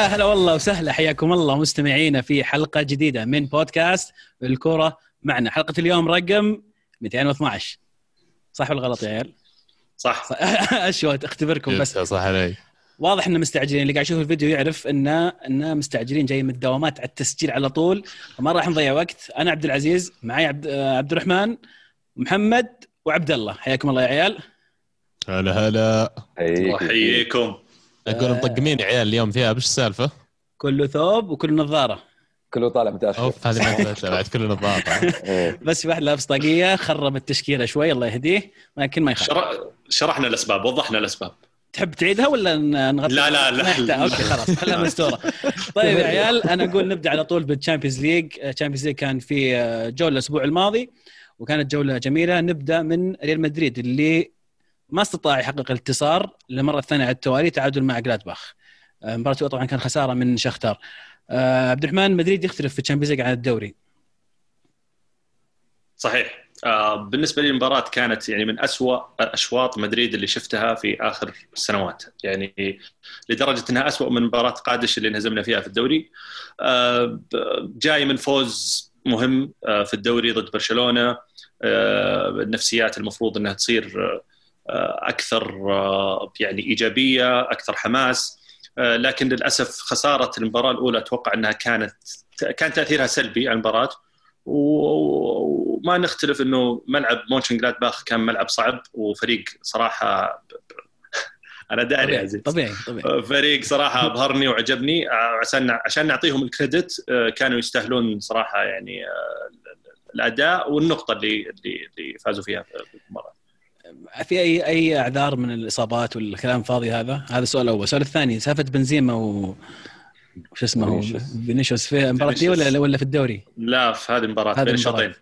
يا هلا والله وسهلا حياكم الله مستمعينا في حلقة جديدة من بودكاست الكورة معنا. حلقة اليوم رقم 212 صح ولا غلط يا عيال؟ صح. أشوت أختبركم بس. صح علي واضح انه مستعجلين. اللي قاعد يشوف الفيديو يعرف إن إن مستعجلين جاي من الدوامات على التسجيل على طول. فما راح نضيع وقت. أنا عبد العزيز معي عبد عبد الرحمن محمد وعبد الله. حياكم الله يا عيال. هلا هلا. احييكم أقول مطقمين يا عيال اليوم ثياب إيش السالفة؟ كله ثوب وكله نظارة. كله طالع متأخر. أوف هذه ما بعد كله نظارة. إيه. بس في واحد لابس طاقية خرب التشكيلة شوي الله يهديه لكن ما يخالف. شر... شرحنا الأسباب وضحنا الأسباب. تحب تعيدها ولا ن- نغطي؟ لا، لا، لا. ما يحتاج. أوكي خلاص خليها مستورة. طيب يا عيال أنا أقول نبدأ على طول بال Champions League ال Champions League كان في آه، جولة الأسبوع الماضي وكانت جولة جميلة. نبدأ من ريال مدريد اللي ما استطاع يحقق الانتصار للمره الثانية على التوالي تعادل مع جلادباخ. آه، مباراة طبعا كان خسارة من شختار آه، عبد الرحمن مدريد يختلف في ال Champions League عن الدوري. صحيح. آه بالنسبة لي المباراة كانت يعني من أسوأ أشواط مدريد اللي شفتها في آخر السنوات يعني لدرجة إنها أسوأ من مباراة قادش اللي انهزمنا فيها في الدوري. جاي من فوز مهم في الدوري ضد برشلونة. آه النفسيات المفروض إنها تصير أكثر آه يعني إيجابية أكثر حماس. آه لكن للأسف خسارة المباراة الأولى أتوقع أنها كانت كان تأثيرها سلبي على المباراة. وما نختلف إنه ملعب مونشن باخ كان ملعب صعب وفريق صراحة أنا داري طبيعي عزيز طبيعي طبيعي. فريق صراحة أبهرني وعجبني. آه، عشان عشان نعطيهم الكريدت آه، كانوا يستاهلون صراحة يعني آه، الأداء والنقطة اللي اللي اللي فازوا فيها في المباراة. في أي أي أعذار من الإصابات والكلام فاضي هذا؟ هذا السؤال الأول، السؤال الثاني سالفة بنزيما و وش اسمه فينيسيوس. في المباراه دي ولا ولا في الدوري؟ لا في هذه المباراة بين. الشوطين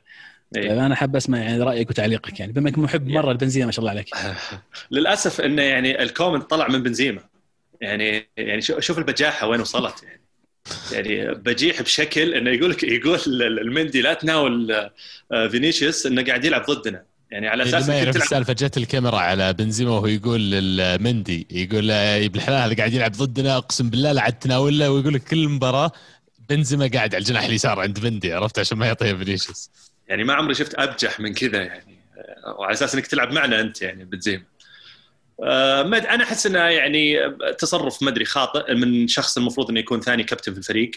إيه. طيب أنا حاب أسمع يعني رأيك وتعليقك يعني بما إنك محب مرة لبنزيما ما شاء الله عليك للأسف إنه يعني ال comment طلع من بنزيما يعني يعني شو- شوف البجاحة وين وصلت يعني يعني بجح بشكل إنه يقول لك يقول لمندي لا تناول آه، فينيسيوس إنه قاعد يلعب ضدنا يعني على اللي أساس ما يعرف تلعب السالفة جت الكاميرا على بنزيما وهو يقول لمندي يقول له يا ابن الحلال هذا قاعد يلعب ضدنا أقسم بالله لا عاد تناول له ويقول لك كل مباراة بنزيما قاعد على الجناح اليسار عند مندي عرفت؟ عشان ما يعطيه فينيسيوس. يعني ما عمري شفت أبجح من كذا يعني. آه، وعلى أساس إنك تلعب معنا أنت يعني بنزيما. آه، ما أد- أنا أحس إنه يعني تصرف ما أدري خاطئ من شخص المفروض إنه يكون ثاني كابتن في الفريق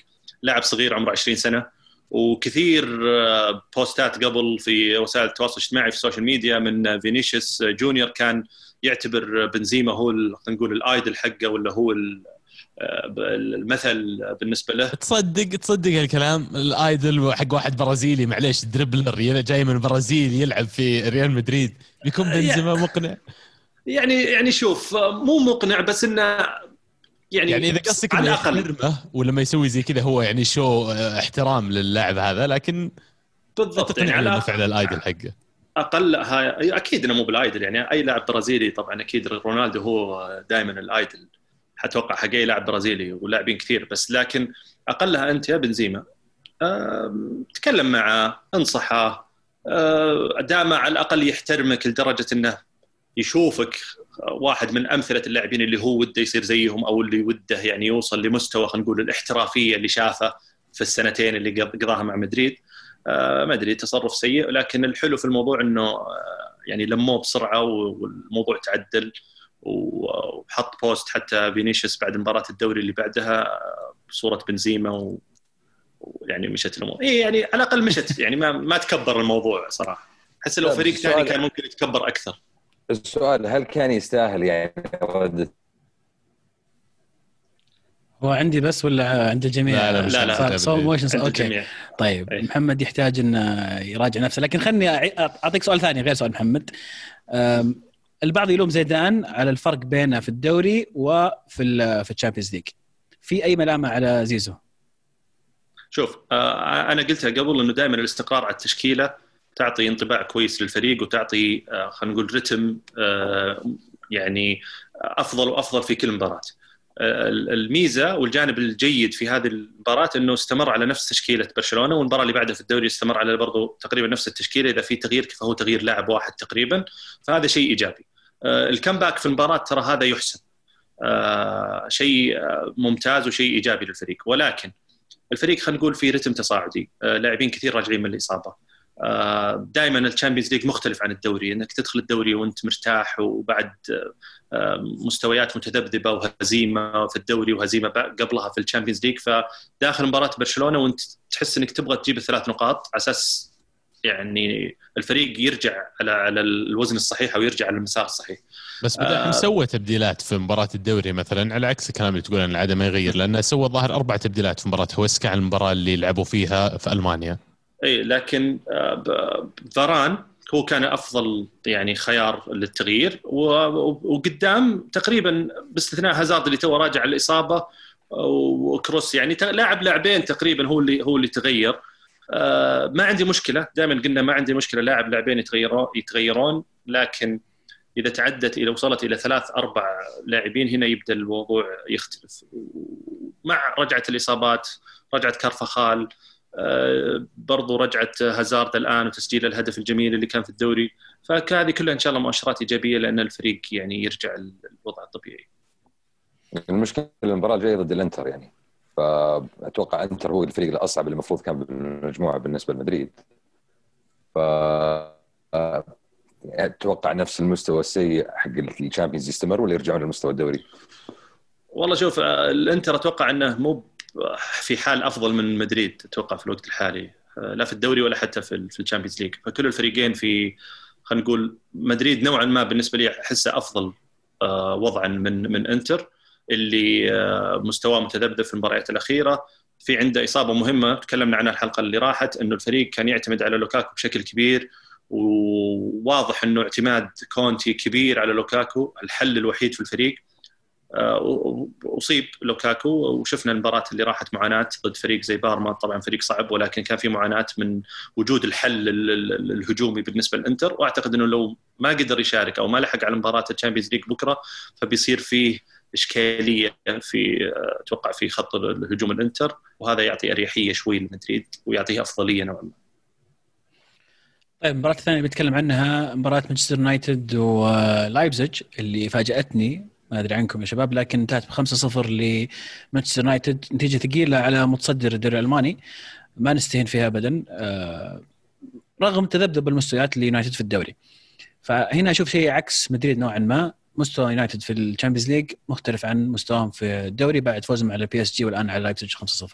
لاعب صغير عمره 20 سنة. وكثير آه، posts قبل في وسائل التواصل الاجتماعي في ال social media من فينيسيوس جونيور كان يعتبر بنزيما هو خلينا نقول ال idol حقه ولا هو آه، المثل بالنسبة له. تصدق تصدق هالكلام؟ ال idol حق واحد برازيلي معليش dribbler جاي من البرازيل يلعب في ريال مدريد. بيكون بنزيما مقنع؟ يعني يعني شوف آه، مو مقنع بس إنه يعني يعني إذا قصدك على الأقل يحترمه ولما يسوي زي كذا هو يعني شو آه، احترام للاعب هذا لكن بالضبط يعني على فعلا ال idol حقه. أقل هاي أكيد إنه مو بال idol يعني أي لاعب برازيلي طبعا أكيد رونالدو هو دائما ال idol. حتوقع حق أي لاعب برازيلي ولاعبين كثير بس لكن أقلها أنت يا بنزيما. تكلم معه انصحه. آه، دام على الأقل يحترمك لدرجة إنه يشوفك واحد من أمثلة اللاعبين اللي هو وده يصير زيهم أو اللي وده يعني يوصل لمستوى خلينا نقول الاحترافية اللي شافه في السنتين اللي قض- قضاها مع مدريد. آه، ما أدري تصرف سيء لكن الحلو في الموضوع إنه آه، يعني لموه بسرعة والموضوع تعدل وحط بوست حتى فينيسيوس بعد مباراة الدوري اللي بعدها آه، بصورة بنزيما و- ويعني مشت الأمور. اي يعني على الأقل مشت يعني ما ما تكبر الموضوع صراحة. أحس لو فريق ثاني كان ممكن يتكبر أكثر. السؤال هل كان يستاهل يعني ردة هو عندي بس ولا عند الجميع؟ لا، لا، لا، لا، صار الجميع. موشن أوكي. الجميع. طيب أي. محمد يحتاج إنه يراجع نفسه لكن خلني أعطيك سؤال ثاني غير سؤال محمد. البعض يلوم زيدان على الفرق بينه في الدوري وفي ال- في ال Champions League. في أي ملامة على زيزو؟ شوف آه، أنا قلتها قبل إنه دائما الاستقرار على التشكيلة تعطي انطباع كويس للفريق وتعطي آه، خلينا نقول rhythm آه، يعني أفضل وأفضل في كل مباراة. آه، الميزة والجانب الجيد في هذه المباراة إنه استمر على نفس تشكيلة برشلونة والمباراة اللي بعدها في الدوري استمر على برضو تقريبا نفس التشكيلة إذا في تغيير فهو تغيير لاعب واحد تقريبا فهذا شيء إيجابي. ال comeback في المباراة ترى هذا يحسن. شيء ممتاز وشيء إيجابي للفريق ولكن الفريق خلينا نقول في rhythm تصاعدي لاعبين كثير راجعين من الإصابة دائما ال Champions League مختلف عن الدوري إنك تدخل الدوري وأنت مرتاح وبعد مستويات متذبذبة وهزيمة في الدوري وهزيمة قبلها في ال Champions League فداخل مباراة برشلونة وأنت تحس إنك تبغى تجيب الثلاث نقاط على أساس يعني الفريق يرجع على على الوزن الصحيح أو يرجع على المسار الصحيح. بس بدأ آه سوى تبديلات في مباراة الدوري مثلا على عكس الكلام اللي تقول ان العادة ما يغير لأنه سوى ظاهر أربع تبديلات في مباراة هوسكا عن المباراة اللي لعبوا فيها في ألمانيا. اي لكن آه، فاران هو كان أفضل يعني خيار للتغيير وقدام تقريبا باستثناء هازارد اللي تو راجع الإصابة وكروس يعني لاعب لاعبين تقريبا هو اللي هو اللي تغير. آه، ما عندي مشكلة دائما قلنا ما عندي مشكلة لاعب لاعبين يتغيرون يتغيرون لكن إذا تعدت إلى وصلت إلى ثلاث أربع لاعبين هنا يبدأ الموضوع يختلف. مع رجعة الإصابات رجعة كارفخال آه، برضو رجعت هازارد الآن وتسجيل الهدف الجميل اللي كان في الدوري فهذه كلها إن شاء الله مؤشرات إيجابية لأن الفريق يعني يرجع للوضع الطبيعي. المشكلة المباراة الجاية ضد الإنتر يعني فأتوقع إنتر هو الفريق الأصعب اللي المفروض كان بالمجموعة بالنسبة لمدريد ف أتوقع نفس المستوى السيء حق ال Champions يستمر ولا يرجعون للمستوى الدوري؟ والله شوف الإنتر أتوقع إنه مو في حال أفضل من مدريد أتوقع في الوقت الحالي. لا في الدوري ولا حتى في في ال Champions League. فكل الفريقين في خلينا نقول مدريد نوعا ما بالنسبة لي أحسه أفضل آه، وضعا من من إنتر اللي آه، مستواه متذبذب في المباريات الأخيرة. في عنده إصابة مهمة تكلمنا عنها الحلقة اللي راحت إنه الفريق كان يعتمد على لوكاكو بشكل كبير وواضح إنه اعتماد كونتي كبير على لوكاكو الحل الوحيد في الفريق. آه، اصيب لوكاكو وشفنا المباراة اللي راحت معاناة ضد فريق زي بارما. طبعا فريق صعب ولكن كان في معاناة من وجود الحل الهجومي بالنسبة للإنتر. وأعتقد إنه لو ما قدر يشارك أو ما لحق على مباراة الـ Champions League بكرة فبيصير فيه إشكالية في أتوقع في خط الهجوم الإنتر. وهذا يعطي أريحية شوي لمدريد ويعطيه أفضلية نوعا ما. طيب المباراة الثانية اللي بتكلم عنها مباراة مانشستر يونايتد ولايبزج اللي فاجأتني. ما أدري عنكم يا شباب لكن انتهت ب 5-0 لمانشستر يونايتد. نتيجة ثقيلة على متصدر الدوري الألماني. ما نستهين فيها ابدا. آه، رغم تذبذب المستويات ليونايتد في الدوري. فهنا أشوف شيء عكس مدريد نوعا ما. مستوى يونايتد في ال Champions League مختلف عن مستواهم في الدوري بعد فوزهم على بي إس جي والآن على لايبزيج 5-0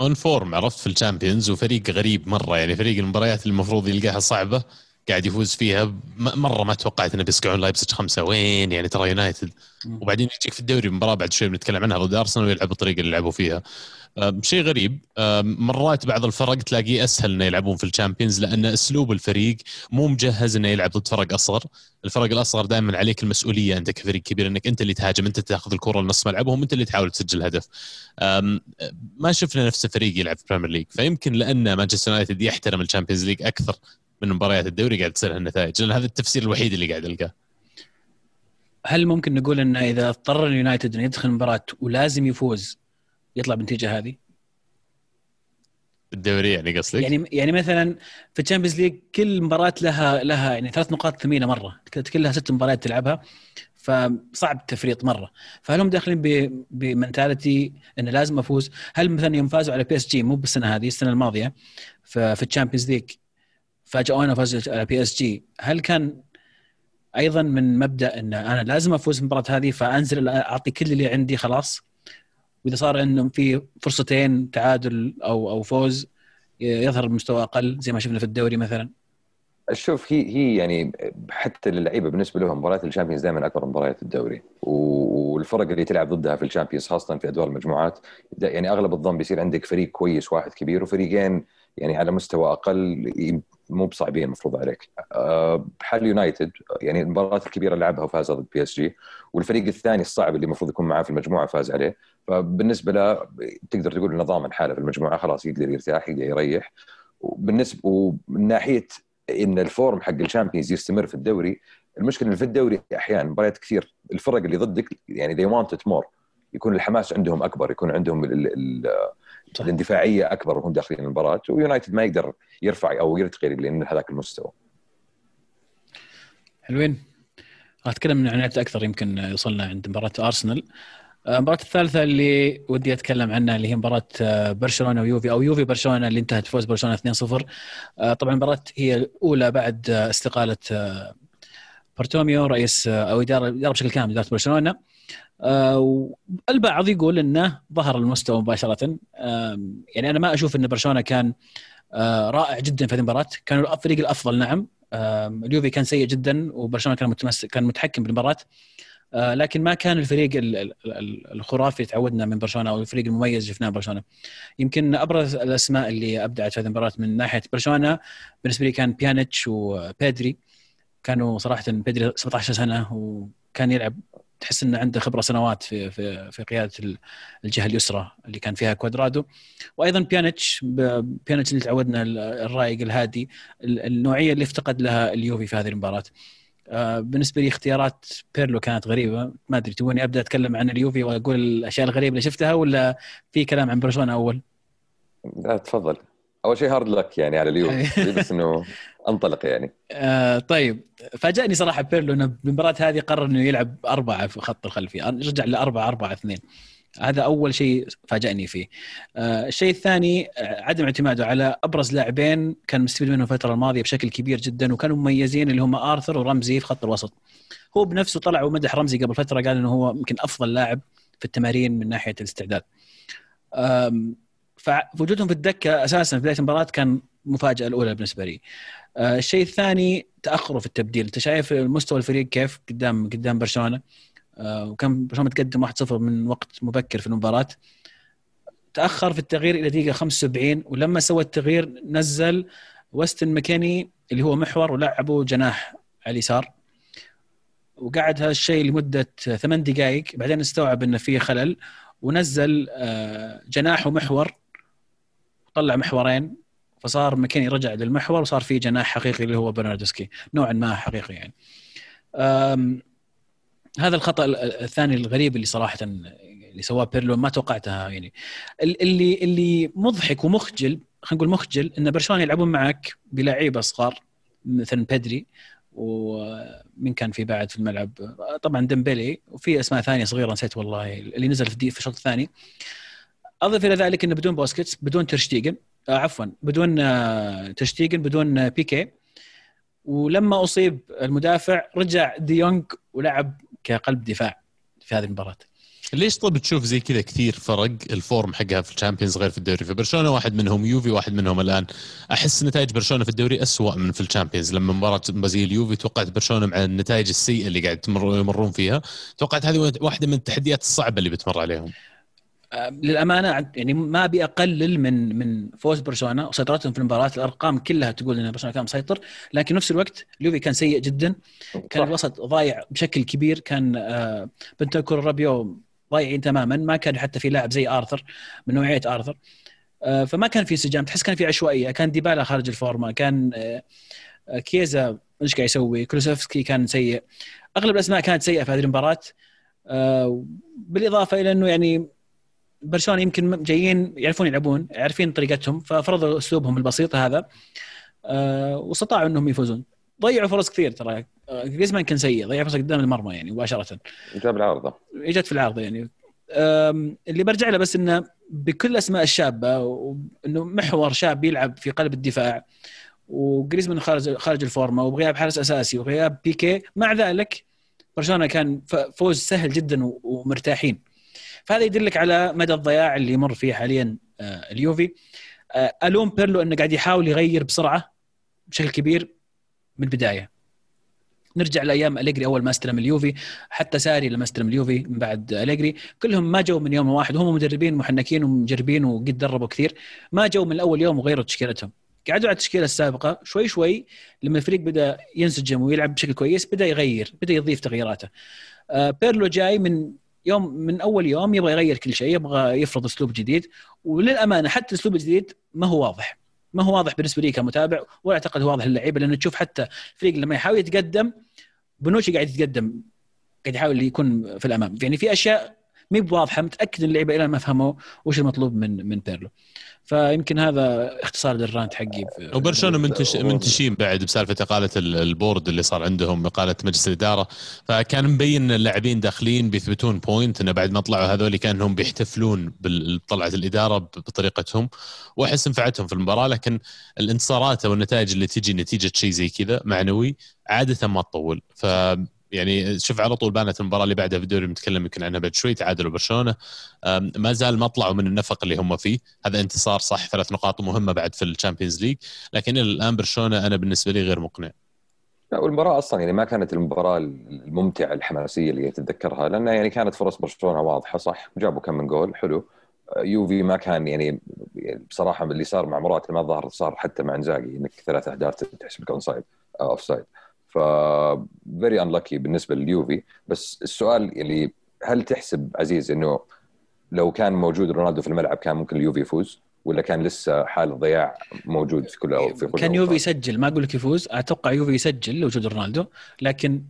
on form عرفت في ال Champions وفريق غريب مرة يعني فريق المباريات المفروض يلقاها صعبة. قاعد يفوز فيها مرة ما توقعت إنه بيسقعون لايبزيج خمسة. وين؟ يعني ترى يونايتد. وبعدين يجيك في الدوري مباراة بعد شوي بنتكلم عنها ضد أرسنال ويلعب بالطريقة اللي لعبوا فيها. شيء غريب. مرات بعض الفرق تلاقيه أسهل إنه يلعبون في ال Champions لأن أسلوب الفريق مو مجهز إنه يلعب ضد فرق أصغر، الفرق الأصغر دائما عليك المسؤولية. أنت كفريق كبير إنك أنت اللي تهاجم أنت تاخذ الكرة لنص ملعبهم أنت اللي تحاول تسجل هدف. ما شفنا نفس الفريق يلعب في ال Premier League فيمكن لأن مانشستر يونايتد يحترم ال Champions League أكثر من مباريات الدوري قاعد تصير النتائج لأن هذا التفسير الوحيد اللي قاعد ألقاه. هل ممكن نقول انه إذا اضطر اليونايتد إنه يدخل المباراه ولازم يفوز يطلع بالنتيجه هذه؟ الدوري يعني قصدك؟ يعني يعني مثلا في ال Champions League كل مباراة لها لها يعني ثلاث نقاط ثمينة مرة كلها ست مباريات تلعبها فصعب التفريط مرة فهل هم داخلين ب mentality انه لازم أفوز هل مثلا يوم فازوا على بي اس جي مو بالسنة هذه السنة الماضية في ال Champions League فاجئونا على بي اس جي هل كان أيضا من مبدأ إن أنا لازم أفوز المباراة هذه فأنزل أعطي كل اللي عندي خلاص؟ وإذا صار إنه في فرصتين تعادل أو أو فوز يظهر بمستوى أقل زي ما شفنا في الدوري مثلا؟ شوف هي هي يعني حتى للعيبة بالنسبة لهم مباريات ال Champions دائما أكبر مباريات الدوري. والفرق اللي تلعب ضدها في ال Champions خاصة في أدوار المجموعات يعني أغلب الظن بيصير عندك فريق كويس واحد كبير وفريقين يعني على مستوى أقل مو بصعبين المفروض عليك. آه، بحال يونايتد يعني المباراة الكبيرة لعبها وفاز ضد بي اس جي والفريق الثاني الصعب اللي المفروض يكون معاه في المجموعة فاز عليه. فبالنسبة له تقدر تقول إنه ضامن حاله في المجموعة خلاص يقدر يرتاح يقدر يريح. وبالنسبه ومن ناحيه إن ال form حق ال Champions يستمر في الدوري المشكلة في الدوري أحيانا مباريات كثير الفرق اللي ضدك يعني they want it more. يكون الحماس عندهم أكبر يكون عندهم ال ال الاندفاعية أكبر وهم داخلين المباراة ويونايتد ما يقدر يرفع أو يرتقي لأن هذاك المستوى. حلوين. أتكلم عن لعبه أكثر يمكن يوصلنا عند مباراة أرسنال. آه، المباراة الثالثة اللي ودي أتكلم عنها اللي هي مباراة آه، برشلونة ويوفي أو يوفي برشلونة اللي انتهت فوز برشلونة 2-0 آه، طبعا المباراة هي الأولى بعد استقالة بارتوميو رئيس أو إدارة بشكل كامل إدارة برشلونة. البعض يقول إنه ظهر المستوى مباشرة. يعني أنا ما أشوف إن برشلونة كان رائع جدا في هذه المباراة. كانوا الفريق الأفضل نعم. اليوفي كان سيء جدا وبرشلونة كان متمسك كان متحكم بالمباراة. آه، لكن ما كان الفريق الخرافي تعودنا من برشلونة أو الفريق المميز شفناه برشلونة. يمكن أبرز الأسماء اللي أبدعت في هذه المباراة من ناحية برشلونة بالنسبة لي كان بيانيتش وبيدري كانوا صراحة بيدري 17 سنة وكان يلعب تحس إنه عنده خبرة سنوات في في في قيادة الجهة اليسرى اللي كان فيها كوادرادو. وأيضا بيانيتش بيانيتش اللي تعودنا الرايق الهادي النوعية اللي افتقد لها اليوفي في هذه المباراة. آه، بالنسبة لي اختيارات بيرلو كانت غريبة. ما أدري تبوني أبدأ أتكلم عن اليوفي وأقول الأشياء الغريبة اللي شفتها ولا في كلام عن برشلونة أول؟ لا تفضل. أول شيء hard luck يعني على اليوفي بس إنه أنطلق يعني آه طيب فاجأني صراحة بيرلو إنه بالمباراه هذه قرر إنه يلعب أربعة في خط الخلفي رجع لاربعه أربعة اثنين هذا أول شيء فاجأني فيه. آه الشيء الثاني آه، عدم اعتماده على أبرز لاعبين كان مستفيد منهم الفترة الماضية بشكل كبير جدا وكانوا مميزين اللي هم آرثر ورمزي في خط الوسط. هو بنفسه طلع ومدح رمزي قبل فترة قال إنه هو يمكن أفضل لاعب في التمارين من ناحية الاستعداد. فوجودهم في الدكة أساسا في بداية المباراة كان مفاجأة الأولى بالنسبة لي. آه الشيء الثاني تأخره في التبديل، أنت شايف مستوى الفريق كيف قدام قدام برشلونة؟ آه، وكان برشلونة متقدم 1-0 من وقت مبكر في المباراة تأخر في التغيير إلى دقيقة 75 ولما سوى التغيير نزل وستن مكاني اللي هو محور ولعبه جناح على اليسار وقعد هذا الشيء لمدة ثمان دقائق بعدين استوعب إنه فيه خلل ونزل آه، جناح ومحور طلع محورين فصار مكاني رجع للمحور وصار في جناح حقيقي اللي هو برناردسكي نوعا ما حقيقي يعني. هذا الخطأ الثاني الغريب اللي صراحة اللي سواه بيرلو ما توقعتها يعني. اللي اللي مضحك ومخجل خلينا نقول مخجل إن برشلونة يلعبون معك بلعيبه صغار مثلا بيدري ومن كان في بعد في الملعب؟ طبعا ديمبلي وفي أسماء ثانية صغيرة نسيت والله اللي نزل في في الشوط الثاني أضف إلى ذلك إنه بدون بوسكيتس بدون ترشتيجن آه عفوا بدون آه ترشتيجن بدون آه بيكي. ولما أصيب المدافع رجع ديونج ولعب كقلب دفاع في هذه المباراة. ليش طب تشوف زي كذا كثير فرق ال form حقها في ال Champions غير في الدوري؟ في برشلونه واحد منهم يوفي واحد منهم الآن. أحس نتائج برشلونة في الدوري أسوأ من في ال Champions. لما مباراة زي اليوفي توقعت برشلونة مع النتائج السيئة اللي قاعد يمرون فيها توقعت هذه واحدة من التحديات الصعبة اللي بتمر عليهم. للأمانة يعني ما أبي أقلل من من فوز برشلونة. وسيطرتهم في المباراة الأرقام كلها تقول إن برشلونة كان مسيطر. لكن نفس الوقت اليوفي كان سيء جدا. كان الوسط ضايع بشكل كبير. كان آه، بنتكور رابيو ضايعين تماما. ما كان حتى في لاعب زي آرثر من نوعية آرثر. آه، فما كان في انسجام. تحس كان في عشوائية. كان ديبالا خارج الفورمة. كان آه، كيزا إيش قاعد يسوي؟ كلوسيفسكي كان سيء. أغلب الأسماء كانت سيئة في هذه المباراة. بالإضافة إلى إنه يعني برشلونة يمكن جايين يعرفون يلعبون عارفين طريقتهم ففرضوا أسلوبهم البسيط هذا أه واستطاعوا إنهم يفوزون. ضيعوا فرص كثير ترى. آه، جريزمان كان سيء ضيع فرص قدام المرمى يعني مباشرة. جاب العارضة. إجت في العارضة يعني. اللي برجع له بس إنه بكل الاسماء الشابة وإنه محور شاب يلعب في قلب الدفاع وجريزمان خارج خارج الفورمة وبغياب حارس أساسي وغياب بيكي. مع ذلك برشلونة كان فوز سهل جدا ومرتاحين. فهذا يدلك على مدى الضياع اللي يمر فيه حاليا آه، اليوفي. آه، الوم بيرلو إنه قاعد يحاول يغير بسرعة بشكل كبير من البداية. نرجع لأيام أليجري أول ما استلم اليوفي حتى ساري لما استلم اليوفي من بعد أليجري. كلهم ما جو من يوم واحد وهم مدربين محنكين ومجربين وقد دربوا كثير. ما جو من اول يوم وغيروا تشكيلتهم. قعدوا على التشكيلة السابقة شوي شوي لما الفريق بدأ ينسجم ويلعب بشكل كويس بدأ يغير بدأ يضيف تغييراته. آه، بيرلو جاي من يوم من أول يوم يبغى يغير كل شيء يبغى يفرض أسلوب جديد وللأمانة حتى الاسلوب الجديد ما هو واضح. ما هو واضح بالنسبة لي كمتابع ولا أعتقد واضح للعيبة لأنه تشوف حتى الفريق لما يحاول يتقدم بنوشي قاعد يتقدم قاعد يحاول يكون في الأمام. يعني في أشياء مي بواضحة متأكد إن اللعيبة إلى ما فهموا وش المطلوب من من بيرلو. فيمكن هذا اختصار لل rant حقي وبرشلونه منتش منتشين بعد بسالفة إقالة ال board اللي صار عندهم إقالة مجلس الإدارة. فكان مبين إن اللاعبين داخلين بيثبتون point إنه بعد ما طلعوا هذول كأنهم بيحتفلون بطلعه الإدارة بطريقتهم. وأحس نفعتهم في المباراة لكن الانتصارات أو النتائج اللي تجي نتيجة شيء زي كذا معنوي عادة ما تطول. ف يعني شوف على طول بانت المباراة اللي بعدها في الدوري بنتكلم يمكن عنها بعد شوي تعادلوا برشلونة. ما زال ما طلعوا من النفق اللي هم فيه. هذا انتصار صح ثلاث نقاط مهمة بعد في ال Champions League. لكن إلى الآن برشلونة أنا بالنسبة لي غير مقنع. لا والمباراة أصلا يعني ما كانت المباراة الممتعة الحماسية اللي تتذكرها لانها يعني كانت فرص برشلونة واضحة صح؟ جابوا كم من جول حلو. يوفي ما كان يعني بصراحة اللي صار مع مرات ما ظهر صار حتى مع إنزاجي إنك ثلاث أهداف تحسب onside offside ف very unlucky بالنسبة لليوفي. بس السؤال اللي هل تحسب عزيز إنه لو كان موجود رونالدو في الملعب كان ممكن اليوفي يفوز؟ ولا كان لسه حال ضياع موجود في كل في كل كان يوفي يسجل. ما أقول لك يفوز. أتوقع يوفي يسجل لوجود رونالدو. لكن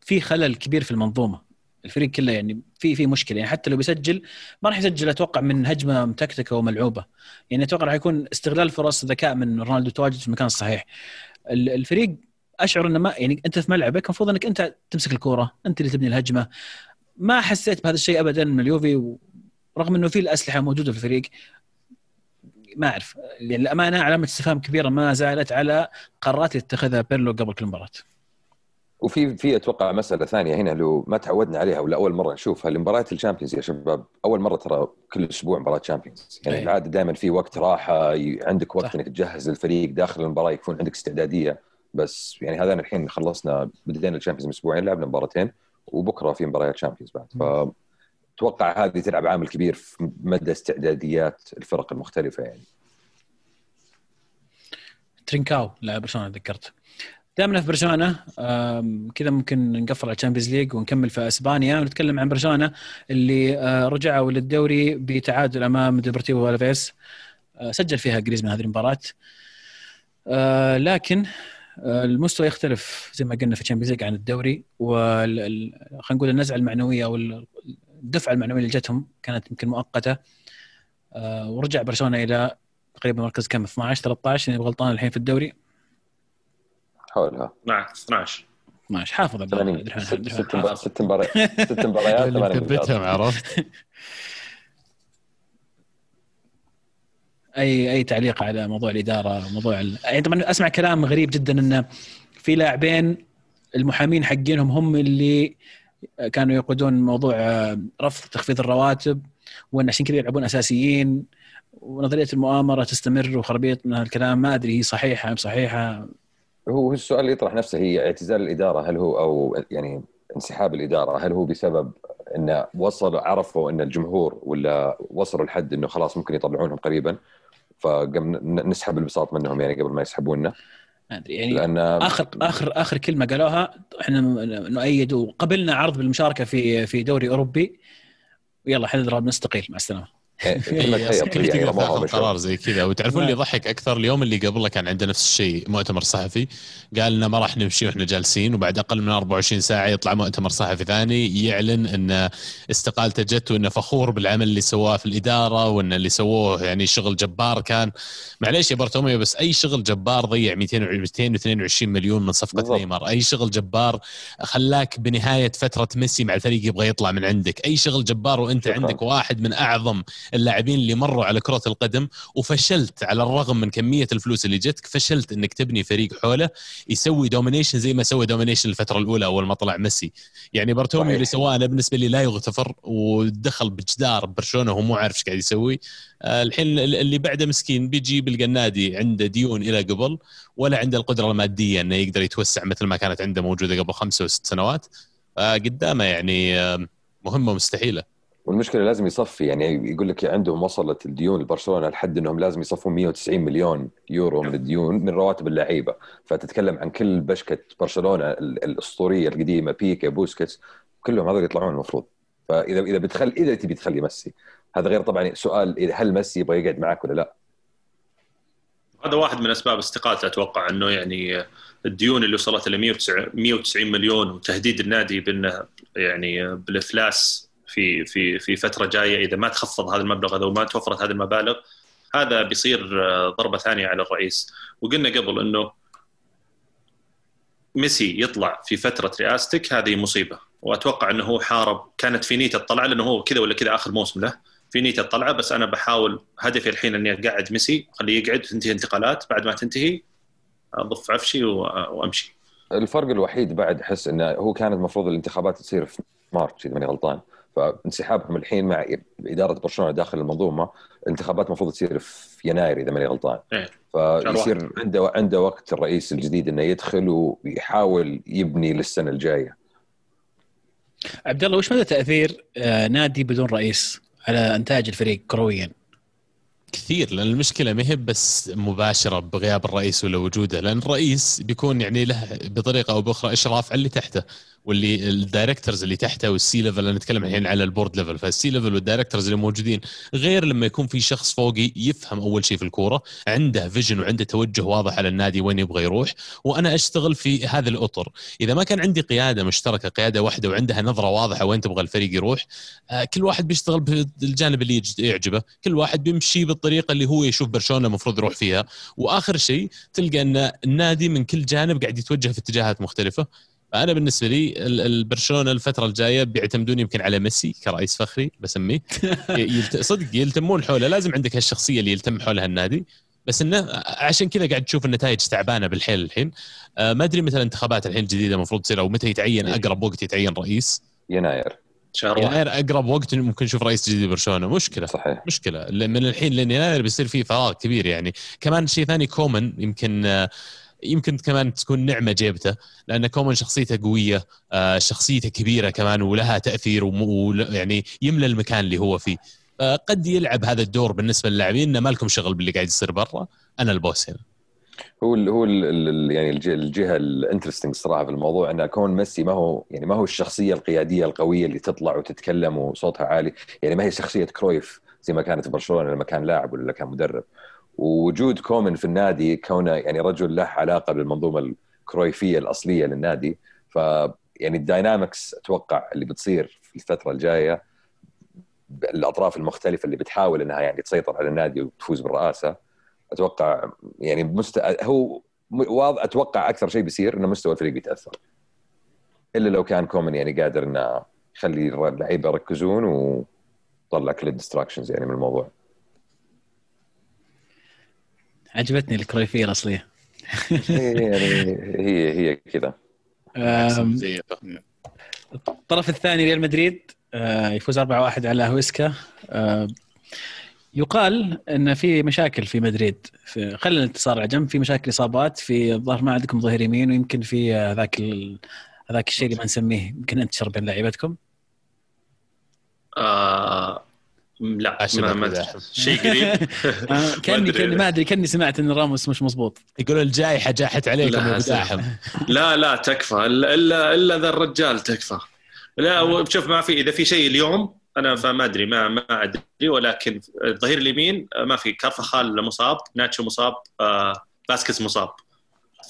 في خلل كبير في المنظومة. الفريق كله يعني في في مشكلة. يعني حتى لو بيسجل ما راح يسجل أتوقع من هجمة متكتكة وملعوبة. يعني أتوقع راح يكون استغلال فرص ذكاء من رونالدو تواجد في المكان الصحيح. الفريق أشعر إنه ما يعني أنت في ملعبك المفروض إنك أنت تمسك الكورة أنت اللي تبني الهجمة. ما حسيت بهذا الشيء ابدا من اليوفي رغم إنه في الأسلحة موجودة في الفريق ما أعرف. يعني الامانه علامة استفهام كبيرة ما زالت على قرارات يتخذها بيرلو قبل كل مباراة. وفي في أتوقع مسألة ثانية هنا لو ما تعودنا عليها ولا أول مرة نشوفها المباريات ال Champions يا شباب. أول مرة ترى كل أسبوع مباراة Champions. يعني العادة دائما في وقت راحة عندك وقت صح. إنك تجهز الفريق داخل المباراة يكون عندك استعدادية. بس يعني هذا الحين خلصنا بدينا ال Champions من أسبوعين لعبنا مباراتين وبكرة في مباريات Champions بعد. ف أتوقع هذه تلعب عامل كبير في مدى استعداديات الفرق المختلفة يعني. ترينكاو لاعب برشلونة ذكرت دامنا في برشلونة كذا ممكن نقفل على ال Champions League ونكمل في إسبانيا ونتكلم عن برشلونة اللي آه، رجعوا للدوري بتعادل أمام ديبورتيفو ألافيس آه، سجل فيها جريزمان هذه المباراة. آه، لكن المستوى يختلف زي ما قلنا في ال Champions League عن الدوري خلينا نقول النزعة المعنوية أو الدفعة المعنوية اللي جتهم كانت يمكن مؤقتة. آه، ورجع برشلونة إلى تقريبا مركز كم؟ 12 13 اذا غلطان الحين في الدوري. حولها 12 12 حافظ ست مباريات ست مباريات عرفت أي أي تعليق على موضوع الإدارة موضوع ال... يعني طبعا أسمع كلام غريب جدا إنه في لاعبين المحامين حقينهم هم اللي كانوا يقودون موضوع رفض تخفيض الرواتب وإن عشان كذا يلعبون أساسيين ونظرية المؤامرة تستمر وخربيط من هالكلام ما أدري هي صحيحة أم صحيحة. هو السؤال اللي يطرح نفسه هي اعتزال الإدارة هل هو أو يعني انسحاب الإدارة هل هو بسبب إنه وصل عرفوا إن الجمهور ولا وصلوا لحد إنه خلاص ممكن يطلعونهم قريبا؟ فقم نسحب البساط منهم يعني قبل ما يسحبوننا ما أدري يعني لأن اخر اخر آخر كلمة قالوها إحنا نؤيد وقبلنا عرض بالمشاركة في في دوري أوروبي. ويلا إحنا نستقيل مع السلامة. تاخذ قرار زي كذا. وتعرفون اللي يضحك أكثر اليوم اللي قبله كان عنده نفس الشيء مؤتمر صحفي. قال لنا ما راح نمشي وإحنا جالسين وبعد أقل من 24 ساعة يطلع مؤتمر صحفي ثاني يعلن إن استقالته جت وإنه فخور بالعمل اللي سواه في الإدارة وإن اللي سووه يعني شغل جبار كان. معليش يا بارتوميو بس أي شغل جبار ضيع 200 222 مليون من صفقة نيمار. أي شغل جبار خلاك بنهاية فترة ميسي مع الفريق يبغى يطلع من عندك. أي شغل جبار وأنت شكرا. عندك واحد من أعظم اللاعبين اللي مروا على كرة القدم وفشلت على الرغم من كمية الفلوس اللي جتك فشلت إنك تبني فريق حوله يسوي domination زي ما سوى domination الفترة الأولى أول ما طلع ميسي. يعني بارتوميو اللي سواه أنا بالنسبة لي لا يغتفر ودخل بجدار برشلونة وهو مو عارف إيش قاعد يسوي. آه، الحين اللي بعده مسكين بيجي بيلقى النادي عنده ديون إلى قبل ولا عنده القدرة المادية إنه يقدر يتوسع مثل ما كانت عنده موجودة قبل خمسة وست سنوات. قدامه يعني مهمة مستحيلة. والمشكلة لازم يصفي يعني يقول لك عندهم وصلت الديون لبرشلونة لحد إنهم لازم يصفوا 190 مليون يورو من الديون من رواتب اللعيبة. فتتكلم عن كل بشكة برشلونة الأسطورية القديمة بيكيه بوسكيتس كلهم هذول يطلعون المفروض. فاذا إذا بتخلي إذا تبي تخلي ميسي. هذا غير طبعا سؤال هل ميسي يبغى يقعد معك ولا لا؟ هذا واحد من أسباب استقالته أتوقع إنه يعني الديون اللي وصلت ل 190 مليون وتهديد النادي بأنه يعني بالإفلاس في في في فترة جاية إذا ما تخفض هذا المبلغ هذا وما توفرت هذه المبالغ هذا بيصير آه، ضربة ثانية على الرئيس. وقلنا قبل إنه ميسي يطلع في فترة رئاستك هذه مصيبة. وأتوقع إنه هو حارب كانت في نيته الطلعة لأنه هو كذا ولا كذا آخر موسم له في نيته الطلعة. بس أنا بحاول هدفي الحين إني أقعد ميسي خليه يقعد تنتهي انتقالات. بعد ما تنتهي أضف عفشي وأمشي. الفرق الوحيد بعد احس إنه هو كانت المفروض الانتخابات تصير في مارس إذا ماني غلطان. فانسحابهم الحين مع إدارة برشلونة داخل المنظومة الانتخابات المفروض تصير في يناير إذا ماني غلطان إيه. فيصير عنده عنده وقت الرئيس الجديد إنه يدخل ويحاول يبني للسنة الجاية عبد الله وش مدى تأثير آه، نادي بدون رئيس على إنتاج الفريق كرويا؟ كثير لأن المشكلة ما هي بس مباشرة بغياب الرئيس ولا وجوده لأن الرئيس بيكون يعني له بطريقة أو بأخرى إشراف على اللي تحته واللي ال directors اللي تحته وال C level أنا نتكلم الحين على ال board level فال C level وال directors اللي موجودين غير لما يكون في شخص فوق يفهم أول شيء في الكورة عنده vision وعنده توجه واضح على النادي وين يبغى يروح وأنا أشتغل في هذا الأطر. إذا ما كان عندي قيادة مشتركة قيادة واحدة وعندها نظرة واضحة وين تبغى الفريق يروح آه، كل واحد بيشتغل بالجانب اللي يعجبه. كل واحد بيمشي بالطريقة اللي هو يشوف برشلونة المفروض يروح فيها. وآخر شيء تلقى أن النادي من كل جانب قاعد يتوجه في اتجاهات مختلفة. فأنا بالنسبة لي البرشلونة الفترة الجاية بيعتمدون يمكن على ميسي كرئيس فخري بسميه. صدق يلتمون حوله. لازم عندك هالشخصية اللي يلتم حولها النادي بس إنه عشان كذا قاعد تشوف النتائج تعبانة بالحيل الحين. آه، ما أدري متى الانتخابات الحين الجديدة المفروض تصير أو متى يتعين إيه. أقرب وقت يتعين رئيس. يناير. شهر يناير أقرب وقت ممكن نشوف رئيس جديد برشلونة. مشكلة. صحيح. مشكلة. من الحين لين يناير بيصير في فراغ كبير يعني. كمان شيء ثاني كومان يمكن آه يمكن كمان تكون نعمة جيبته لأن كومان شخصيته قوية آه، شخصيته كبيرة كمان ولها تأثير ويعني يملى المكان اللي هو فيه. قد يلعب هذا الدور بالنسبة للاعبين إنه ما لكم شغل باللي قاعد يصير برا. أنا ال boss هنا. هو ال هو ال يعني الجهة ال interesting صراحة في الموضوع انه كون ميسي ما هو يعني ما هو الشخصية القيادية القوية اللي تطلع وتتكلم وصوتها عالي. يعني ما هي شخصية كرويف زي ما كانت برشلونة لما كان لاعب ولا كان مدرب. ووجود كومان في النادي كونه يعني رجل له علاقة بالمنظومة الكرويفية الأصلية للنادي. ف يعني ال dynamics أتوقع اللي بتصير في الفترة الجاية الأطراف المختلفة اللي بتحاول إنها يعني تسيطر على النادي وتفوز بالرئاسة أتوقع يعني مست... هو واضح أتوقع أكثر شيء بيصير إنه مستوى الفريق بيتأثر. إلا لو كان كومان يعني قادر إنه يخلي اللعيبة يركزون وطلع كل ال distractions يعني من الموضوع. عجبتني الكرويفيه الاصليه يعني هي هي كذا. الطرف الثاني ريال مدريد آه، يفوز 4-1 على هويسكا. يقال إن في مشاكل في مدريد. في خلينا الانتصار على جنب. في مشاكل إصابات في الظاهر ما عندكم ظهير يمين ويمكن في هذاك هذاك الشيء اللي ما نسميه. يمكن أنتشر بين لعيبتكم. آه لا ما, ما شيء قريب. آه، كأني كاني ما أدري كأني سمعت إن راموس مش مضبوط. يقولون الجائحة جاحت عليكم يا لا لا تكفى. الا الا ذا الرجال تكفى. لا شوف ما في إذا في شيء اليوم أنا فما أدري ما ما أدري ولكن الظهير اليمين ما في. كارفخال مصاب ناتشو مصاب آه فاسكيز مصاب.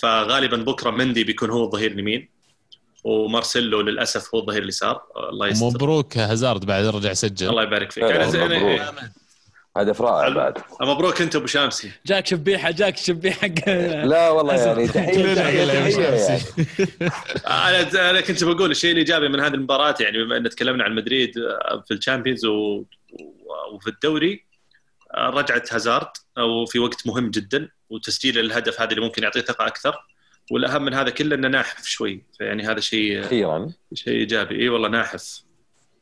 فغالبا بكرة مندي بيكون هو الظهير اليمين. ومارسيلو للاسف هو الظهير اليسار الله يستر مبروك هازارد بعد رجع سجل الله يبارك فيك هدف رائع بعد مبروك انت ابو شامسي جاك شبيهه جاك شبيهه لا والله يعني تحيه تحيه أنا أنا كنت بقول الشيء الايجابي من هذه المباراه يعني بما ان تكلمنا عن مدريد في الشامبيونز وفي الدوري رجعت هازارد وفي وقت مهم جدا وتسجيل الهدف هذا اللي ممكن يعطيه ثقه أكثر والأهم من هذا كله إنه ناحف شوي. فيعني هذا شيء أخيرا. شيء إيجابي. إي والله ناحف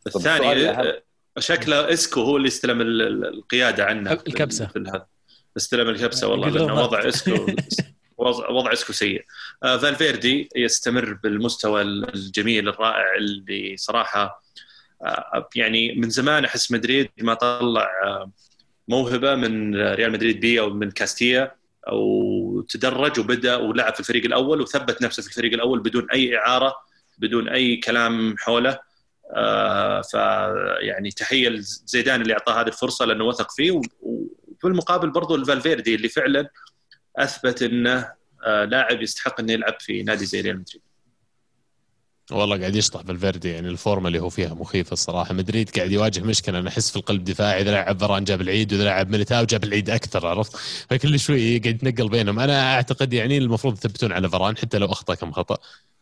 الثاني آه، شكله إسكو هو اللي استلم القيادة عنه الكبسة. في هذا استلم الكبسة والله لأنه وضع اسكو وضع إسكو سيء. آه فالفيردي يستمر بالمستوى الجميل الرائع اللي صراحة آه يعني من زمان أحس مدريد ما طلع آه موهبة من ريال مدريد بي أو من كاستيا. أو تدرج وبدأ ولعب في الفريق الأول وثبت نفسه في الفريق الأول بدون أي إعارة بدون أي كلام حوله. آه فيعني تحية لزيدان اللي أعطاه هذه الفرصة لأنه وثق فيه. وفي المقابل برضو الفالفيردي اللي فعلا أثبت إنه آه لاعب يستحق إنه يلعب في نادي زي ريال مدريد. والله قاعد يشطح بالفيردي يعني الفورمة اللي هو فيها مخيفة الصراحة. مدريد قاعد يواجه مشكلة أنا أحس في القلب دفاعي إذا لعب فاران جاب العيد وإذا لعب ميليتاو جاب العيد أكثر عرفت؟ فكل شوي قاعد يتنقل بينهم. أنا أعتقد يعني المفروض يثبتون على فاران حتى لو أخطأ كم خطأ.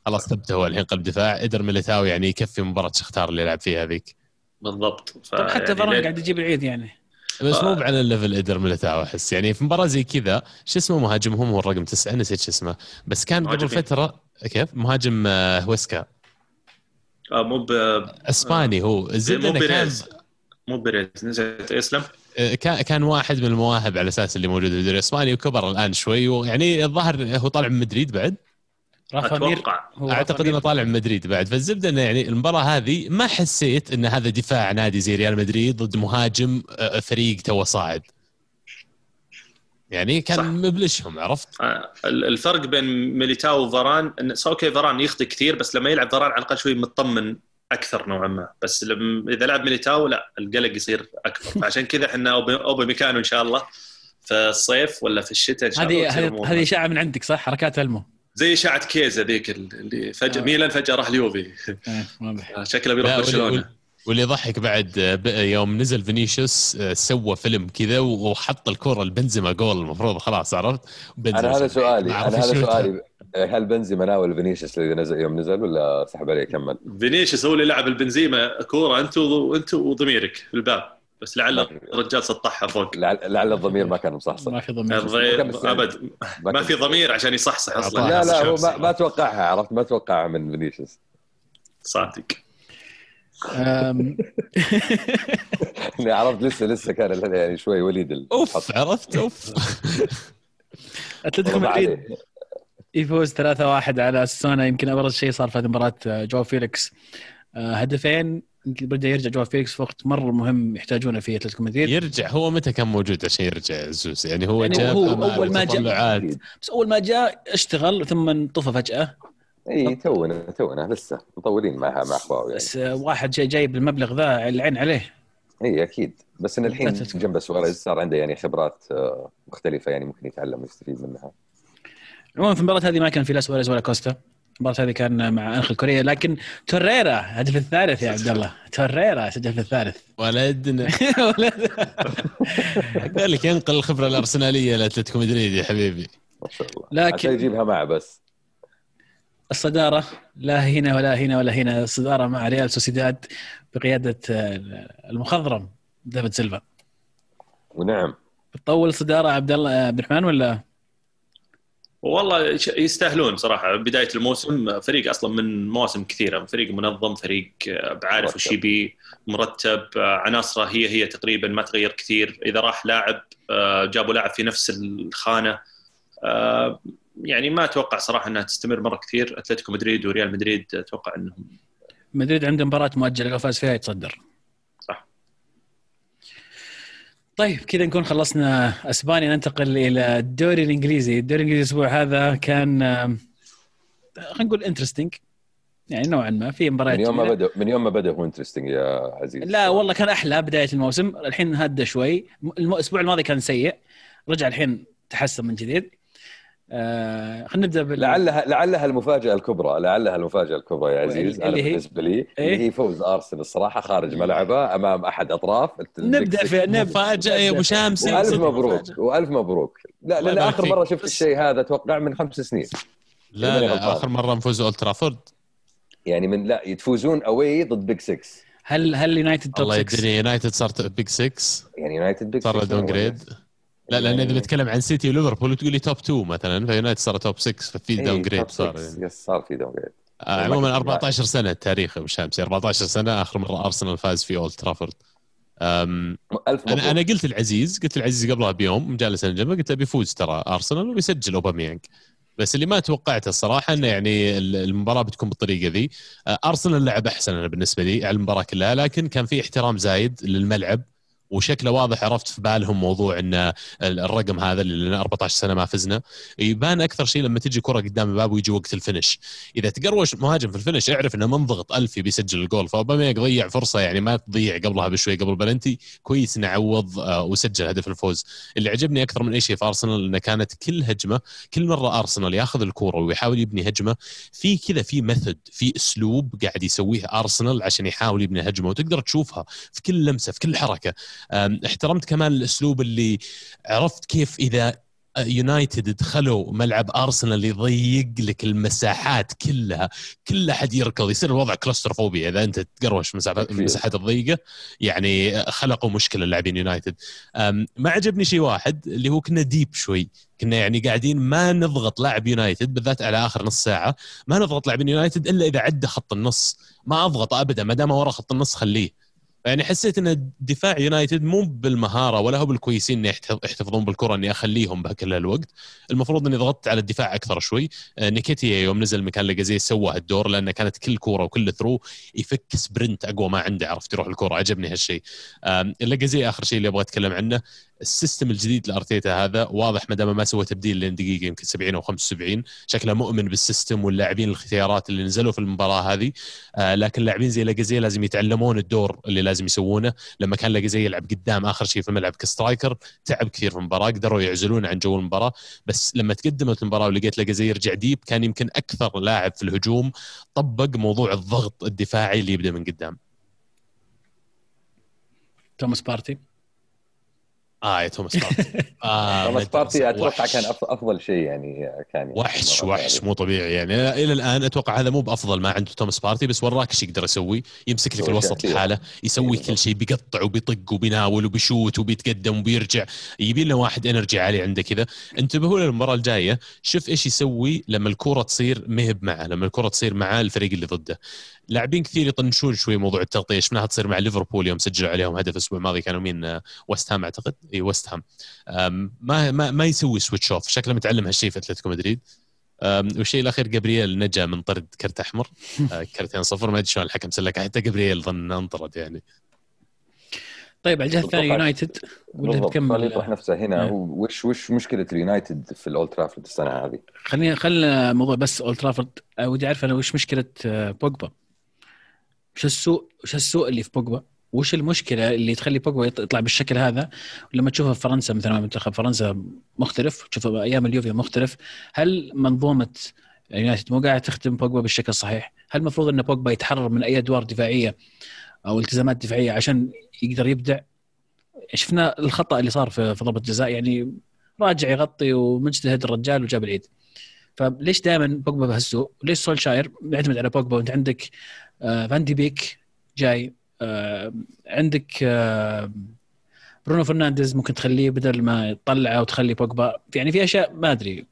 خلاص ثبته هو الحين قلب دفاع. قدر ميليتاو يعني يكفي مباراة شختار اللي لعب فيها هذيك. بالضبط. ف... طب حتى يعني فاران ليه- قاعد يجيب العيد يعني. بس مو. على ال level قدر ميليتاو أحس. يعني في مباراة زي كذا شو اسمه مهاجمهم؟ هو الرقم تسعة نسيت شو اسمه. بس كان قبل. فترة كيف؟ مهاجم آه، هويسكا. آه مو ب... إسباني هو. الزبده مو بيريز. مو بيريز. نسيت اسمه. كان كان واحد من المواهب على أساس اللي موجود في الدوري الإسباني وكبر الآن شوي. ويعني الظاهر هو طالع من مدريد بعد. أتوقع. أعتقد إنه. طالع من مدريد بعد. فالزبدة إنه يعني المباراة هذه ما حسيت إن هذا دفاع نادي زي ريال مدريد ضد مهاجم آه، فريق تو صاعد. يعني كان صح. مبلشهم عرفت؟ آه، الفرق بين ميليتاو وفاران إن أوكي فاران يخطي كثير بس لما يلعب فاران على الأقل شوي مطمن أكثر نوعا ما. بس لما إذا لعب ميليتاو لا القلق يصير أكبر. فعشان كذا إحنا اوباميكانو إن شاء الله في الصيف ولا في الشتاء إن شاء الله هذه هذه إشاعة من عندك صح؟ حركات أولمو. زي إشاعة كيزا ذيك اللي فجاه آه. ميلان فجأة راح اليوفي. إيه، واضح. شكله بيروح برشلونة. واللي يضحك بعد آه، يوم نزل فينيسيوس آه، سوى فيلم كذا وحط الكره لبنزيما جول المفروض خلاص عرفت؟ أنا هذا سؤالي. ما أنا هذا. سؤالي. هل بنزيما ناول فينيسيوس اللي نزل يوم نزل ولا سحب عليه كمل؟ فينيسيوس هو اللي لعب لبنزيما كورة أنت وانت وضميرك في الباب. بس لعل الرجال سطحها فوق. لعل, لعل الضمير ما كان مصحصح. ما في ضمير. أبد. ما كان- في ضمير عشان يصحصح أصلا. لا لا هو. ما, ما توقعها عرفت؟ ما توقعها من فينيسيوس. صادق. يعني عرفت لسه لسه كان يعني شوي وليد ال- أوف عرفت؟ أوف. أتلتيكو مدريد. يفوز 3-1 على سونا. يمكن أبرز شيء صار في هذه المباراة آه، جو فيليكس. آه، هدفين. يمكن بدا يرجع جو فيليكس في وقت مرة مهم يحتاجونه في أتلتيكو مدريد. يرجع. هو متى كان موجود عشان يرجع عزوز يعني هو يعني جاب هو أول ما جاء-. بس أول ما جاء اشتغل ثم انطفى فجأة. اي تونا تونا لسه مطولين مع مع اخوه يعني. بس واحد جاي جايب المبلغ ذا العين عليه. اي أكيد. بس إن الحين جنب سواريز صار عنده يعني خبرات آه، مختلفة يعني ممكن يتعلم ويستفيد منها. عموما في المباراه هذه ما كان في لا سواريز ولا كوستا. المباراة هذه كان مع انخل كوريا لكن توريرا هدف الثالث يا عبد الله. توريرا سجل في الثالث. ولدنا قال لك ينقل الخبرة الأرسنالية لأتلتيكو مدريد يا حبيبي. ما شاء الله. لكن- عشان يجيبها معه بس. الصدارة لا هنا ولا هنا ولا هنا. الصدارة مع ريال سوسيداد بقيادة المخضرم ديفيد سيلفا. ونعم بتطول صدارة عبد الله عبد الرحمن ولا؟ والله يستاهلون صراحة. بداية الموسم فريق أصلا من مواسم كثيرة فريق منظم فريق بعارف وش. يبي مرتب عناصره هي هي تقريبا ما تغير كثير. إذا راح لاعب جابوا لاعب في نفس الخانة يعني ما أتوقع صراحة إنها تستمر مرة كثير. أتلتيكو مدريد وريال مدريد أتوقع إنهم مدريد عنده مباراة مؤجلة لو فاز فيها يتصدر. صح. طيب كذا نكون خلصنا أسبانيا. ننتقل إلى الدوري الإنجليزي، الدوري الإنجليزي الأسبوع هذا كان آم، خلينا نقول interesting يعني نوعا ما في مباريات من يوم ما. بدا من يوم ما بدأ هو interesting يا عزيز. لا والله كان أحلى بداية الموسم. الحين هدى شوي. الأسبوع الماضي كان سيء. رجع الحين تحسن من جديد. آه خلينا نبدأ بال لعلها لعلها المفاجأة الكبرى لعلها المفاجأة الكبرى يا عزيز اللي أنا هي؟ بالنسبة لي إيه؟ اللي هي فوز أرسنال الصراحة خارج ملعبه أمام أحد أطراف نبدأ في مفاجأة يا أبو شامسي وألف مبروك. وألف مبروك. لا الله لأن اخر. مرة شفت بس- الشيء هذا أتوقع من خمس سنين. لا لا غلطان. آخر مرة نفوزوا أولد ترافورد. يعني من لا يتفوزون أوي ضد بيج 6 هل هل يونايتد توب الله 6 يدري يونايتد صارت بيج 6 يعني يونايتد بيج صار 6 داون جريد لا لأن إذا نتكلم عن سيتي وليفربول وتقول لي توب 2 مثلا فيونايتد صار توب 6 ففي داون جريد صار يعني. يس صار في downgrade عموما 14 سنة التاريخ أبو شامسي 14 سنة آخر مرة أرسنال فاز في اولد ترافورد مبروك أنا أنا قلت العزيز قلت العزيز قبلها بيوم جالس أنا جنبه قلت له بيفوز ترى أرسنال وبيسجل أوباميانج. بس اللي ما توقعته الصراحة إنه يعني ال- المباراة بتكون بالطريقة ذي. آه، أرسنال لعب أحسن أنا بالنسبة لي على المباراة كلها لكن كان في احترام زايد للملعب. وشكله واضح عرفت في بالهم موضوع إن الرقم هذا اللي لنا 14 سنة ما فزنا. يبان أكثر شيء لما تجي كرة قدام الباب ويجي وقت ال finish. إذا تقروش مهاجم في ال finish اعرف إنه منضغط اللي بيسجل الجول. فأوباميانج ضيع فرصة يعني ما تضيع قبلها بشوي قبل بلنتي. كويس إنه عوض آه، وسجل هدف الفوز. اللي عجبني أكثر من أي شيء في أرسنال إنه كانت كل هجمة كل مرة أرسنال ياخذ الكورة ويحاول يبني هجمة في كذا في method في أسلوب قاعد يسويه أرسنال عشان يحاول يبني هجمة. وتقدر تشوفها في كل لمسة في كل حركة. احترمت كمان الأسلوب اللي عرفت كيف إذا يونايتد دخلوا ملعب ارسنال يضيق لك المساحات كلها كل أحد يركض يصير الوضع claustrophobia إذا أنت تقروش مساحات المساحات الضيقة يعني خلقوا مشكلة لاعبين يونايتد ما عجبني شيء واحد اللي هو كنا deep شوي. كنا يعني قاعدين ما نضغط لاعب يونايتد بالذات على آخر نص ساعة ما نضغط لاعبين يونايتد إلا إذا عدى خط النص. ما أضغط ابدا ما دام ورا خط النص خليه. يعني حسيت إن دفاع يونايتد مو بالمهارة ولا هو بالكويسين اني يحتفظون بالكرة إني أخليهم به كل الوقت. المفروض إني ضغطت على الدفاع أكثر شوي. آه، نيكيتيا يوم نزل مكان لاجازي سوى هالدور لأنه كانت كل كورة وكل through يفك sprint أقوى ما عنده عرفت يروح الكورة. عجبني هالشيء. لاجازي آخر شيء اللي أبغى أتكلم عنه. ال system الجديد لارتيتا هذا واضح ما دام ما سوى تبديل لين دقيقة يمكن 70 أو 75 شكله مؤمن بال system واللاعبين الاختيارات اللي نزلوا في المباراة هذه. آه لكن لاعبين زي لاجازي لازم يتعلمون الدور اللي لازم يسوونه. لما كان لاجازي يلعب قدام آخر شيء في الملعب ك striker تعب كثير في المباراة قدروا يعزلون عن جو المباراة. بس لما تقدمت المباراة ولقيت لاجازي يرجع deep كان يمكن أكثر لاعب في الهجوم طبق موضوع الضغط الدفاعي اللي يبدأ من قدام. توماس بارتي. آه يا توماس بارتي آه توماس بارتي أتوقع كان أفضل شيء يعني كان وحش وحش مو طبيعي يعني. إلى الآن أتوقع هذا مو بأفضل ما عنده توماس بارتي بس وراك إيش يقدر يسوي؟ يمسك لك الوسط لحاله يسوي كل شيء بيقطع وبيطق وبيناول وبيشوت وبيتقدم وبيرجع. يبي له واحد energy عالي عنده كذا. انتبهوا للمباراه الجاية شوف إيش يسوي لما الكره تصير مهب معه لما الكره تصير مع الفريق اللي ضده. لاعبين كثير يطنشون شوي موضوع التغطية شفناها تصير مع ليفربول يوم سجلوا عليهم هدف الأسبوع الماضي كانوا مين؟ ويست هام أعتقد. إي ويست هام ما ما ما يسوي switch off شكله متعلم هالشيء في أتلتيكو مدريد. والشيء الأخير جابرييل نجا من طرد كرت أحمر. آه، كرتين صفر ما أدري شلون الحكم سلك. حتى جابرييل ظن انطرد يعني. طيب على الجهة الثانية يونايتد ولا نكمل يطرح نفسه هنا. نعم. وش وش مشكلة اليونايتد في الأولد ترافورد السنة هذه؟ خلينا خلينا موضوع بس أولد ترافورد. ودي أعرف أنا وش مشكلة آه، بوجبا؟ وش السوء وش السوء اللي في بوجبا؟ وش المشكلة اللي تخلي بوجبا يطلع بالشكل هذا؟ ولما تشوفه في فرنسا مثلا منتخب فرنسا مختلف. تشوفه أيام اليوفي مختلف. هل منظومة يونايتد مو قاعد تخدم بوجبا بالشكل الصحيح؟ هل المفروض إن بوجبا يتحرر من أي أدوار دفاعية أو التزامات دفاعية عشان يقدر يبدع؟ شفنا الخطأ اللي صار في ضربة الجزاء. يعني راجع يغطي ومجتهد الرجال وجاب العيد. فليش دائما بوجبا بهالسوء؟ ليش سولشاير يعتمد على بوجبا؟ وأنت عندك فان دي بيك جاي آه عندك آه برونو فرنانديز ممكن تخليه بدل ما يطلعه وتخلي بوجبا يعني في أشياء ما أدري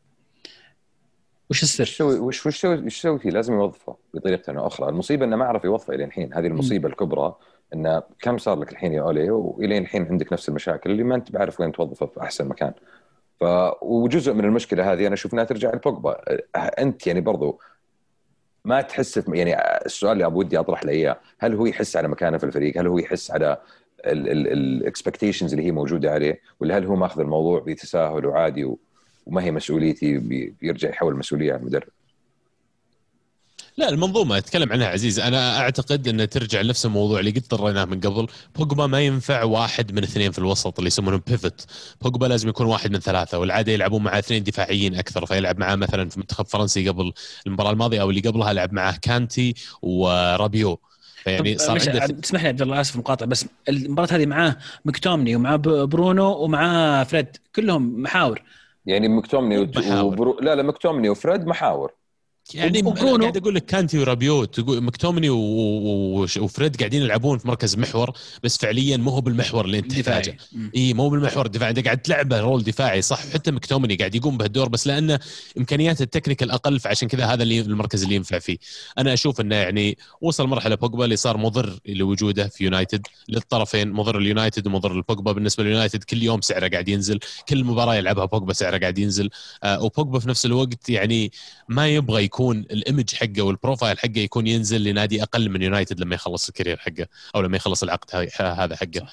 وش السر؟ وش وش وش وش يسوي فيه؟ لازم يوظفه بطريقة أخرى، المصيبة إنه ما عرف يوظفه إلى الحين، هذه المصيبة م. الكبرى إنه كم صار لك الحين يا أولي وإلى الحين عندك نفس المشاكل اللي ما أنت بعرف وين توظفه في أحسن مكان. ف وجزء من المشكلة هذه أنا أشوف إنها ترجع لبوجبا، أنت يعني برضو ما تحس يعني السؤال اللي أبو ودي أطرح له إياه هل هو يحس على مكانه في الفريق؟ هل هو يحس على ال expectations اللي هي موجودة عليه؟ ولا هل هو ماخذ الموضوع بتساهل وعادي وما هي مسؤوليتي بيرجع يحول المسؤوليه على المدرب؟ لا المنظومة اتكلم عنها عزيز. أنا أعتقد أن ترجع لنفس الموضوع اللي قد طريناه من قبل. بوجبا ما ينفع واحد من اثنين في الوسط اللي يسمونهم pivot بوجبا لازم يكون واحد من ثلاثة والعادة يلعبون مع اثنين دفاعيين أكثر. فيلعب معاه مثلا في منتخب فرنسي قبل المباراة الماضية أو اللي قبلها لعب معاه كانتي ورابيو. يعني صار عنده تسمح لي عبد الله آسف مقاطع بس المباراة هذه معاه مكتومني ومعاه برونو ومعاه فريد كلهم محاور. يعني مكتومني وبرو... لا لا مكتومني وفريد محاور. يعني وبرونو قاعد أقول لك كانتي ورابيو تقول مكتومني وفريد قاعدين يلعبون في مركز محور بس فعليا مو هو بالمحور اللي انت تحتاجه. إي مو بالمحور الدفاعي. انت قاعد تلعبه role دفاعي صح؟ حتى مكتومني قاعد يقوم بهالدور بس لأنه إمكانيات ال technical أقل فعشان كذا هذا اللي المركز اللي ينفع فيه. أنا أشوف إنه يعني وصل مرحلة بوجبا اللي صار مضر لوجوده في يونايتد للطرفين مضر اليونايتد ومضر لبوجبا. بالنسبة لليونايتد كل يوم سعره قاعد ينزل كل مباراة يلعبها بوجبا سعره قاعد ينزل. آه وبوجبا في نفس الوقت يعني ما يبغى يكون ال image حقه وال profile حقه يكون ينزل لنادي أقل من يونايتد لما يخلص ال career حقه أو لما يخلص العقد هذا حقه.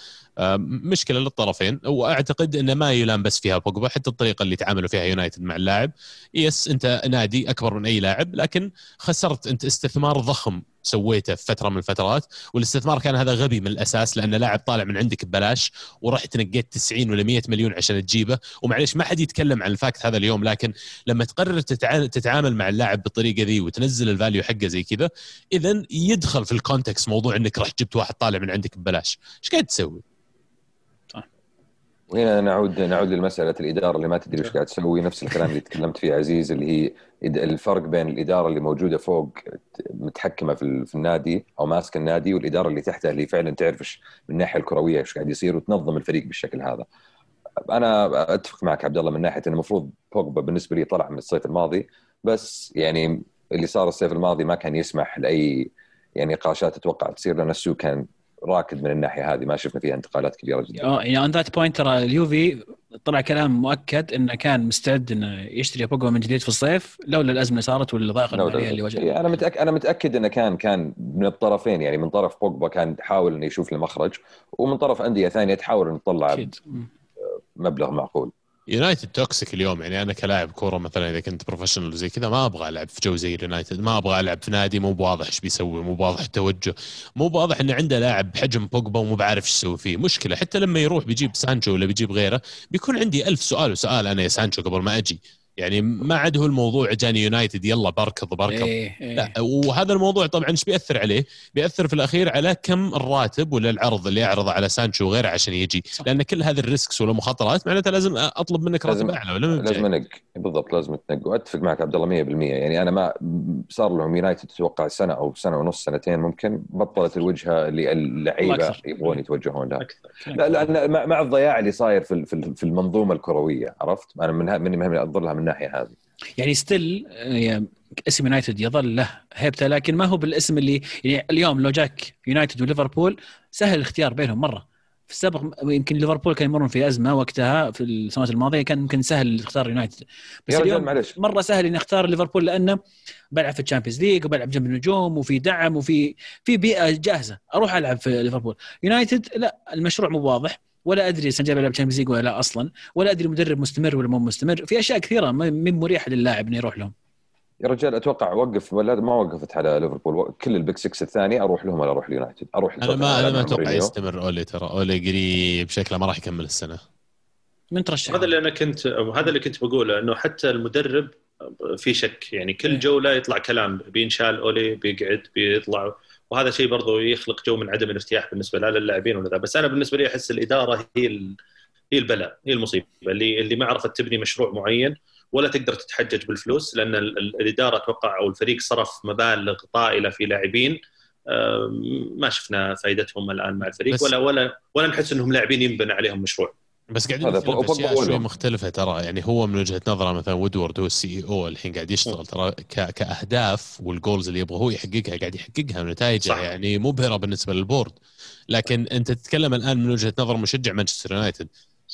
مشكلة للطرفين. وأعتقد انه ما يلام بس فيها بوجبا حتى الطريقة اللي تعاملوا فيها يونايتد مع اللاعب. yes أنت نادي أكبر من أي لاعب لكن خسرت. أنت استثمار ضخم سويته في فترة من الفترات والاستثمار كان هذا غبي من الأساس لأن لاعب طالع من عندك ببلاش ورحت نقيت 90 ولا 100 مليون عشان تجيبه. ومعليش ما حد يتكلم عن ال fact هذا اليوم لكن لما تقرر تتعامل مع اللاعب بالطريقة ذي وتنزل ال value حقه زي كذا اذا يدخل في الكونتكست موضوع إنك رحت جبت واحد طالع من عندك ببلاش. إيش قاعد تسوي؟ وهنا نعود نعود لمسألة الإدارة اللي ما تدري إيش قاعد تسوي نفس الكلام اللي تكلمت فيه عزيز اللي هي الفرق بين الإدارة اللي موجودة فوق متحكمة في, في النادي أو ماسكة النادي والإدارة اللي تحتها اللي فعلا تعرف إيش من الناحية الكروية إيش قاعد يصير وتنظم الفريق بالشكل هذا. أنا أتفق معك عبد الله من ناحية انه المفروض بوجبا بالنسبة لي طلع من الصيف الماضي بس يعني اللي صار الصيف الماضي ما كان يسمح لأي يعني نقاشات أتوقع تصير لأن السوق كان راكد من الناحية هذه ما شفنا فيها انتقالات كبيرة جدا. on that point ترى اليوفي طلع كلام مؤكد إنه كان مستعد إنه يشتري بوجبا من جديد في الصيف لولا الأزمة اللي صارت والضائقه الماليه اللي وجدها. إيه، أنا متاكد أنا متأكد إنه كان كان من الطرفين يعني من طرف بوجبا كان يحاول إنه يشوف المخرج ومن طرف أندية ثانية تحاول ان تطلع مبلغ معقول. يونايتد توكسيك اليوم. يعني أنا كلاعب كورة مثلا إذا كنت professional زي كذا ما أبغى ألعب في جو زي اليونايتد ما أبغى ألعب في نادي مو بواضح إيش بيسوي مو بواضح التوجه مو بواضح إنه عنده لاعب بحجم بوجبا ومو بعرف إيش يسوي فيه. مشكلة حتى لما يروح بيجيب سانشو ولا بيجيب غيره بيكون عندي ألف سؤال وسؤال أنا يا سانشو قبل ما أجي. يعني ما عاد هو الموضوع جاني يونايتد يلا بركض بركض. إيه إيه. لا وهذا الموضوع طبعا إيش بيأثر عليه؟ بيأثر في الأخير على كم الراتب ولا العرض اللي يعرضه على سانشو وغيره عشان يجي. صح. لأن كل هذه ال risks والمخاطرات معناتها لازم أطلب منك راتب أعلى ولا لازم انق بالضبط لازم تنق. وأتفق معك عبد الله 100% يعني أنا ما صار لهم يونايتد تتوقع سنة أو سنة ونص سنتين ممكن بطلت الوجهة اللي اللعيبه يبغون يتوجهون لها. لا لأن مع الضياع اللي صاير في في المنظومة الكروية عرفت؟ أنا من من من الناحيه هذه. يعني still يعني اسم يونايتد يظل له هيبته لكن ما هو بالاسم اللي يعني اليوم لو جاك يونايتد وليفربول سهل الاختيار بينهم مرة. في السابق يمكن ليفربول كان يمرون في أزمة وقتها في السنوات الماضية كان ممكن سهل اختيار يونايتد. بس اليوم معلش. مرة سهل إني أختار ليفربول لأنه بلعب في ال Champions League وبلعب جنب النجوم وفي دعم وفي في بيئة جاهزة. أروح ألعب في ليفربول. يونايتد لا المشروع مو واضح. ولا أدري سنجاب يلعب Champions League ولا لا أصلا ولا أدري المدرب مستمر ولا مو مستمر في أشياء كثيرة من مريحة للاعب إنه يروح لهم. يا رجال أتوقع وقف ولا ما وقفت على ليفربول. كل ال big 6 الثاني أروح لهم ولا أروح اليونايتد أروح أنا ما أنا ما أتوقع يستمر أولي ترى أولي قريب شكله ما راح يكمل السنة. من ترشح؟ هذا اللي أنا كنت هذا اللي كنت بقوله إنه حتى المدرب في شك. يعني كل إيه. جوله يطلع كلام بينشال أولي بيقعد بيطلع وهذا شيء برضو يخلق جو من عدم الارتياح بالنسبة لا للاعبين ولا ذا. بس أنا بالنسبة لي أحس الإدارة هي هي البلاء هي المصيبة. اللي اللي ما عرفت تبني مشروع معين ولا تقدر تتحجج بالفلوس لأن الإدارة أتوقع أو الفريق صرف مبالغ طائلة في لاعبين ما شفنا فائدتهم الآن مع الفريق ولا ولا ولا نحس إنهم لاعبين ينبنى عليهم مشروع. بس قاعدين نتكلم أشياء شوي مختلفة ترى. يعني هو من وجهة نظره مثلا وودورد هو ال CEO الحين قاعد يشتغل. ترى كأهداف وال goals اللي يبغى هو يحققها قاعد يحققها ونتائجها يعني مبهرة بالنسبة لل board. لكن أنت تتكلم الآن من وجهة نظر مشجع مانشستر يونايتد.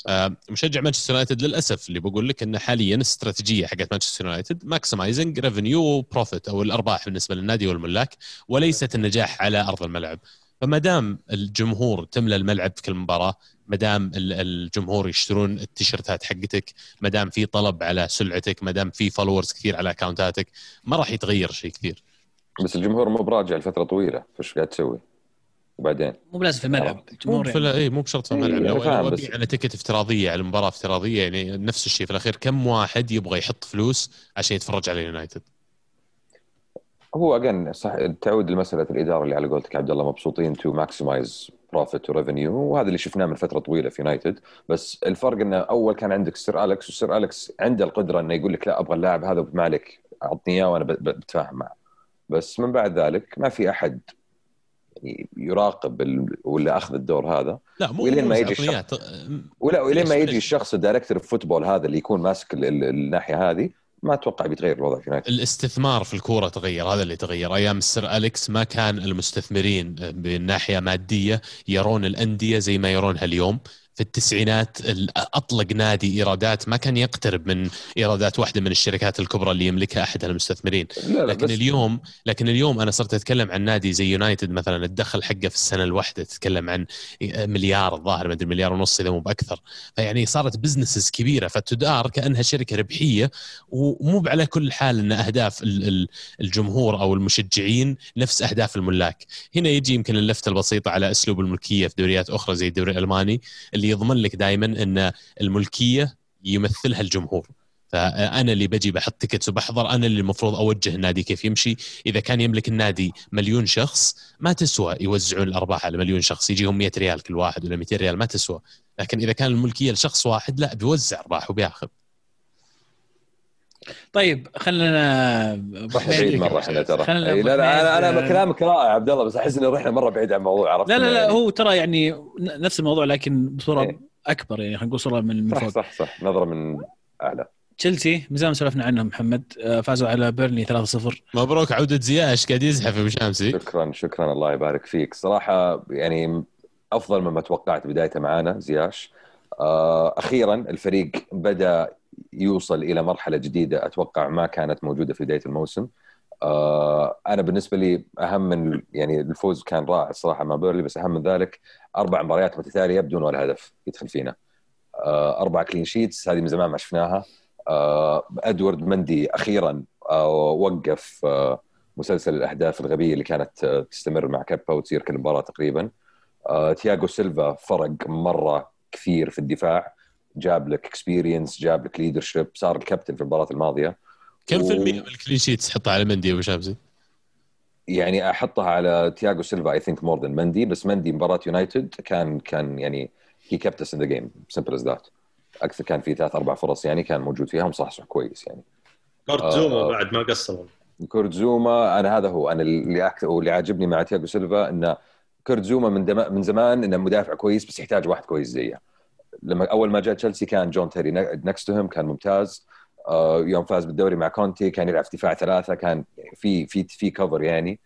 آه مشجع مانشستر يونايتد للأسف اللي بقول لك إنه حاليا الاستراتيجيه حقت مانشستر يونايتد maximizing revenue profit أو الأرباح بالنسبة للنادي والملاك وليست النجاح على أرض الملعب. فما دام الجمهور تملى الملعب في كل مباراة ما دام الجمهور يشترون التيشيرتات حقتك ما دام في طلب على سلعتك ما دام في followers كثير على account اتك ما راح يتغير شيء كثير بس الجمهور مو براجع لفترة طويلة فايش قاعد تسوي؟ وبعدين مو بلازم في الملعب مو في يعني. اي مو بشرط في الملعب إيه لو أنا بس... على ticket افتراضية على مباراة افتراضية يعني نفس الشيء في الأخير كم واحد يبغى يحط فلوس عشان يتفرج على يونايتد هو again صح تعود لمسألة الإدارة اللي على قولتك عبد الله مبسوطين to maximize profit و revenue وهذا اللي شفناه من فترة طويلة في يونايتد بس الفرق إنه أول كان عندك سير اليكس وسير اليكس عنده القدرة إنه يقول لك لا أبغى اللاعب هذا ما عليك أعطني إياه وأنا بتفاهم معه. بس من بعد ذلك ما في أحد يراقب ولا أخذ الدور هذا. لا مو ولين ما يجي الشخص ولا ولين ما يجي الشخص ال director football هذا اللي يكون ماسك الناحية هذه ما أتوقع بيتغير الوضع في يونايتد الاستثمار في الكورة تغير هذا اللي تغير. أيام السر أليكس ما كان المستثمرين من ناحيه مادية يرون الأندية زي ما يرونها اليوم. في التسعينات ال- أطلق نادي إيرادات ما كان يقترب من إيرادات واحدة من الشركات الكبرى اللي يملكها أحد المستثمرين. لا لا لكن بس اليوم لكن اليوم أنا صرت أتكلم عن نادي زي يونايتد مثلا الدخل حقه في السنة الواحدة تتكلم عن مليار الظاهر ما أدري مليار ونص إذا مو بأكثر. فيعني صارت businesses كبيرة فتدار كأنها شركة ربحية ومو على كل حال إن أهداف ال- ال- الجمهور أو المشجعين نفس أهداف الملاك. هنا يجي يمكن اللفتة البسيطة على أسلوب الملكية في دوريات أخرى زي الدوري الألماني اللي يضمن لك دائما إن الملكية يمثلها الجمهور. فأنا اللي بجي بحط tickets وبحضر أنا اللي المفروض أوجه النادي كيف يمشي. إذا كان يملك النادي مليون شخص ما تسوى يوزعون الأرباح على مليون شخص. يجيهم 100 ريال كل واحد ولا 200 ريال ما تسوى. لكن إذا كان الملكية لشخص واحد لا بيوزع ارباح وبياخذ. طيب خلينا رحنا بعيد مرة إحنا ترى. لا لا أنا أنا كلامك رائع عبد الله بس أحس ان رحنا مرة بعيد عن الموضوع عرفت؟ لا لا لا يعني- هو ترى يعني نفس الموضوع لكن بصورة إيه. أكبر يعني خلينا نقول صورة من من صح فوق. صح صح. نظرة من أعلى. تشيلسي من زمان سولفنا عنهم محمد. آه، فازوا على بيرني 3-0 مبروك عودة زياش قاعد يزحف أبو شامسي شكرا شكرا الله يبارك فيك. صراحة يعني أفضل مما توقعت بدايته معانا زياش. آه، أخيرا الفريق بدأ يوصل إلى مرحلة جديدة أتوقع ما كانت موجودة في بداية الموسم. آه، أنا بالنسبة لي أهم من يعني الفوز كان رائع الصراحة مع بيرلي بس أهم من ذلك أربع مباريات متتالية بدون ولا هدف يدخل فينا. آه، أربع clean sheets هذه من زمان ما شفناها. آه، إدوارد مندي أخيرا وقف مسلسل الأهداف الغبية اللي كانت تستمر مع كيبا وتصير كل مباراة تقريبا. تياغو سيلفا فرق مرة كثير في الدفاع. جاب لك experience جاب لك leadership صار الكابتن في المباراة الماضية كم في و- المية من ال clean sheets تحطها على مندي أبو شامسي؟ يعني أحطها على تياغو سيلفا I think more than مندي بس مندي مباراة يونايتد كان كان يعني هي kept us in the game simple as that أكثر كان في ثلاث أربع فرص يعني كان موجود فيها ومصحصح كويس يعني كورت زوما آه. بعد ما قصر كورت زوما أنا هذا هو أنا اللي أكثر واللي عاجبني مع تياغو سيلفا إنه كورت زوما من دم... من زمان إنه مدافع كويس بس يحتاج واحد كويس زيه لما أول ما جاء تشيلسي كان جون تيري next to him كان ممتاز. آه، يوم فاز بالدوري مع كونتي كان يلعب دفاع ثلاثة كان في في في cover يعني.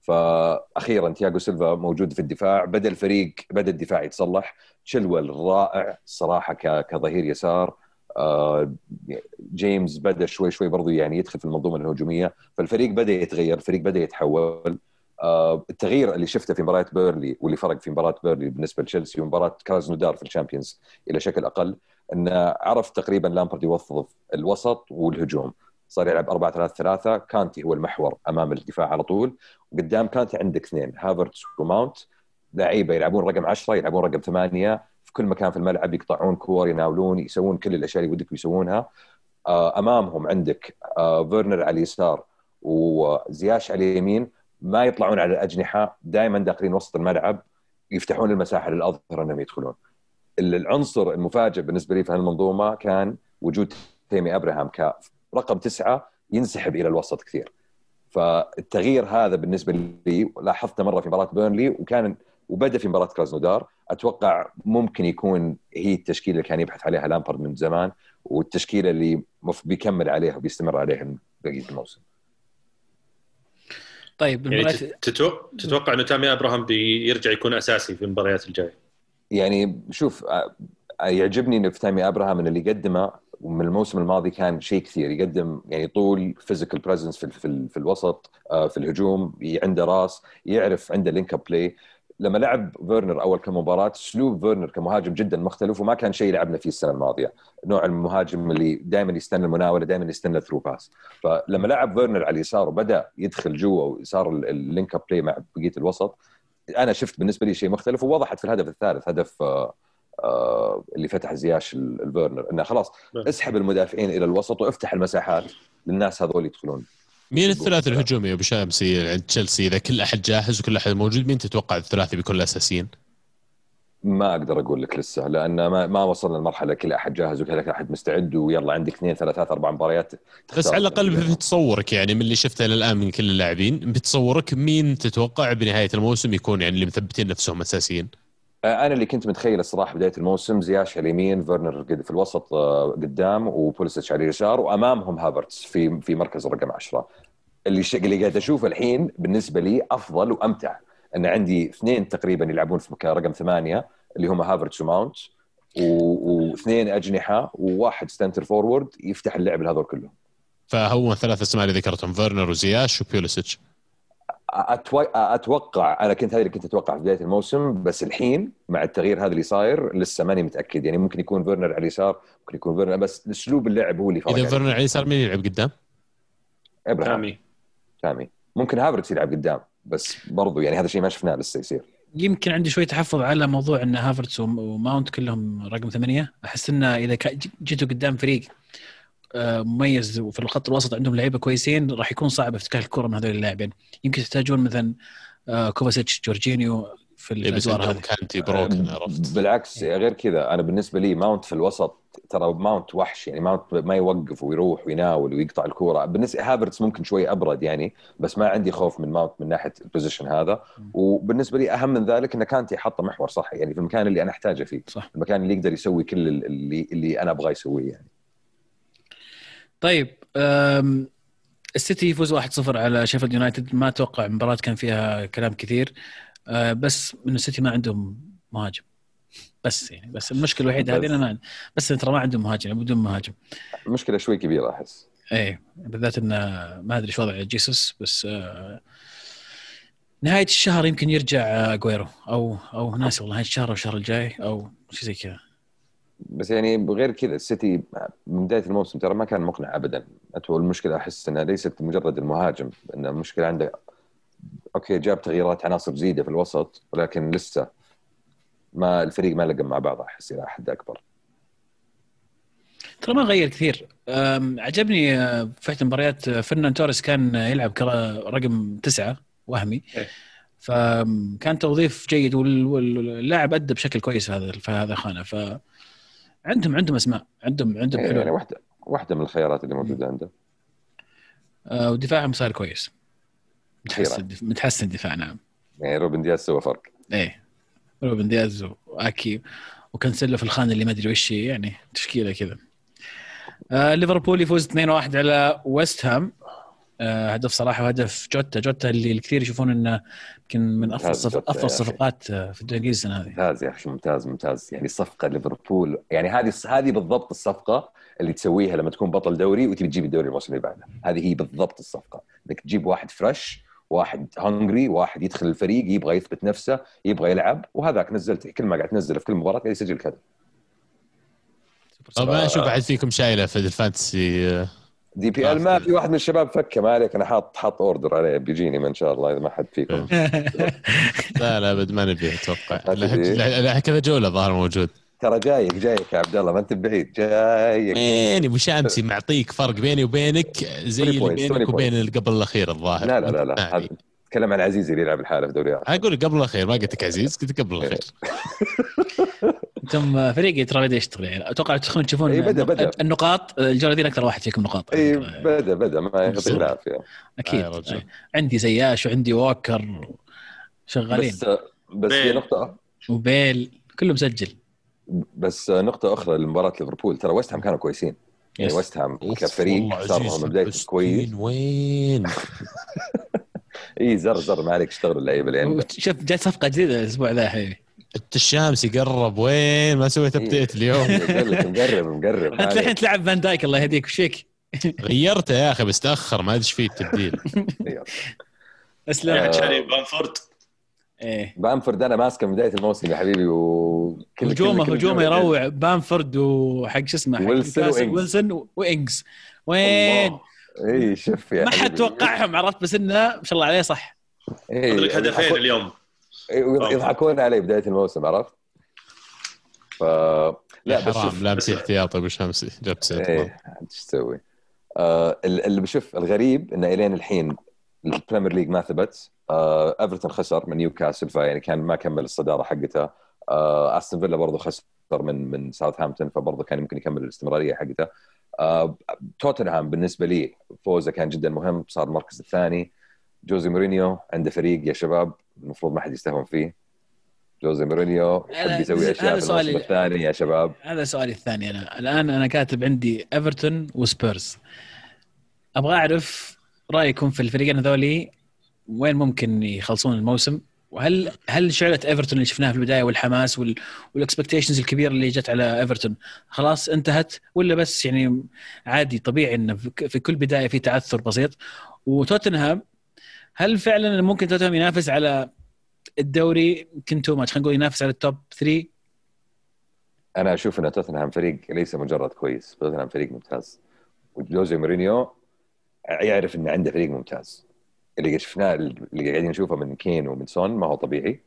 فاخيرا تياغو سيلفا موجود في الدفاع بدأ الفريق بدأ الدفاع يتصلح. تشيلويل رائع صراحة كظهير يسار. آه، جيمس بدأ شوي شوي برضو يعني يدخل في المنظومة الهجومية. فالفريق بدأ يتغير الفريق بدأ يتحول. التغيير اللي شفته في مباراة بيرلي واللي فرق في مباراة بيرلي بالنسبة لتشيلسي ومباراة كرازنودار في ال Champions إلى شكل أقل إنه عرف تقريبا لامبرد يوظف الوسط والهجوم. صار يلعب 4 3 3 كانتي هو المحور أمام الدفاع على طول. وقدام كانتي عندك اثنين هافرتس وماونت. لعيبة يلعبون رقم 10 يلعبون رقم 8 في كل مكان في الملعب يقطعون كور يناولون يسوون كل الأشياء اللي ودك يسوونها. آه، أمامهم عندك آه، فيرنر على اليسار وزياش على اليمين. ما يطلعون على الأجنحة دائما داخلين وسط الملعب يفتحون المساحة للأظهرة إنهم يدخلون. العنصر المفاجئ بالنسبة لي في هالمنظومة كان وجود تيمي أبراهام كرقم تسعة ينسحب إلى الوسط كثير. فالتغيير هذا بالنسبة لي لاحظته مرة في مباراة بيرنلي وكان وبدأ في مباراة كرازنودار أتوقع ممكن يكون هي التشكيلة اللي كان يبحث عليها لامبرد من زمان والتشكيلة اللي بيكمل عليها وبيستمر عليها بقية الموسم. طيب يعني المباراة تتو- تتوقع إنه تامي أبراهام بيرجع يكون أساسي في المباريات الجاية؟ يعني شوف يعجبني إن في تامي أبراهام ان اللي قدمه من الموسم الماضي كان شيء كثير. يقدم يعني طول physical presence في, في, في الوسط في الهجوم عنده راس يعرف عنده link up play لما لعب فيرنر أول كم مباراة أسلوب فيرنر كمهاجم جدا مختلف وما كان شيء لعبنا فيه السنة الماضية. نوع المهاجم اللي دائما يستنى المناولة دائما يستنى ال through pass فلما لعب فيرنر على اليسار وبدأ يدخل جوا وصار ال link up play مع بقية الوسط أنا شفت بالنسبة لي شيء مختلف ووضحت في الهدف الثالث هدف آه، آه، اللي فتح زياش ال- الفيرنر إنه خلاص. اسحب المدافعين إلى الوسط وافتح المساحات للناس هذول يدخلون. مين الثلاثي الهجومي أبو شامسي عند تشيلسي إذا كل أحد جاهز وكل أحد موجود مين تتوقع الثلاثي بيكون الاساسيين؟ ما أقدر أقول لك لسه لأن ما, ما وصلنا لمرحلة كل أحد جاهز وكل أحد مستعد ويلا عندك اثنين ثلاثات أربع مباريات بس. على الأقل في تصورك يعني من اللي شفته إلى الآن من كل اللاعبين بتصورك مين تتوقع بنهاية الموسم يكون يعني اللي مثبتين نفسهم أساسيين؟ أنا اللي كنت متخيل الصراحة بداية الموسم زياش على اليمين فيرنر في الوسط آه، قدام وبوليسيتش على اليسار وأمامهم هافرتس في في مركز الرقم 10 اللي. اللي قاعد أشوفه الحين بالنسبة لي أفضل وأمتع إن عندي اثنين تقريبا يلعبون في مكان رقم ثمانية اللي هم هافرتس وماونت واثنين أجنحة وواحد center forward يفتح اللعب لهذول كلهم فهو الثلاث اسماء اللي ذكرتهم فيرنر وزياش وبيوليسيتش. أتوقع أنا كنت هذه اللي كنت أتوقع في بداية الموسم بس الحين مع التغيير هذا اللي صاير لسه ماني متأكد. يعني ممكن يكون فيرنر على اليسار ممكن يكون فيرنر بس أسلوب اللعب هو اللي فرق إذا عليه. فيرنر على اليسار مين يلعب قدام؟ أبراهام تامي. تامي. ممكن هافرتس يلعب قدام بس برضو يعني هذا الشيء ما شفناه لسه يصير. يمكن عندي شوي تحفظ على موضوع إن هافرتس وم- وماونت كلهم رقم ثمانية. أحس إنه إذا جيتوا قدام فريق آه، مميز وفي الخط الوسط عندهم لعيبة كويسين راح يكون صعب افتكاك الكرة من هذول اللاعبين. يمكن تحتاجون مثلا آه، كوفاسيتش جورجينيو في إيه، الأدوار هذه. كانتي broken عرفت؟ بالعكس غير كذا أنا بالنسبة لي ماونت في الوسط ترى ماونت وحش يعني ماونت ما يوقف ويروح ويناول ويقطع الكوره بالنسبة هافرتس ممكن شوي أبرد يعني بس ما عندي خوف من ماونت من ناحية ال position هذا. وبالنسبة لي أهم من ذلك إن كانتي حط محور صح يعني في المكان اللي أنا أحتاجه فيه صح. المكان اللي يقدر يسوي كل اللي اللي أنا أبغاه يسويه يعني. طيب السيتي يفوز 1-0 على شيفيلد يونايتد. ما أتوقع مباراه كان فيها كلام كثير. آه، بس من السيتي ما عندهم مهاجم. بس يعني بس المشكلة الوحيدة. هذه ما بس ترى ما عندهم مهاجم يعني بدون مهاجم. مشكله شوي كبيرة أحس. إيه بالذات إنه ما أدري إيش وضع جيسوس بس آه، نهاية الشهر يمكن يرجع اجويرو أو أو ناسي والله نهاية الشهر أو الشهر الجاي أو شيء زي كذا. بس يعني غير كذا السيتي من بداية الموسم ترى ما كان مقنع ابدا. المشكلة أحس إنها ليست مجرد المهاجم إن المشكلة عنده أوكي جاب تغييرات عناصر جديدة في الوسط ولكن لسه ما الفريق ما لقى مع بعض أحس إلى حد أكبر. ترى ما غير كثير. عجبني آه، في احدى المباريات آه، فرنان توريس كان يلعب رقم تسعة وهمي. إيه. فكان توظيف جيد وال- واللاعب أدى بشكل كويس في هذا في هذا الخانه ف عندهم عندهم أسماء. عندهم عندهم يعني حلول. واحدة واحدة من الخيارات اللي موجودة عنده آه، ودفاعهم صار كويس. متحسن. متحسن دفاع نعم. يعني روبن دياز سوى فرق. إيه. روبن دياز وأكي وكانسيلو في الخانة اللي ما أدري وش يعني تشكيلة كذا. آه ليفربول يفوز 2-1 على ويست هام. هدف صراحة وهدف جوتا. جوتا اللي الكثير يشوفون إنه يمكن من أفضل صف... أفضل. الصفقات آه، في الدوري الانجليزي السنة هذه. ممتاز يا أخي ممتاز ممتاز. يعني صفقة ليفربول يعني هذه هذه بالضبط الصفقة اللي تسويها لما تكون بطل دوري وتبي تجيب الدوري الموسم اللي بعده. هذه هي بالضبط الصفقة. إنك تجيب واحد fresh واحد hungry واحد يدخل الفريق يبغى يثبت نفسه يبغى يلعب وهذاك نزلت كل ما قاعد تنزله في كل مباراة قاعد يسجل كذا. طب ما أشوف احد فيكم شايلة في ال fantasy آه، the BPL ما في واحد من الشباب فكه ما عليك أنا حاط حاط order عليه بيجيني ما إن شاء الله إذا ما حد فيكم. لا لا أبد ما نبي أتوقع. كذا جولة ظهر موجود. ترى جايك جايك يا عبد الله ما أنت بعيد جايك. وين ابو شامسي معطيك فرق بيني وبينك زي 20 اللي بينك 20 وبين اللي قبل الأخير الظاهر. لا لا لا لا نعم. هذا تكلم عن عزيزي اللي يلعب الحالة في دوري. أقول قبل الأخير ما قلت لك عزيز قلت قبل الأخير. أنتم آه، فريقي ترى بدا يشتغل يعني أتوقع تدخلون تشوفون إي، بدأ- بدأ. النقاط آه، الجولة دي أكثر واحد فيكم نقاط اي يعني بدا بدا ما يعطيك. العافيه أكيد آه. آه. عندي زياش وعندي ووكر شغالين بس بس في. نقطة وبيل كله مسجل بس نقطة أخرى لمباراة ليفربول ترى ويست هام كانوا كويسين يعني يس. ويست هام كفريق والله صار عزيز من بداية كويس وين إي زر زر ما عليك اشتغلوا اللعيبة اللي عندك شوف جات صفقة جديدة الأسبوع ذا حبيبي أنت الشامسي قرب وين؟ ما سويت ابديت اليوم. مقرب مقرب أنت الحين. تلعب فان دايك الله يهديك. وش فيك؟ غيرته يا أخي بس تأخر ما أدري إيش فيه التبديل اسلم. شاري بامفورد إيه. بامفورد أنا ماسكه من بداية الموسم يا حبيبي وكل هجومه هجومه يروع. بامفورد وحق شو اسمه حق ويلسون. ويلسون وانجز وين؟ إي شوف يا ما حد. توقعهم عرفت؟ بس إنه ما شاء الله عليه صح. ادرك هدفين اليوم. يضحكون علي بداية الموسم عرفت؟ ف لا بس حرام لابس احتياطي أبو شامسي جبت سيرته إيه إيش تسوي؟ آه اللي بشوف الغريب انه إلين الحين ال Premier League ما ثبت. آه ايفرتون خسر من نيوكاسل فيعني كان ما كمل الصدارة حقته. آه استون فيلا برضه خسر من من ساوثهامبتون فبرضه كان يمكن يكمل الاستمرارية حقته. آه توتنهام بالنسبة لي فوزه كان جدا مهم صار المركز الثاني. جوزي مورينيو عنده فريق يا شباب المفروض ما حد يستهون فيه. جوزي مورينيو يحب يسوي أشياء في. الموسم الثاني يا شباب. هذا سؤالي الثاني أنا. الآن أنا كاتب عندي إيفرتون وسبيرز. أبغى أعرف رأيكم في الفريقين هذولي وين ممكن يخلصون الموسم؟ وهل هل شعلة إيفرتون اللي شفناها في البداية والحماس وال وال expectations الكبيرة اللي جت على إيفرتون خلاص انتهت؟ ولا بس يعني عادي طبيعي انه في كل بداية في تعثر بسيط؟ وتوتنهام هل فعلا ممكن توتنهام ينافس على الدوري؟ يمكن too much خلينا نقول ينافس على ال top 3 أنا أشوف إن توتنهام فريق ليس مجرد كويس. توتنهام فريق ممتاز. وجوزي مورينيو يعرف انه عنده فريق ممتاز. اللي شفناه اللي قاعدين نشوفه من كين ومن سون ما هو طبيعي.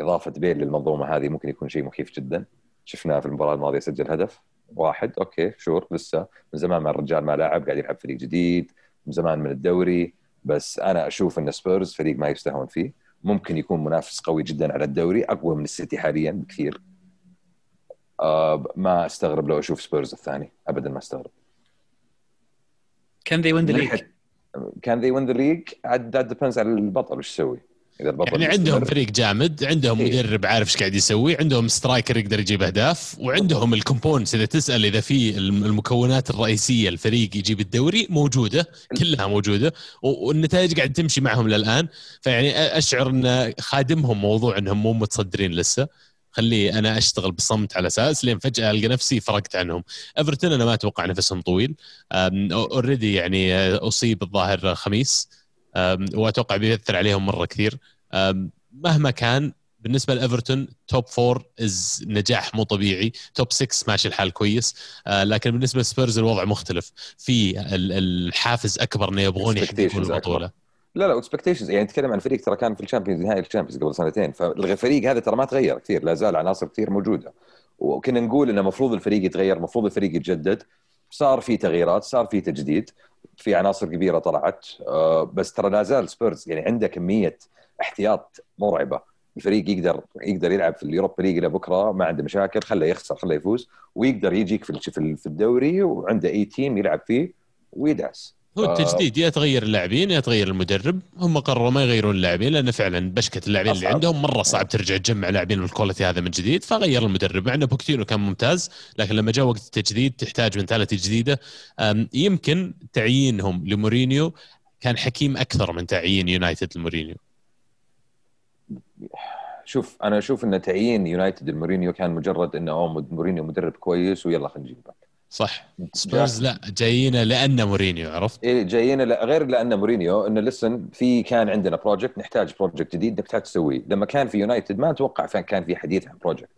إضافة بيل للمنظومة هذه ممكن يكون شيء مخيف جدا. شفناه في المباراة الماضية سجل هدف واحد. okay sure لسه. من زمان ما الرجال ما لاعب قاعد يلعب فريق جديد. من زمان من الدوري. بس أنا أشوف إن سبيرز فريق ما يستهون فيه. ممكن يكون منافس قوي جدا على الدوري أقوى من السيتي حاليا بكثير. آه ما أستغرب لو أشوف سبيرز الثاني. ابدا ما أستغرب. can they win the league can they win the league that depends على البطل وش يسوي؟ إذا البطل يعني عندهم فريق جامد عندهم إيه؟ مدرب عارف إيش قاعد يسوي عندهم striker يقدر يجيب أهداف وعندهم ال components. إذا تسأل إذا في المكونات الرئيسية الفريق يجيب الدوري موجودة كلها موجودة والنتائج قاعد تمشي معهم للآن. فيعني أشعر إن خادمهم موضوع إنهم مو متصدرين لسه. خليه أنا أشتغل بصمت على أساس. لين فجأة ألقى نفسي فرقت عنهم. إيفرتون أنا ما أتوقع نفسهم طويل. already يعني أصيب الظاهر خاميس. وأتوقع بيأثر عليهم مرة كثير. مهما كان بالنسبة لإيفرتون top four is نجاح مو طبيعي. top 6 ماشي الحال كويس. آه، لكن بالنسبة لسبيرز الوضع مختلف. في الحافز أكبر إنه يبغون يحققون البطولة. لا لا expectations يعني تتكلم عن فريق ترى كان في ال Champions نهائي ال Champions قبل سنتين. فالفريق هذا ترى ما تغير كثير. لا زال عناصر كثير موجودة. وكنا نقول إنه المفروض الفريق يتغير المفروض الفريق يتجدد. صار في تغييرات صار في تجديد. في عناصر كبيرة طلعت. آه، بس ترى لا زال سبيرز يعني عنده كمية احتياط مرعبة. الفريق يقدر يقدر يلعب في ال Europa League إلى بكرة ما عنده مشاكل خله يخسر خله يفوز ويقدر يجيك في في الدوري وعنده أي team يلعب فيه ويدعس. هو التجديد يا تغير اللاعبين يا تغير المدرب. هم قرروا ما يغيرون اللاعبين لأن فعلا بدكة اللاعبين اللي عندهم مرة صعب ترجع تجمع لاعبين بال quality هذا من جديد فغير المدرب. مع انه بوكتينو كان ممتاز لكن لما جاء وقت التجديد تحتاج mentality جديدة. يمكن تعيينهم لمورينيو كان حكيم أكثر من تعيين يونايتد لمورينيو. شوف أنا أشوف إن تعيين يونايتد لمورينيو كان مجرد إنه مورينيو مدرب كويس ويلا خلينا نجيبه صح. سبيرز لا جايين لأن مورينيو عرفت؟ إيه جايين لا غير لأن مورينيو انه لسن في كان عندنا project نحتاج project جديد نحتاج تسويه. لما كان في يونايتد ما أتوقع كان في حديث عن project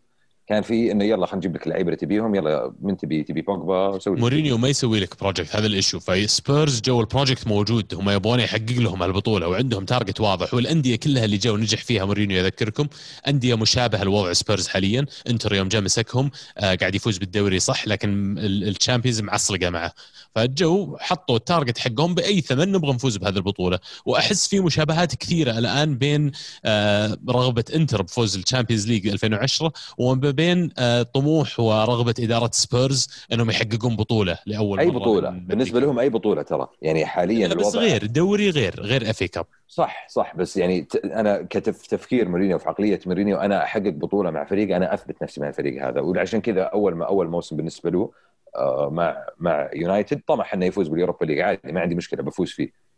كان في إنه يلا خلينا نجيب لك اللعيبه اللي تبيهم يلا من تبي تبي بوجبا سوي مورينيو ما يسوي لك project هذا ال issue فسبيرز جو ال project موجود هم يبغون يحقق لهم البطولة وعندهم target واضح. والأندية كلها اللي جو نجح فيها مورينيو اذكركم أندية مشابهة لوضع سبيرز حاليا. انتر يوم جاء مسكهم آه قاعد يفوز بالدوري صح لكن ال Champions معصلقة معه. فجو حطوا ال target حقهم بأي ثمن نبغى نفوز بهذه البطولة. وأحس في مشابهات كثيرة الآن بين آه رغبة انتر بفوز ال Champions League 2010 وما بين آه، طموح ورغبة إدارة سبيرز إنهم يحققون بطولة لأول أي مرة بطولة. بالنسبة لهم أي بطولة ترى. يعني حاليا بس غير دوري غير غير FA Cup. صح صح بس يعني أنا كتفكير مورينيو في عقلية مورينيو أنا أحقق بطولة مع فريق أنا أثبت نفسي مع الفريق هذا. وعشان كذا أول ما أول موسم بالنسبة له آه، مع مع يونايتد طمح إنه يفوز بال Europa League. عادي ما عندي مشكلة بفوز فيه.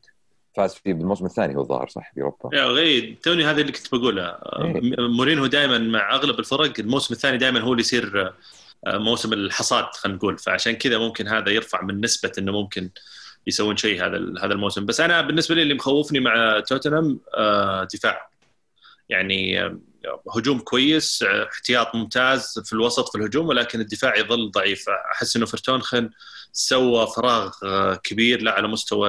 فاز فيه بالموسم الثاني هو الظاهر صح بأوروبا يا أخي توني هذا اللي كنت بقوله. إيه. مورينو دائما مع أغلب الفرق الموسم الثاني دائما هو اللي يصير آه، موسم الحصاد خلينا نقول. فعشان كذا ممكن هذا يرفع من نسبة إنه ممكن يسوون شيء هذا هذا الموسم. بس أنا بالنسبة لي اللي مخوفني مع توتنهام آه، دفاع. يعني آه، هجوم كويس احتياط ممتاز في الوسط في الهجوم ولكن الدفاع يظل ضعيف. أحس إنه فرتونخن سوى فراغ آه، كبير لا على مستوى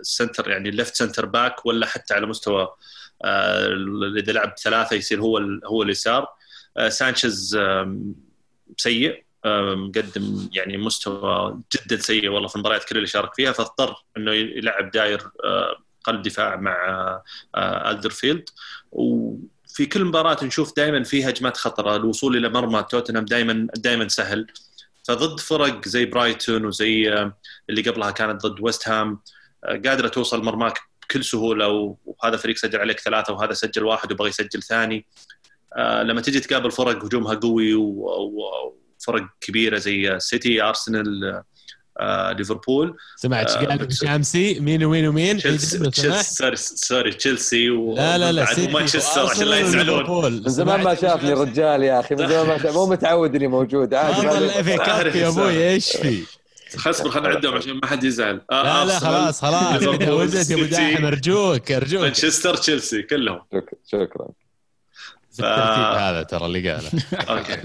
ال centre يعني ال left centre back ولا حتى على مستوى آه، إذا لعب ثلاثة يصير هو هو اليسار. آه، سانشيز سيء مقدم يعني مستوى جدا سيء والله في المباريات كلها اللي شارك فيها فاضطر إنه يلعب داير قلب دفاع مع ألدرفيرلد وفي كل مباراة نشوف دائما في هجمات خطرة الوصول إلى مرمى توتنهام دائما دائما سهل. فضد فرق زي برايتون وزي آه، اللي قبلها كانت ضد ويست هام آه، قادرة توصل مرماك بكل سهولة وهذا فريق سجل عليك ثلاثة وهذا سجل واحد وبغى يسجل ثاني. آه، لما تجي تقابل فرق هجومها قوي وفرق كبيرة زي سيتي أرسنال ليفربول. سمعت آه، إيش قال شامسي مين ومين ومين؟ سمحت. سوري sorry تشيلسي و لا لا لا بعد مانشستر عشان لا يزعلون. من زمان ما شافني؟ الرجال يا أخي من زمان ما شاف مو متعود إني موجود عادي FA Cup يا أبوي إيش في؟ خلاص اصبر خلينا نعدهم عشان ما حد يزعل. آه، لا لا خلاص خلاص. ولدت يا أبو داحم أرجوك أرجوك. مانشستر تشيلسي كلهم. شك- شكرا. بالترتيب هذا ترى اللي قاله. okay.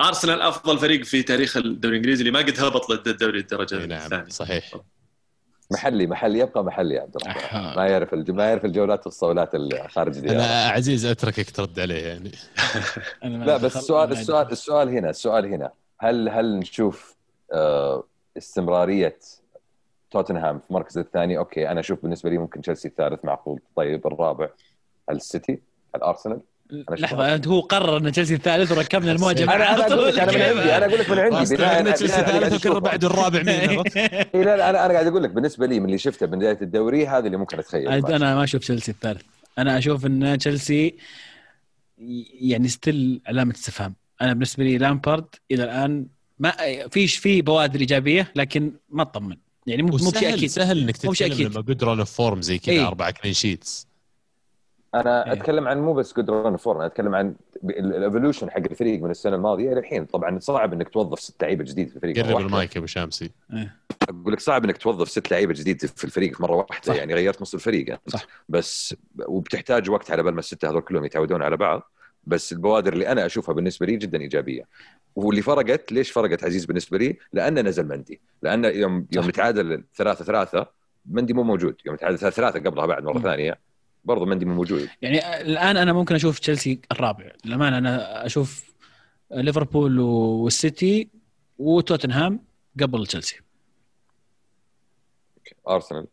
أرسنال أفضل فريق في تاريخ الدوري الإنجليزي اللي ما قد هبط للدوري الدرجة نعم الثانية. صحيح. محلي محلي يبقى محلي يا عبد الرحمن. ما يعرف الج- ما يعرف الجولات والصولات اللي خارج دياره أنا عزيز أتركك ترد عليه يعني. لابس السؤال السؤال السؤال هنا السؤال هنا. هل هل نشوف آه، استمرارية توتنهام في المركز الثاني؟ أوكي أنا أشوف بالنسبة لي ممكن تشيلسي الثالث معقول. طيب الرابع السيتي هل ارسنال لحظة انت هو قرر إن تشيلسي الثالث وركبنا الموجه أنا أنا أقول طول. لك أنا من عندي أنا أقول لك من عندي تشيلسي بناء على اللي ثالث وكل. بعد الرابع مين؟ إيه لا لا أنا أنا قاعد أقول لك بالنسبة لي من اللي شفته من بداية الدوري هذا اللي ممكن أتخيل أنا ما أشوف تشيلسي الثالث أنا أشوف إن تشيلسي يعني still علامة استفهام أنا بالنسبة لي لامبارد إلى الآن ما فيش في بوادر إيجابية لكن ما أطمن يعني مو مو بشيء أكيد سهل إنك تتكلم. لما off form زي كذا إيه. أربع clean sheets أنا إيه. أتكلم عن مو بس good form أنا أتكلم عن ال evolution حق الفريق من السنة الماضية إلى الحين طبعا صعب إنك توظف ست لعيبة جديد في الفريق مرة قرب. المايك يا أبو شامسي أقول لك صعب إنك توظف ست لعيبة جديد في الفريق في مرة واحدة صح. يعني غيرت نص الفريق يعني. صح. بس وبتحتاج وقت على بال ما الستة هذول كلهم يتعودون على بعض بس البوادر اللي أنا أشوفها بالنسبة لي جدا إيجابية واللي فرقت ليش فرقت عزيز بالنسبة لي؟ لأن نزل مندي لأن يوم يوم صح. يتعادل ثلاثة ثلاثة مندي مو موجود يوم يتعادل ثلاثة ثلاثة قبلها بعد مرة. ثانية برضه مندي مو موجود يعني الآن أنا ممكن أشوف تشيلسي الرابع. للأمانة أنا أشوف ليفربول والسيتي وتوتنهام قبل تشيلسي. أرسنال.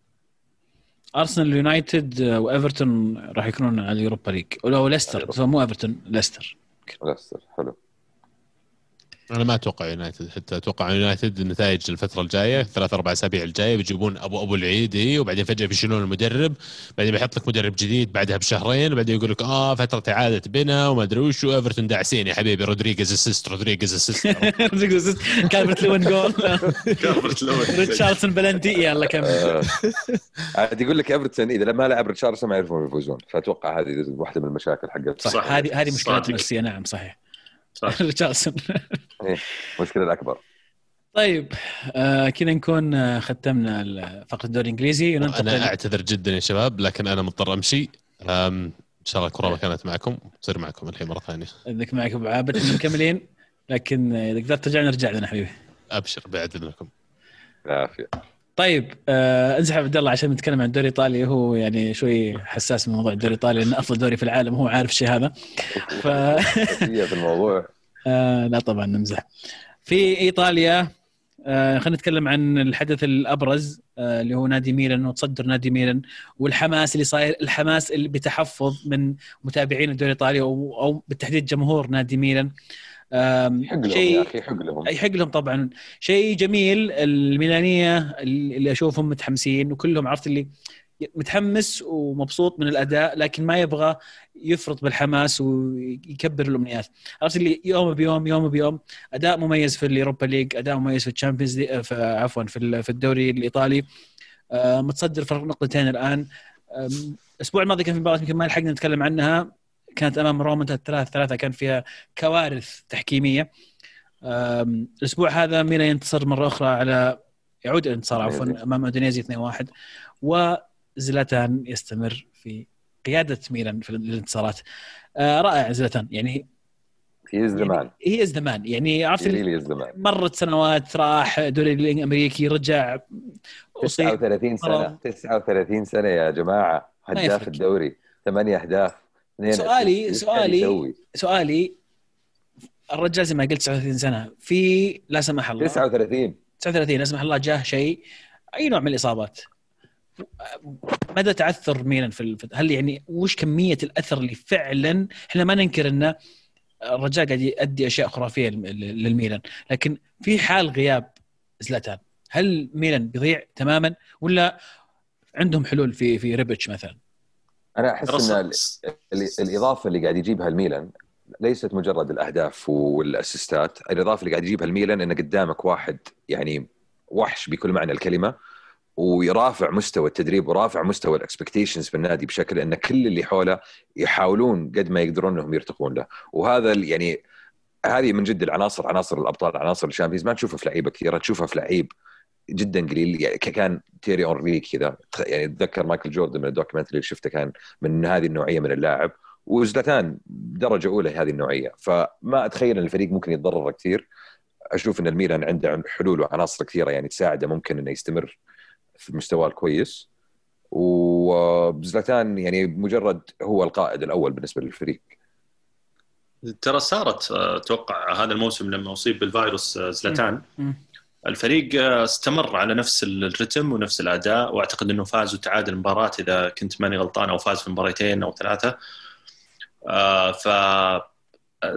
أرسنال يونايتد وإيفرتون راح يكونون على اليوروبا ليج. ولو ليستر. مو إيفرتون ليستر. ليستر. حلو. أنا ما أتوقع يونايتد حتى أتوقع يونايتد النتائج الفترة الجاية ثلاث أربع أسابيع الجاية بيجيبون ابو أبو العيد إيه، وبعدين فجأة بيشيلون المدرب بعدين بيحط لك مدرب جديد بعدها بشهرين وبعدين يقول لك آه فترة إعادة بناء وما أدري وش وإيفرتون داعسين يا حبيبي رودريغيز assist رودريغيز assist كالفرت لوين جول كافرت لون ريتشاردسون بلنتي يلا كمل آه، عاد يقول لك ايفرتون إذا ما لعب ريتشاردسون ما يعرفون يفوزون. فأتوقع هذه واحدة من المشاكل حقت صح. هذه هذه مشكلة نعم صحيح. صح. ريتشاردسون المشكلة الأكبر. طيب آه كذا نكون آه، ختمنا فقره الدوري الإنجليزي أنا أعتذر جدا يا شباب لكن أنا مضطر أمشي. إن شاء الله الكرة كانت معكم تصير معكم الحين مرة ثانية. اذنك معك أبو عابد مكملين لكن آه، إذا قدرت ترجع نرجع لنا حبيبي. أبشر بعد اذنكم العافية. طيب آه انسحب عبد الله عشان نتكلم عن الدوري الإيطالي. هو يعني شوي حساس من موضوع الدوري الإيطالي لأنه أفضل دوري في العالم هو عارف الشيء هذا. ف في الموضوع. آه لا طبعا نمزح. في إيطاليا آه خلينا نتكلم عن الحدث الأبرز آه اللي هو نادي ميلان وتصدر نادي ميلان والحماس اللي صاير الحماس اللي بتحفظ من متابعين الدوري الإيطالي أو, أو بالتحديد جمهور نادي ميلان. يحق لهم شيء يا أخي يحق لهم. يحق لهم طبعا. شيء جميل الميلانية اللي أشوفهم متحمسين وكلهم عرفت اللي متحمس ومبسوط من الأداء لكن ما يبغى يفرط بالحماس ويكبر الأمنيات. عرفت اللي يوم بيوم يوم بيوم أداء مميز في اليوروبا ليج أداء مميز في الشامبيونز عفوا في في الدوري الإيطالي. آه، متصدر فرق نقطتين الآن. الأسبوع الماضي كان في مباراة يمكن ما لحقنا نتكلم عنها. كانت أمام روما انتهت ثلاث ثلاثة كان فيها كوارث تحكيمية. الأسبوع هذا ميلان ينتصر مرة أخرى على يعود الانتصار عفوا. أمام اودينيزي 2-1 وزلاتان يستمر في قيادة ميلان في الانتصارات. آه، رائع زلاتان يعني he is the man he is the man يعني عرفت مرت سنوات راح دوري الأمريكي رجع أصيب. 39 سنة. مرض. 39 سنة يا جماعة. ما هداف. الدوري. ثمانية أهداف. سؤالي- سؤالي-؟ سؤالي الرجال زي ما قلت 39 سنة في لا سمح الله 39 39 لا سمح الله جاه شيء أي نوع من الإصابات؟ مدى تعثر ميلان في الف... هل يعني وش كمية الأثر اللي فعلا إحنا ما ننكر انه الرجال قاعد يؤدي أشياء خرافية لل- للميلان لكن في حال غياب زلاتان هل ميلان بيضيع تماما ولا عندهم حلول في في ريبتش مثلا؟ أنا أحس إن الإضافة اللي قاعد يجيبها الميلان ليست مجرد الأهداف والأسيستات. الإضافة اللي قاعد يجيبها الميلان انه قدامك واحد يعني وحش بكل معنى الكلمة ورافع مستوى التدريب ورافع مستوى ال expectations في النادي بشكل إن كل اللي حوله يحاولون قد ما يقدرون إنهم يرتقون له. وهذا يعني هذه من جد العناصر عناصر الأبطال عناصر الشامبيونز. ما تشوفها في لعيبة كثيرة تشوفها في لعيب جدا قليل. يعني كان تيري هنري كذا. يعني أتذكر مايكل جوردن من ال documentary اللي شفته كان من هذه النوعية من اللاعب وزلاتان درجة أولى هذه النوعية. فما أتخيل إن الفريق ممكن يتضرر كثير. أشوف إن الميلان عنده حلول وعناصر كثيرة يعني تساعده ممكن إنه يستمر في مستواه الكويس. وزلتان يعني مجرد هو القائد الأول بالنسبة للفريق. ترى صارت أتوقع هذا الموسم لما أصيب بالفيروس زلتان الفريق استمر على نفس الرتم ونفس الأداء وأعتقد إنه فاز وتعادل مباراه إذا كنت ماني غلطان أو فاز في مباراتين أو ثلاثة. آه، ف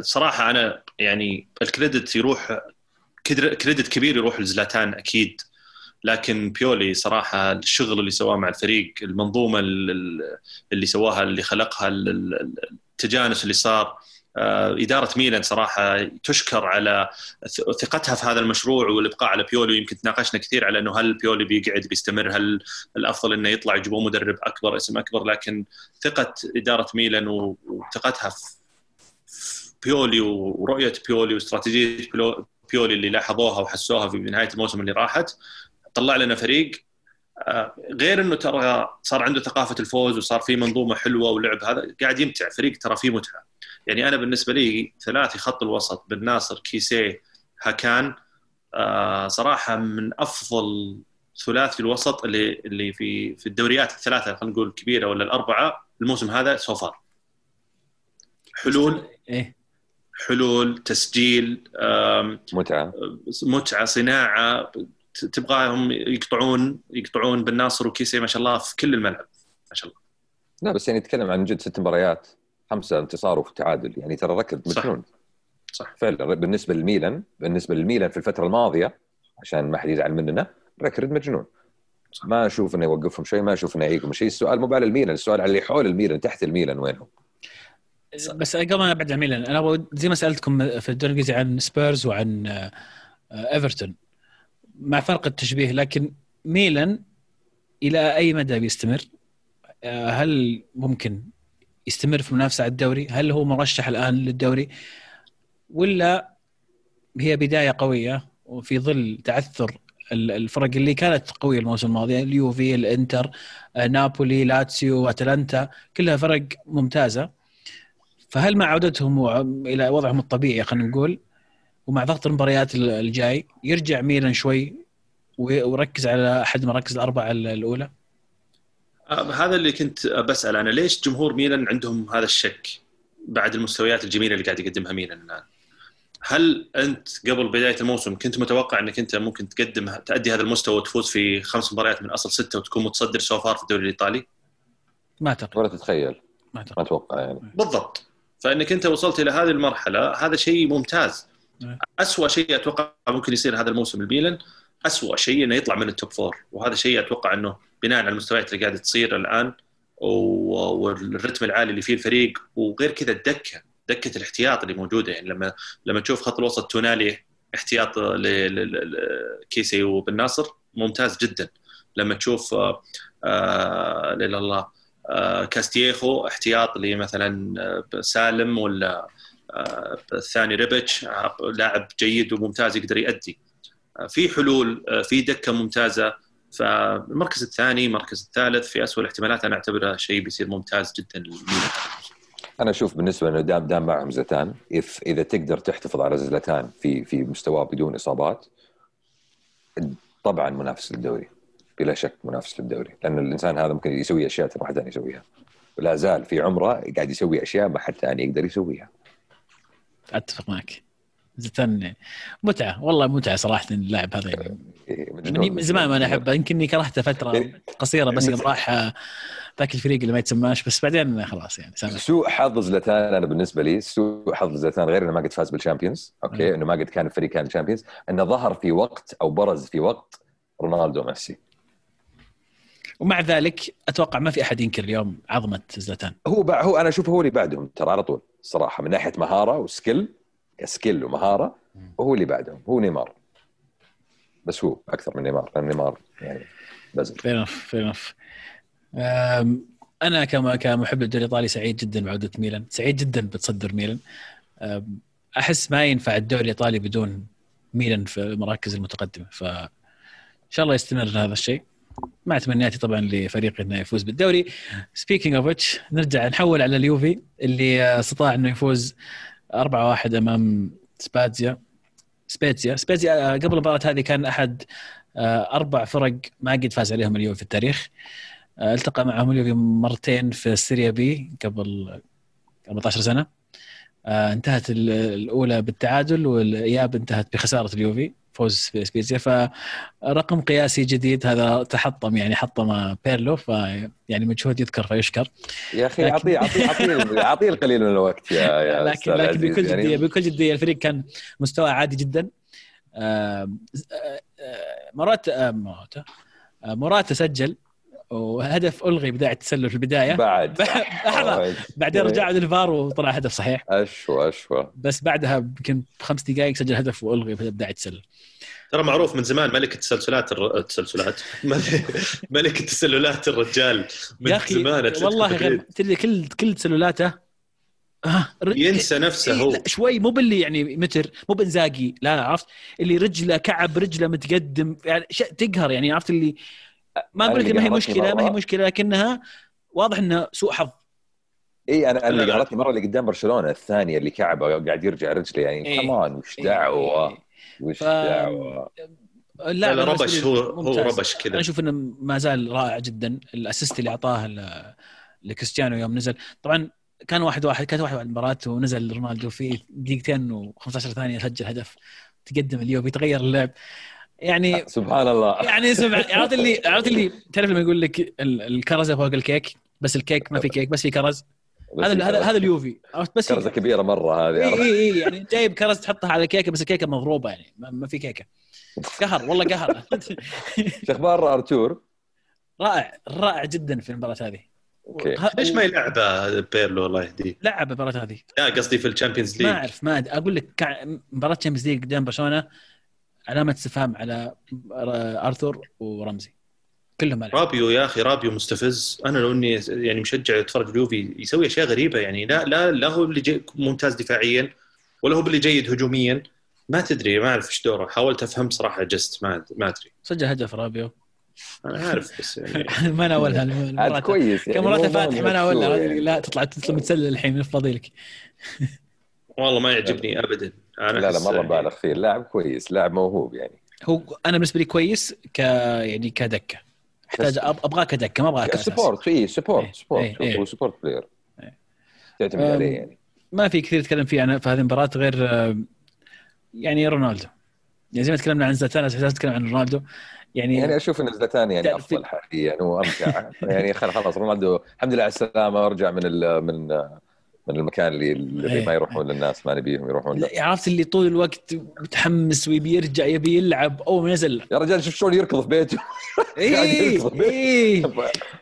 صراحة أنا يعني الكريدت يروح كريدت كبير يروح لزلاتان أكيد. لكن بيولي صراحة الشغل اللي سواه مع الفريق المنظومة اللي سواها اللي خلقها التجانس اللي صار آه، إدارة ميلان صراحة تشكر على ثقتها في هذا المشروع والإبقاء على بيولي يمكن تناقشنا كثير على أنه هل بيولي بيقعد بيستمر هل الأفضل أنه يطلع يجيبون مدرب أكبر اسم أكبر. لكن ثقة إدارة ميلان وثقتها في بيولي ورؤية بيولي واستراتيجية بيولي اللي لاحظوها وحسوها في نهاية الموسم اللي راحت طلع لنا فريق غير إنه ترى صار عنده ثقافة الفوز وصار في منظومة حلوة ولعب هذا قاعد يمتع فريق ترى فيه متعة. يعني أنا بالنسبة لي ثلاثي خط الوسط بن ناصر كيسيه هاكان آه صراحة من أفضل ثلاثي الوسط اللي اللي في في الدوريات الثلاثة خلينا نقول الكبيرة ولا الأربعة الموسم هذا سوفار حلول. إيه. حلول تسجيل متعة. متعة صناعة تبغاهم يقطعون يقطعون بن ناصر وكيسي ما شاء الله في كل الملعب. ما شاء الله. لا بس يعني نتكلم عن جد ست مباريات خمسة انتصار وفي تعادل يعني ترى ركض مجنون. صح. صح فعلا بالنسبة للميلان بالنسبة للميلان في الفترة الماضية عشان ما حد يزعل مننا ركرد مجنون. صح. ما أشوف إنه يوقفهم شيء ما أشوف إنه يعيقهم شيء. السؤال مو على الميلان السؤال على اللي حول الميلان تحت الميلان وينهم؟ بس قبل ما ابعد عن ميلان أنا زي ما سألتكم في الدوري الإنجليزي عن سبيرز وعن آه، إيفرتون. مع فرق التشبيه لكن ميلان إلى أي مدى بيستمر؟ آه، هل ممكن يستمر في منافسة على الدوري؟ هل هو مرشح الآن للدوري؟ ولا هي بداية قوية وفي ظل تعثر الفرق اللي كانت قوية الموسم الماضي اليوفي الإنتر آه، نابولي لاتسيو أتلانتا كلها فرق ممتازة فهل مع عودتهم إلى وضعهم الطبيعي خلينا نقول ومع ضغط المباريات الجاي يرجع ميلان شوي ويركز على أحد مراكز الأربعة الأولى؟ آه، هذا اللي كنت بسأل أنا ليش جمهور ميلان عندهم هذا الشك بعد المستويات الجميلة اللي قاعد يقدمها ميلان الآن؟ هل أنت قبل بداية الموسم كنت متوقع أنك أنت ممكن تقدم تأدي هذا المستوى وتفوز في خمس مباريات من أصل ستة وتكون متصدر so far في الدوري الإيطالي؟ ما أعتقد. ولا تتخيل. ما أتوقع يعني. بالضبط. فأنك أنت وصلت إلى هذه المرحلة هذا شيء ممتاز. نعم. أسوأ شيء أتوقع ممكن يصير هذا الموسم الميلان أسوأ شيء إنه يطلع من ال top four وهذا شيء أتوقع إنه بناء على المستويات اللي قاعدة تصير الآن والرتم العالي اللي فيه الفريق وغير كذا الدكة دكة الاحتياط اللي موجودة. يعني لما لما تشوف خط الوسط تونالي احتياط لكيسي وبن ناصر ممتاز جدا. لما تشوف آه, آه، الله آه كاستييخو احتياط لمثلا سالم ولا الثاني ريبتش لاعب جيد وممتاز يقدر يؤدي في حلول في دكة ممتازة. فالمركز الثاني المركز الثالث في اسوء الاحتمالات أنا أعتبرها شيء بيصير ممتاز جدا أنا أشوف بالنسبة انه دام دام معهم زلتان إذا تقدر تحتفظ على زلتان في في مستواه بدون إصابات طبعا منافس للدوري بلا شك منافس للدوري. لأن الإنسان هذا ممكن يسوي أشياء ما حد ثاني يسويها. ولا زال في عمره قاعد يسوي أشياء ما حد ثاني يقدر يسويها. أتفق معك. زلاتان متعة. والله متعة صراحة اللاعب هذا يعني. من زمان ما أنا أحبه. يمكن إني كرهته فترة قصيرة بس يوم راح ذاك الفريق اللي ما يتسماش. بس بعدين خلاص يعني سامح. سوء حظ زلاتان أنا بالنسبة لي. سوء حظ زلاتان غير إنه ما قد فاز بالشامبيونز أوكي. إنه ما قد كان الفريق كان الشامبيونز إنه ظهر في وقت أو برز في وقت رونالدو ميسي ومع ذلك أتوقع ما في أحد ينكر اليوم عظمة زلاتان. هو بع... هو أنا أشوف هو اللي بعدهم ترى على طول الصراحه من ناحية مهارة و skill ك skill ومهارة وهو اللي بعدهم هو نيمار. بس هو أكثر من نيمار لأن نيمار يعني بزل. fair enough fair enough أنا كما كمحب للدوري الإيطالي سعيد جدا بعودة ميلان سعيد جدا بتصدر ميلان. أحس ما ينفع الدوري الإيطالي بدون ميلان في المراكز المتقدمة ف ان شاء الله يستمر هذا الشيء. مع تمنياتي طبعا لفريق إنه يفوز بالدوري. speaking of which نرجع نحول على اليوفي اللي استطاع إنه يفوز 4-1 أمام سباتزيا. سبيتزيا سبيتزيا آه، قبل المباراة هذه كان أحد آه، أربع فرق ما قد فاز عليهم اليوفي في التاريخ. آه، التقى معهم اليوفي مرتين في السيريا بي قبل 14 سنة. انتهت ال- الأولى بالتعادل والإياب انتهت بخسارة اليوفي. فوز في سبيزيا فرقم قياسي جديد هذا تحطم يعني حطم بيرلو ف يعني مجهود يذكر فيشكر. يا أخي لكن- اعطيه اعطيه اعطيه اعطيه القليل من الوقت يا يا لكن لكن. بكل يعني جديه بكل جدية الفريق كان مستوى عادي جدا. آه، آه، آه، موراتا موراتا آه، موراتا سجل وهدف ألغي بداية التسلل في البداية. بعد. لحظة. بعدين رجع للفار وطلع هدف صحيح. اشوى أشوى. بس بعدها يمكن بخمس دقائق سجل هدف وألغي في بداية التسلل. ترى معروف من زمان ملك التسلسلات الر... التسلسلات ملك التسللات الرجال من يا أخي زمان والله. غير تدري كل كل تسللاته آه ر- ينسى نفسه إيه، هو لا شوي مو باللي يعني متر مو بنزاقي لا عرفت اللي رجله كعب رجله متقدم يعني تقهر يعني عرفت اللي ما أقول لك ما هي مشكلة ما هي. مشكلة لكنها واضح إنه سوء حظ إي أنا أنا اللي. قهرتني مرة اللي قدام برشلونة الثانية اللي كعبة قاعد يرجع رجله يعني إيه. كمان وش دعوة وش ف- دعوة؟ لا ربش هو هو. ربش كذا. أنا أشوف إنه ما زال رائع جدا. الأسيست اللي أعطاه ل- لكريستيانو يوم نزل. طبعا كان واحد واحد كانت واحد واحد المباراة ونزل رونالدو في دقيقتين و15 ثانية سجل هدف تقدم اليوفي تغير اللعب. يعني سبحان الله. يعني سمع عرفت اللي عرفت اللي تعرف لما يقول لك ال- الكرزه فوق الكيك؟ بس الكيك ما في كيك بس في كرز. هذا هذا هذا اليوفي. عرفت؟ بس كرزة كبيرة مرة هذه اي؟ اي إي يعني جايب كرز تحطها على كيكة بس الكيكه مضروبه يعني ما, ما في كيكة. قهر والله قهر. شو أخبار أرتور؟ رائع رائع جدا في المباراة هذه. أوكي. ليش ما يلعبها بيرلو الله يهديه لعب المباراة هذه. لا قصدي في ال Champions ما League. أعرف ما. أقول لك مباراة Champions League قدام برشلونة علامة استفهام على ر- أرثر ورمزي. كلهم على رابيو يا أخي رابيو مستفز. أنا لو إني يعني مشجع اتفرج اليوفي يسوي أشياء غريبة يعني. لا لا لا هو اللي جي ممتاز دفاعيا ولا هو اللي جيد هجوميا. ما تدري ما أعرف إيش دوره. حاولت أفهم صراحة just ما ما أدري. سجل هدف رابيو. أنا عارف بس يعني. ما ناولها. عاد كويس يعني كم مو- فاتح ما ناولها. هذه يعني. لا تطلع تطلع متسلل الحين من فضيلك. والله ما يعجبني ابدا. أنا لا لا مره يعني- بالغ فيه. اللاعب كويس لاعب موهوب يعني. هو أنا بالنسبة لي كويس ك يعني كدكة. احتاج ابغاه كدكه ما ابغاه ك as as support اي إيه، support support. هو support player. تعتمد عليه يعني. ما في كثير نتكلم فيه عن في هذه المباراة غير يعني رونالدو. يعني زي ما تكلمنا عن زلاتان أساساً نتكلم عن رونالدو. يعني, يعني أشوف إن زلاتان يعني في- أفضل حاليا وامتع يعني خل- خلاص رونالدو الحمد لله على السلامة ورجع من ال من من المكان اللي, اللي إيه. ما يروحون للناس ما نبيهم يروحون له عرفت اللي طول الوقت متحمس ويبي يرجع يبي يلعب اول ما نزل يا رجال شوف شلون يركض في بيته اي. اي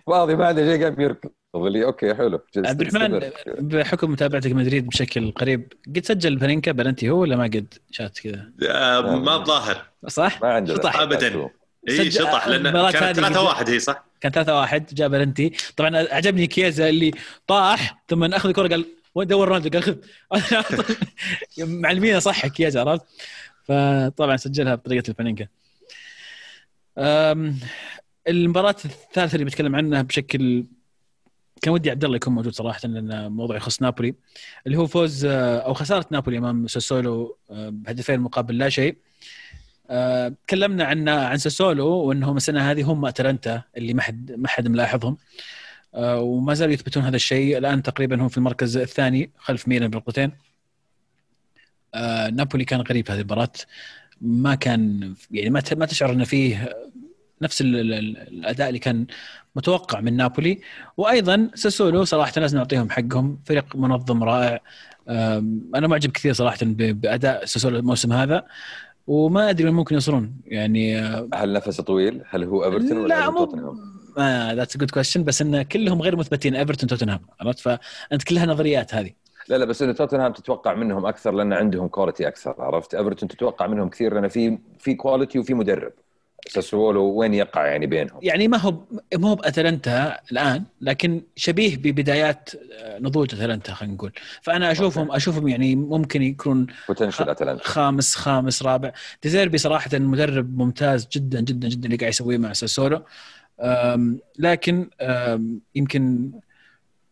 فاضي ما عنده شيء قام يركض اللي أوكي حلو عبد الرحمن. بحكم متابعتك مدريد بشكل قريب قد سجل بلينكا بلنتي هو ولا ما قد شات كذا آه، ما بظاهر صح؟ ما عنده شطح. ذا. أبداً. إي شطح لأن كانت هذه 3 1 هي صح؟ كان 3 1 جاب بلنتي طبعا عجبني كيزا اللي طاح ثم أخذ الكرة قال وين دور رونالدو؟ قال خذ معلمينه صح كيزا عرفت؟ فطبعا سجلها بطريقة أم، المباراة الثالثة اللي بتكلم عنها بشكل كان ودي عبد الله يكون موجود صراحة لأن موضوع يخص نابولي اللي هو فوز أو خسارة نابولي أمام ساسولو بهدفين مقابل لا شيء. تكلمنا عن عن ساسولو وأنهم السنة هذه هم أتلانتا اللي ما حد ما حد ملاحظهم. آه، وما زالوا يثبتون هذا الشيء. الآن تقريبا هم في المركز الثاني خلف ميلان بنقطتين آه، نابولي كان غريب هذه المباراة. ما كان يعني ما تشعر أن فيه نفس ال- ال- ال- الأداء اللي كان متوقع من نابولي. وأيضا ساسولو صراحة لازم نعطيهم حقهم. فريق منظم رائع. أنا معجب كثير صراحة بأداء ساسولو الموسم هذا. وما أدري وين ممكن يوصلون. يعني هل نفسه طويل؟ هل هو ايفرتون ولا لا هل هو مو توتنهام؟ that's good question بس إن كلهم غير مثبتين ايفرتون توتنهام عرفت؟ فأنت كلها نظريات هذه. لا لا بس انه توتنهام تتوقع منهم أكثر لأن عندهم quality أكثر عرفت؟ ايفرتون تتوقع منهم كثير لأن في في quality وفي مدرب. ساسولو وين يقع يعني بينهم؟ يعني ما هو ما هو بأتلانتا الآن لكن شبيه ببدايات آه، نضوج أتلانتا خلينا نقول. فأنا اشوفهم أشوفهم يعني ممكن يكون potential اتلانتا خامس خامس رابع. ديزيربي صراحة مدرب ممتاز جدا جدا جدا اللي قاعد يسويه مع ساسولو. أم، لكن أم، يمكن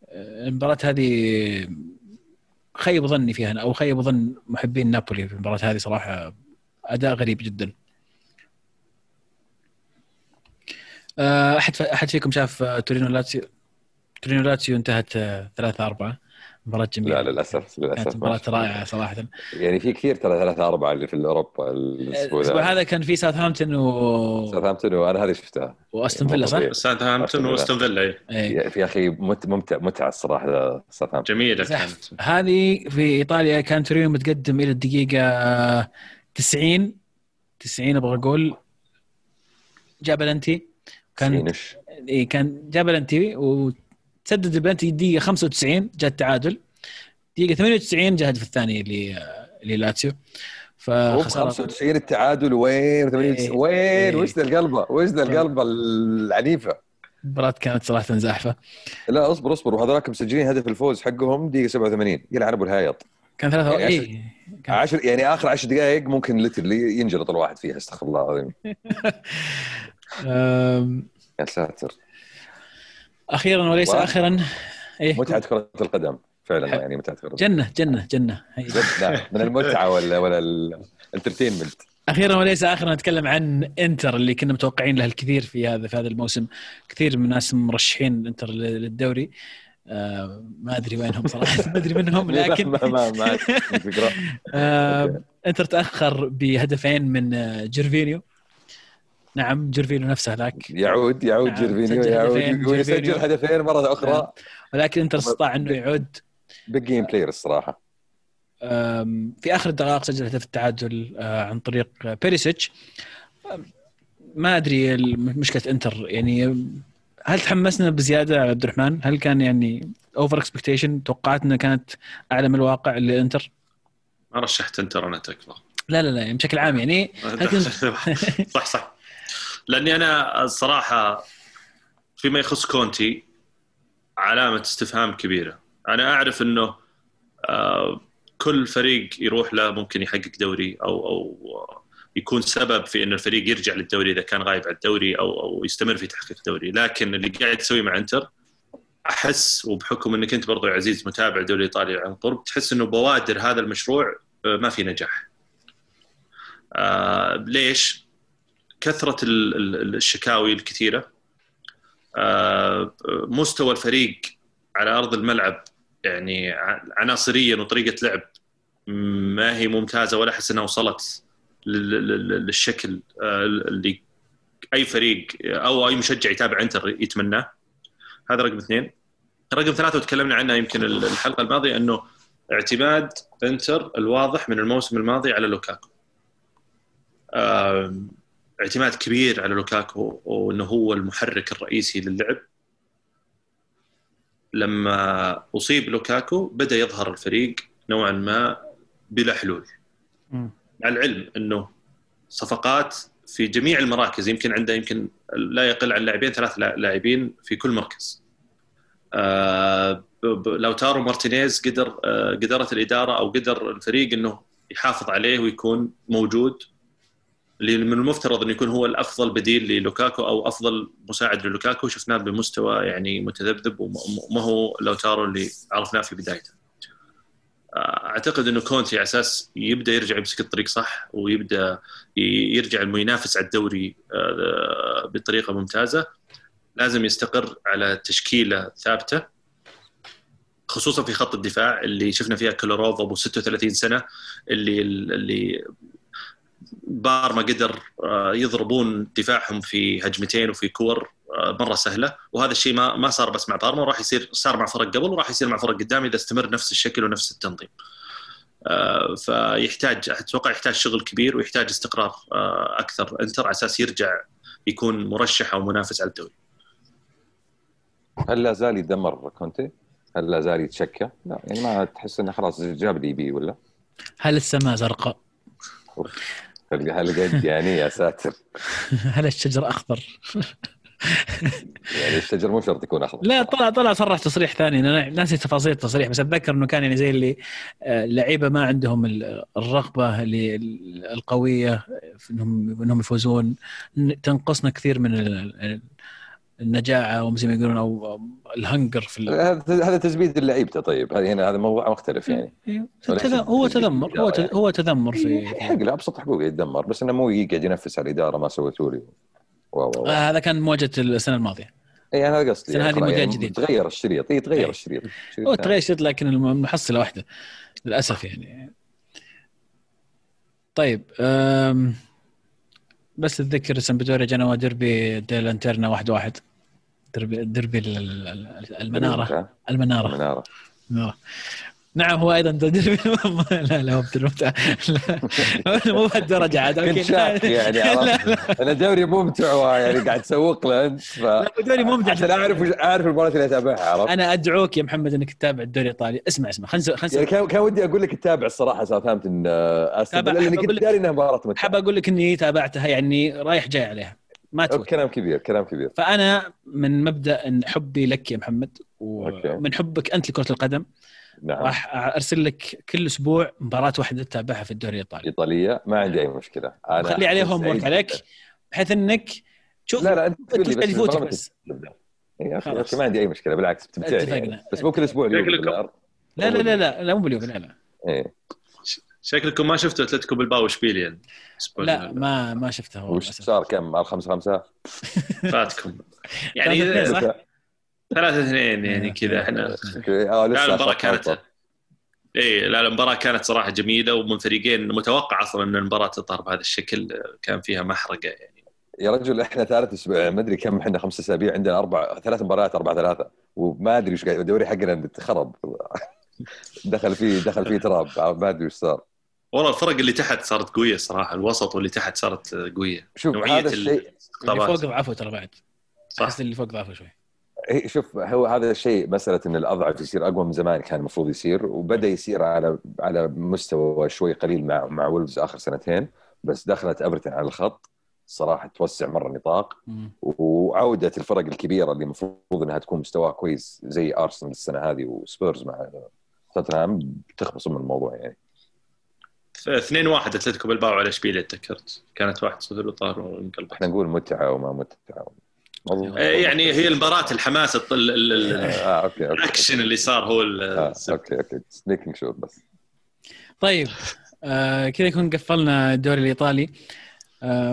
أه، المباراة هذه خيب ظني فيها أو خيب ظن محبين نابولي في المباراة هذه صراحة. أداء غريب جدا أه، أحد أحد فيكم شاف أه، تورينو لاتسيو؟ تورينو لاتسيو انتهت 3 4 مباراة جميلة. لا للأسف كانت للاسف مباراة رائعة صراحة. يعني في كثير ترى ثلاثة أربعة اللي في أوروبا الأسبوع الأسبوع هذا كان في ساوثهامبتون و... ساوثهامبتون وأنا هذه شفتها. وأستون فيلا صح؟ ساوثهامبتون وأستون فيلا إيه. إيه. يا أخي مت- ممتع متعة الصراحة ساوثهامبتون. جميلة زحف. كانت. هذه في إيطاليا كان تورينو متقدم إلى الدقيقة 90 90 أبغى أقول. جاب بلنتي. كان إيه كان جاب بلنتي وتسدد البلنتي الدقيقه 95 جاء التعادل. دقيقة 98 جاء الهدف الثاني للاتسيو فخسارة 95 التعادل وين؟ 80 إيه. وين؟ إيه. وش ذا القلبة؟ وش ذا القلبة العنيفة؟ المباراة كانت صراحة زاحفة. لا اصبر اصبر. وهذولاك مسجلين هدف الفوز حقهم دقيقة 87 يلعن أبو الهايط. كان ثلاثة يعني إيه. كان- 10 يعني آخر 10 دقائق ممكن literally ينجلط الواحد فيها استغفر الله العظيم. يا ساتر. أخيرا وليس واحد. اخرا. إيه متعة كرة القدم فعلا حلو. يعني متعة كرة القدم. جنة جنة جنة. من المتعة ولا ولا ال entertainment أخيرا وليس اخرا نتكلم عن إنتر اللي كنا متوقعين له الكثير في هذا في هذا الموسم. كثير من الناس مرشحين إنتر للدوري. آه ما أدري وينهم صراحة. ما أدري منهم لكن ما ما ما الفكرة آه إنتر تأخر بهدفين من جيرفينيو. نعم جيرفينيو نفسه هذاك يعود يعود نعم، جيرفينيو يعود هدفين ويسجل. هدفين مرة أخرى. ولكن إنتر استطاع إنه يعود. big game player الصراحة. في آخر الدقائق سجل هدف التعادل آه، عن طريق بيريسيتش ما أدري مشكلة إنتر يعني هل تحمسنا بزيادة عبد الرحمن؟ هل كان يعني over expectation توقعاتنا كانت أعلى من الواقع للانتر؟ ما رشحت إنتر أنا تكفى لا لا لا يعني بشكل عام يعني. هل كنت صح صح. لأني أنا الصراحة فيما يخص كونتي علامة استفهام كبيرة. أنا أعرف إنه آه، كل فريق يروح له ممكن يحقق دوري أو أو يكون سبب في انه الفريق يرجع للدوري إذا كان غايب عن الدوري أو أو يستمر في تحقيق الدوري لكن اللي قاعد تسويه مع إنتر أحس وبحكم إنك أنت برضو يا عزيز متابع الدوري الايطالي عن قرب تحس إنه بوادر هذا المشروع آه، ما في نجاح. آه ليش؟ ال- الشكاوي الكثيرة. آه مستوى الفريق على أرض الملعب يعني عناصريا وطريقة لعب ما هي ممتازة ولا أحس أنها وصلت لل- لل- للشكل آه، اللي أي فريق أو أي مشجع يتابع إنتر يتمناه. هذا رقم اثنين. رقم ثلاثة وتكلمنا عنها يمكن الحلقة الماضية أنه اعتماد إنتر الواضح من الموسم الماضي على لوكاكو. اعتماد كبير على لوكاكو وانه هو المحرك الرئيسي للعب. لما اصيب لوكاكو بدأ يظهر الفريق نوعا ما بلا حلول. مع العلم انه صفقات في جميع المراكز يمكن عنده يمكن لا يقل عن لاعبين ثلاث لا- لاعبين في كل مركز. آه، لوتارو مارتينيز قدر آه، قدرت الإدارة أو قدر الفريق إنه يحافظ عليه ويكون موجود. اللي من المفترض إنه يكون هو الأفضل بديل للوكاكو أو أفضل مساعد للوكاكو شفناه بمستوى يعني متذبذب وما هو لوتارو اللي عرفناه في بدايته. آه، أعتقد إنه كونتي على أساس يبدأ يرجع يمسك الطريق صح ويبدأ يرجع ينافس على الدوري آه، بطريقة ممتازة لازم يستقر على تشكيلة ثابتة خصوصا في خط الدفاع اللي شفنا فيها كولاروف أبو 36 سنة اللي اللي بارما قدر آه، يضربون دفاعهم في هجمتين وفي كور آه، مرة سهلة وهذا الشيء ما ما صار بس مع بارما راح يصير صار مع فرق قبل وراح يصير مع فرق قدام إذا استمر نفس الشكل ونفس التنظيم. آه، فيحتاج أتوقع يحتاج شغل كبير ويحتاج استقرار أكثر إنتر على أساس يرجع يكون مرشح أو منافس على الدوري. هل لا زال يدمر كونتي؟ هل لا زال يتشكى؟ لا يعني ما تحس إنه خلاص جاب اللي يبيه ولا؟ هل السماء زرقاء؟ هل هل قد يعني يا ساتر. هل الشجر أخضر؟ يعني الشجر مو شرط يكون أخضر. لا طلع طلع صرح تصريح ثاني. أنا ناسي تفاصيل التصريح بس أتذكر إنه كان يعني زي اللي آه، اللعيبة ما عندهم ال- الرغبة القوية انهم إنهم يفوزون. تنقصنا كثير من النجاعة أو زي ما يقولون أو الهنجر في هذا تزبيد اللعيبه طيب. هذه هنا هذا موضوع مختلف يعني. إيه. تذ- هو تذمر هو ت- هو تذمر في يحق له ابسط حقوقه يتدمر بس إنه مو يقعد ينفس على الإدارة ما سويتوا لي آه، هذا كان مواجهة السنة الماضية. اي أنا هذا قصدي السنة هذه خلاص موديل يعني جديد. تغير الشريط اي تغير إيه. الشريط. شريط هو. تغير شيء لكن المحصلة واحدة للأسف يعني. طيب أم بس اتذكر سمبدوريا جنوا ديربي ديلانتيرنا واحد واحد. ديربي ديربي ال- ال- ال- المنارة. المنارة. المنارة. المنارة. نعم هو أيضا لا لا بالمتعه لا مو بهالدرجة عاد كنت أوكي شاك يعني لا عرفت؟ أنا دوري ممتع يعني قاعد تسوق له أنت ف لا دوري ممتع. عشان أعرف أعرف المباريات اللي أتابعها عرفت؟ أنا أدعوك يا محمد إنك تتابع الدوري الإيطالي. اسمع اسمع خلينا يعني خلينا كان كان ودي أقول لك تتابع الصراحة ساوثهامبتون آه، استون فيلا، لأني كنت داري إنها مباراة ممتعه حاب أقول لك إني تابعتها يعني رايح جاي عليها. ما توت كلام كبير كلام كبير. فأنا من مبدأ إن حبي لك يا محمد. ومن حبك أنت لكرة القدم. نعم راح أرسل لك كل أسبوع مباراة واحدة تتابعها في الدوري الإيطالي إيطالية ما عندي أي مشكلة أنا خلي عليه هوم ورك عليك. بحيث إنك تشوف لا لا أنت تقول لي بس بس. إيه، okay خلاص. okay ما عندي أي مشكلة بالعكس بتمتعني اتفقنا. يعني. بس مو كل أسبوع. لا لا لا لا لا مو باليوم لا لا إيه شكلكم ما شفتوا أتلتيكو بالباو واشبيليا الأسبوع لا ما ما شفتها والله وش. صار كم؟ 5 5 فاتكم يعني صح؟ ثلاثة اثنين يعني كذا إحنا. آه لا لسه المباراة كانت. اي لا المباراة كانت صراحة جميلة ومن فريقين متوقع أصلا إن المباراة تظهر بهذا الشكل كان فيها محرقة يعني. يا رجل إحنا ثالث أسبوع ما أدري كم إحنا خمس أسابيع عندنا أربع ثلاث مباريات أربعة ثلاثة وما أدري إيش قاعد الدوري حقنا خرب. دخل فيه دخل فيه تراب ما أدري إيش صار. والله الفرق اللي تحت صارت قوية صراحة الوسط واللي تحت صارت قوية. شوف نوعية هذا الشيء اللي فوق ضعفوا ترى بعد. صح. اللي فوق ضعفوا شوي. شوف هو هذا الشيء مسألة إن الأضعف يصير أقوى من زمان كان المفروض يصير وبدأ يصير على على مستوى شوي قليل مع مع وولفز آخر سنتين بس دخلت إيفرتون على الخط صراحة توسع مرة النطاق. وعودة الفرق الكبيرة اللي المفروض إنها تكون مستواها كويس زي أرسنال السنة هذه وسبيرز مع توتنهام تخبص من الموضوع يعني. 2 1 أتلتيكو بالباو على اشبيليا تذكرت؟ كانت 1 0 وطار وانقلبت إحنا نقول متعة وما متعة. إيه، يعني هي المباراة الحماس الط- ال- ال- ال- آه okay okay. ال action اللي صار هو ال- آه، okay okay. making sure بس. طيب آه كذا يكون قفلنا الدوري الإيطالي. آه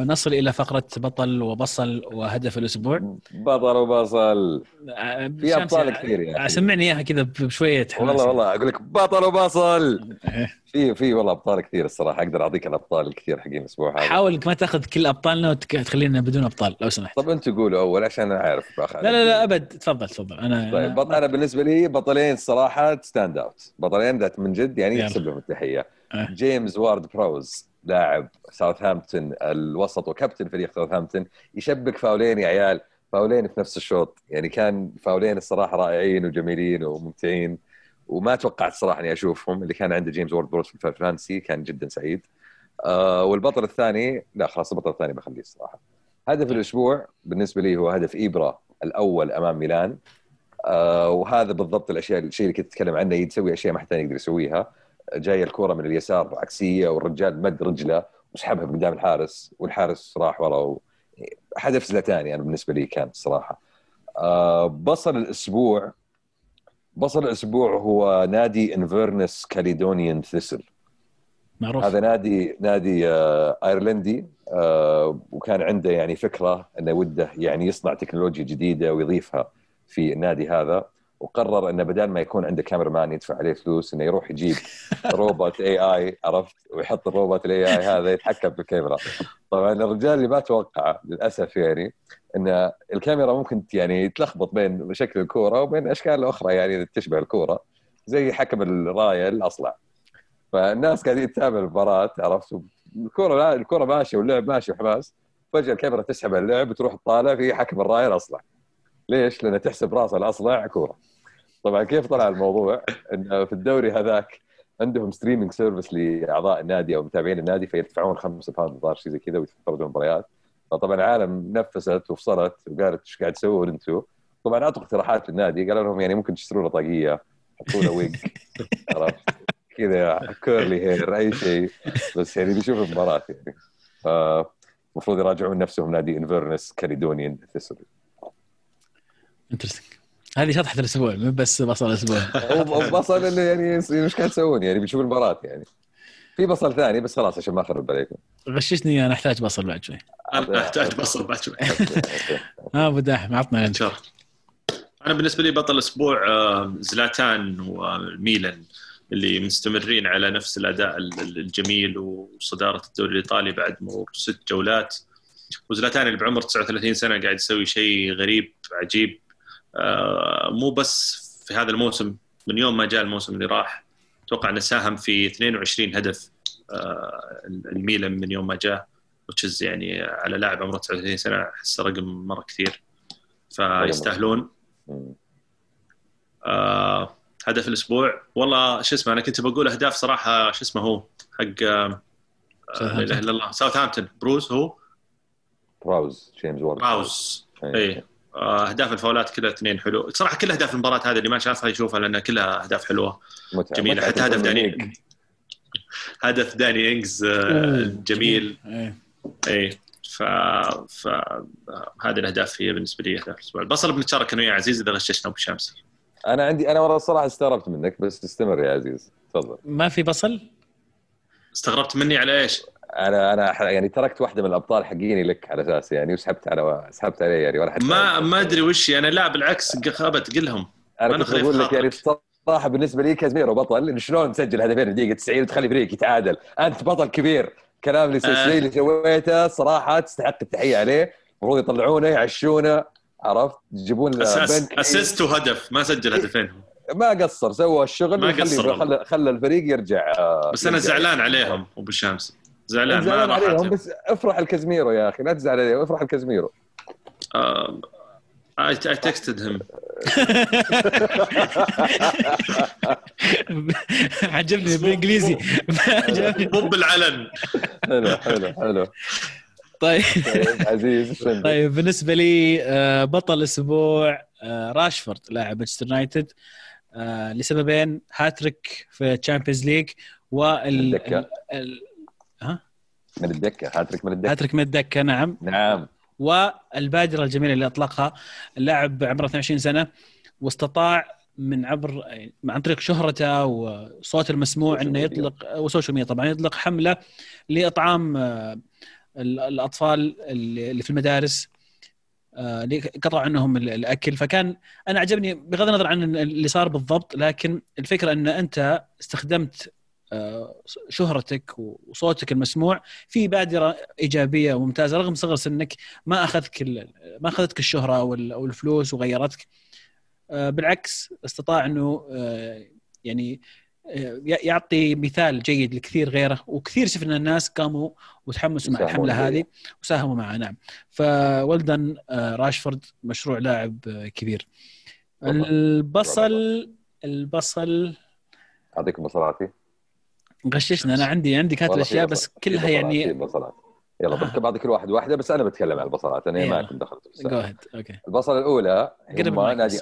نصل إلى فقرة بطل وبصل وهدف الأسبوع. بطل وبصل. آه، في أبطال كثير آه، أخي. سمعني إياها كذا بشوية حماس. والله والله أقول لك بطل وبصل. إيه. في في والله أبطال كثير الصراحة. أقدر أعطيك الأبطال الكثير حقين الأسبوع هذا. حاول ما تأخذ كل ابطالنا وتخلينا بدون أبطال لو سمحت. طب أنتوا قولوا أول عشان أنا عارف لا لا لا أبد. تفضل تفضل. أنا طيب بط... أنا بالنسبة لي بطلين الصراحه stand out بطلين ذات من جد يعني. يحسب لهم التحية. أه. جيمس وارد بروز لاعب ساوثهامبتون الوسط وكابتن فريق ساوثهامبتون يشبك فاولين يا عيال. فاولين في نفس الشوط. يعني كان فاولين الصراحة رائعين وجميلين وممتعين وما توقعت صراحة إني أشوفهم. اللي كان عنده جيمس وارد بروز في ال fantasy كان جدا سعيد. آه والبطل الثاني لا خلاص البطل الثاني بخليه الصراحه هدف الأسبوع بالنسبة لي هو هدف ايبرا الأول أمام ميلان. آه وهذا بالضبط الأشياء الشيء اللي كنت أتكلم عنه يسوي أشياء ما حد ثاني يقدر يسويها. جاية الكره من اليسار عكسيه والرجال مد رجله وسحبها من قدام الحارس والحارس راح ورا. هدف زلتاني أنا بالنسبة لي كان الصراحه آه بصل الأسبوع بصل الأسبوع هو نادي انفيرنس كاليدونيان ثيسل معروف. هذا نادي نادي آه، أيرلندي آه، وكان عنده يعني فكرة إنه وده يعني يصنع تكنولوجيا جديدة ويضيفها في النادي هذا. وقرر إنه بدل ما يكون عنده cameraman يدفع عليه فلوس إنه يروح يجيب روبوت AI عرفت؟ ويحط الروبوت ال AI هذا يتحكم بالكاميرا طبعا الرجال اللي ما توقعه للأسف يعني إن الكاميرا ممكن يعني تلخبط بين شكل الكورة وبين أشكال أخرى يعني تشبه الكورة زي حكم الراية الأصلع. فالناس قاعدين تتابع المباراة عرفت؟ الكوره لا الكورة ماشية واللعب ماشي وحماس. فجأة الكاميرا تسحب اللعب وتروح تطالع في حكم الراية الأصلع. ليش؟ لأن تحسب رأس الأصلع كورة. طبعا كيف طلع الموضوع؟ انه في الدوري هذاك عندهم streaming service لأعضاء النادي أو متابعين النادي فيدفعون 5 pound الظاهر شيء زي كذا ويتفرجون المباريات فطبعا العالم نفست وفصلت وقالت إيش قاعد تسوون أنتم؟ طبعا أعطوا اقتراحات للنادي قالوا لهم يعني ممكن تشتروا له طاقيه حطوا له ويج عرفت؟ كذا curly hair أي شيء بس يعني بيشوف المباراة يعني. المفروض يراجعون نفسهم نادي انفيرنس كاليدونيان ثيسل interesting هذه شطحة الأسبوع مو بس بصل الأسبوع. بصل اللي يعني إيش قاعد تسوون؟ يعني بنشوف المباراة يعني. في بصل ثاني بس خلاص عشان ما أخرب عليكم. غششني أنا أحتاج بصل بعد شوي. أنا أحتاج بصل بعد شوي. ها أبو داحم عطنا. انت أنا بالنسبة لي بطل الأسبوع آه، زلاتان وميلان اللي مستمرين على نفس الأداء الجميل وصدارة الدوري الإيطالي بعد مرور ست جولات. وزلاتان اللي بعمر 39 سنة قاعد يسوي شيء غريب عجيب. آه، مو بس في هذا الموسم من يوم ما جاء الموسم اللي راح أتوقع إنه ساهم في 22 هدف آه، الميلان من يوم ما جاء وتشز يعني على لاعب عمره 39 سنة أحس رقم مرة كثير. فيستاهلون. آه هدف الأسبوع. والله شو اسمه أنا كنت بقول أهداف صراحة شو اسمه هو حق آه لا إله إلا الله ساوثهامبتون. بروز هو؟ براوز جيمس وورد براوز. اي آه، أهداف الفاولات كلها اثنين حلو. صراحة كل أهداف المباراة هذه اللي ما شافها يشوفها لأنها كلها أهداف حلوة. متعب. جميلة. متعب. حتى هدف داني هدف داني إنجز آه، جميل. اي إيه. ف فهذه الأهداف هي بالنسبة لي أهداف الأسبوع. البصل بنتشارك أنا ويا عزيز إذا غششنا أبو شمس. أنا عندي أنا والله الصراحه استغربت منك بس استمر يا عزيز. تفضل. ما في بصل؟ استغربت مني على إيش؟ أنا أنا يعني تركت واحدة من الأبطال حقيني لك على أساس يعني وسحبت على سحبت عليه يعني ولا حتى ما ما أدري وش أنا لا بالعكس خابت قلهم أنا كنت بقول لك يعني صراحة بالنسبة لي كازميرو بطل شلون تسجل هدفين في الدقيقة 90 وتخلي فريق يتعادل؟ أنت بطل كبير. كلام اللي آه. اللي سويته صراحة تستحق التحية عليه. المفروض يطلعونه يعشونه عرفت؟ يجيبون assist وهدف ما سجل هدفين. ما قصر سوى الشغل ما قصر خلى الفريق يرجع بس أنا زعلان عليهم أبو شمس زعلان زعلان ما عليهم بس افرح لكازميرو يا أخي لا تزعل عليه افرح لكازميرو. I texted him عجبني بالإنجليزي. مو بالعلن حلو حلو حلو. طيب, طيب، عزيز طيب بالنسبة لي آه، بطل الأسبوع آه، راشفورد لاعب مانشستر يونايتد. آه، لسببين هاتريك في ال Champions League وال من الدكة هاتريك من الدكة. هاتريك من الدكة نعم. نعم. والبادره الجميله اللي أطلقها اللاعب عمره 22 سنة واستطاع من عبر عن طريق شهرته وصوته المسموع إنه يطلق و social media طبعا يطلق حملة لإطعام آه، الأطفال اللي في المدارس آه، اللي قطعوا عنهم الأكل. فكان أنا عجبني بغض النظر عن اللي صار بالضبط لكن الفكرة إن أنت استخدمت شهرتك وصوتك المسموع. في بادرة إيجابية وممتازة رغم صغر سنك ما أخذك ما أخذتك الشهرة أو الفلوس وغيرتك. آه، بالعكس استطاع إنه آه، يعني آه، يعطي مثال جيد لكثير غيره. وكثير شفنا الناس قاموا وتحمسوا مع الحملة هذه وساهموا معها نعم. well done راشفورد مشروع لاعب كبير. البصل البصل اعطيكم بصلاتي غششنا. أنا عندي عندي كاتب أشياء بس كلها يعني بصلات يلا آه. بعطي كل واحد واحدة بس أنا بتكلم عن البصلات. أنا ما كنت دخلت okay البصلة الأولى هم نادي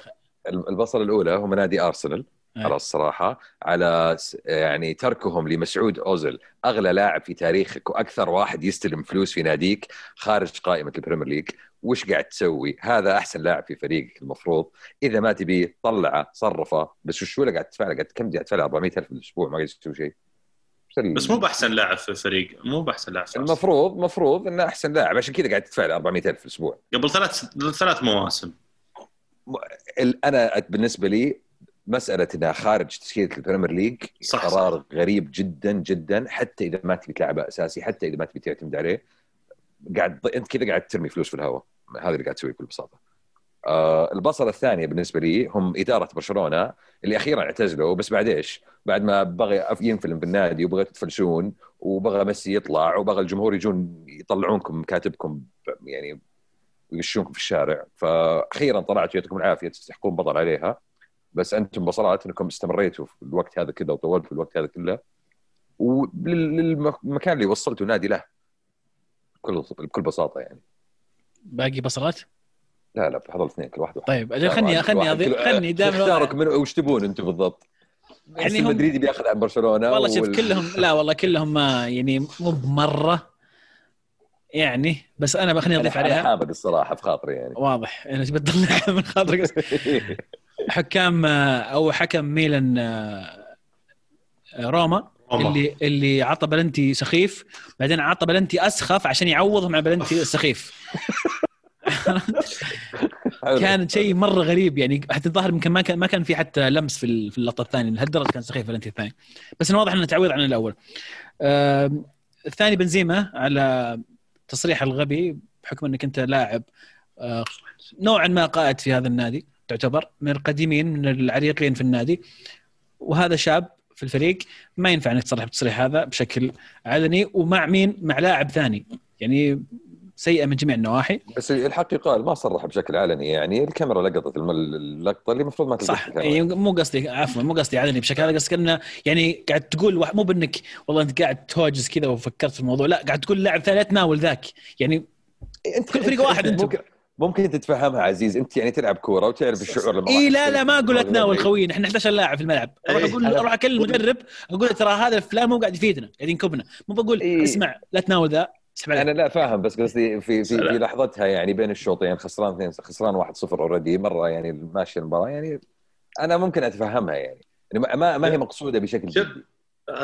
البصلة الأولى هم نادي أرسنال على آه. الصراحه على يعني تركهم لمسعود اوزل أغلى لاعب في تاريخك وأكثر واحد يستلم فلوس في ناديك خارج قائمة ال Premier League. وش قاعد تسوي؟ هذا أحسن لاعب في فريقك المفروض. إذا ما تبيه طلعه صرفه. بس وش قاعد تدفع له؟ قاعد كم قاعد تدفع له؟ 400000 في الأسبوع ما قاعد تسوي شيء. بس مو بأحسن لاعب في الفريق مو بأحسن لاعب في المفروض المفروض إنه أحسن لاعب عشان كذا قاعد تدفع له 400000 في الأسبوع. قبل ثلاث ثلاث مواسم. أنا بالنسبة لي مسألة إنها خارج تشكيلة ال Premier League صح قرار صح. غريب جدا جدا. حتى إذا ما تبي تلعبه أساسي حتى إذا ما تبي تعتمد عليه قاعد أنت كذا قاعد ترمي فلوس في الهواء. هذا اللي قاعد تسويه بكل بساطة. آه البصله الثانية بالنسبة لي هم إدارة برشلونة اللي أخيرا اعتزلوا بس بعد إيش؟ بعد ما بغى ينفلم بالنادي وبغى تفلسون وبغى ميسي يطلع وبغى الجمهور يجون يطلعونكم كاتبكم يعني ويغشونكم في الشارع فاخيرا طلعتوا يعطيكم العافية تستحقون بطل عليها بس أنتم بصراحه إنكم استمريتوا في الوقت هذا كذا وطولتوا في الوقت هذا كله وللمكان اللي وصلتوا نادي له بكل بكل بساطة يعني باقي بصلات؟ لا لا هذول الاثنين كل واحد طيب أجل خلني خلني اضيف خلني دائما اختارك من وش تبون أنتم بالضبط؟ يعني هم مدريدي بياخذ عن برشلونة والله شوف وال... كلهم لا والله كلهم ما يعني مو بمرة. يعني بس أنا بخليني أضيف عليها. حامد الصراحة في خاطري يعني. واضح. أنا تبي تطلعها من خاطرك. حكام أو حكم ميلان آه، روما اللي اللي عطى بلنتي سخيف. بعدين عطى بلنتي أسخف عشان يعوضهم على بلنتي السخيف كان شيء مرة غريب يعني حتى الظاهر يمكن ما كان ما كان في حتى لمس في اللقطة الثانية لهالدرجه كان سخيف بلنتي الثاني. بس واضح إنه تعويض عن الأول. الثاني بنزيما على تصريح الغبي بحكم إنك أنت لاعب آه، نوعا ما قائد في هذا النادي تعتبر من القديمين من العريقين في النادي. وهذا شاب في الفريق ما ينفع إنك تصرح بالتصريح هذا بشكل علني ومع مين؟ مع لاعب ثاني. يعني سيئة من جميع النواحي. بس الحق يقال ما صرح بشكل علني يعني الكاميرا لقطت اللقطة اللي المفروض ما صح. يعني مو قصدي عفوا مو قصدي علني بشكل هذا قصدي إنه يعني قاعد تقول مو بإنك والله أنت قاعد تهوجس كذا وفكرت في الموضوع لا قاعد تقول لاعب ثاني تناول ذاك. يعني انت كل فريق واحد انت ممكن ممكن تتفهمها عزيز أنت يعني تلعب كورة وتعرف الشعور لما اي لا لا ما أقول لا تناول خوينا إحنا 11 لاعب في الملعب. أروح أقول أروح أكلم المدرب أقول ترى هذا فلان مو قاعد يفيدنا قاعد ينكبنا. مو بقول اسمع لا تناول ذا. أنا لا فاهم بس قصدي في في, في لحظتها يعني بين الشوطين خسران اثنين خسران 1-0 أوريدي مرة يعني ماشي المباراة يعني أنا ممكن أتفهمها يعني, يعني ما ما هي مقصودة بشكل جدي.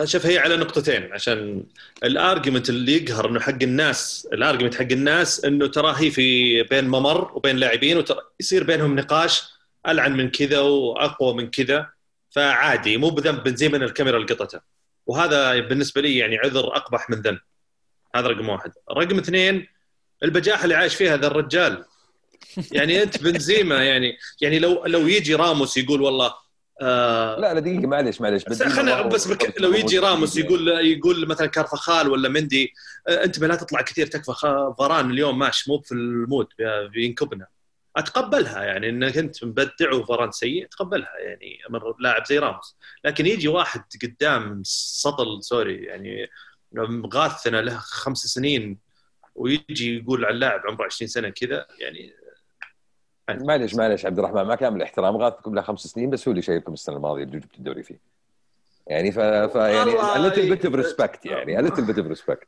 شوف هي على نقطتين عشان ال argument اللي يقهر إنه حق الناس ال argument حق الناس إنه ترى هي في بين ممر وبين لاعبين يصير بينهم نقاش ألعن من كذا وأقوى من كذا فعادي مو بذنب بنزيما الكاميرا لقطته. وهذا بالنسبة لي يعني عذر أقبح من ذنب. هذا رقم واحد. رقم اثنين البجاحة اللي عايش فيها هذا الرجال. يعني أنت بنزيما يعني يعني لو لو يجي راموس يقول والله آه لا لا دقيقة معلش معلش بس خلينا بس بك لو يجي راموس يقول يقول مثلا كارفخال ولا مندي آه أنت لا تطلع كثير تكفى فاران اليوم ماشي مو في ال mood بينكبنا أتقبلها يعني إنك أنت مبدع وفاران سيء اتقبلها يعني من لاعب زي راموس. لكن يجي واحد قدام سطل sorry يعني غاثنا له خمس سنين ويجي يقول على اللاعب عمره 20 سنة كذا يعني معلش معلش عبد الرحمن مع كامل الاحترام غاثكم له خمس سنين بس هو اللي شايفكم السنة الماضية اللي جبت الدوري فيه. يعني ف, ف يعني a little bit of respect يعني a bit of respect.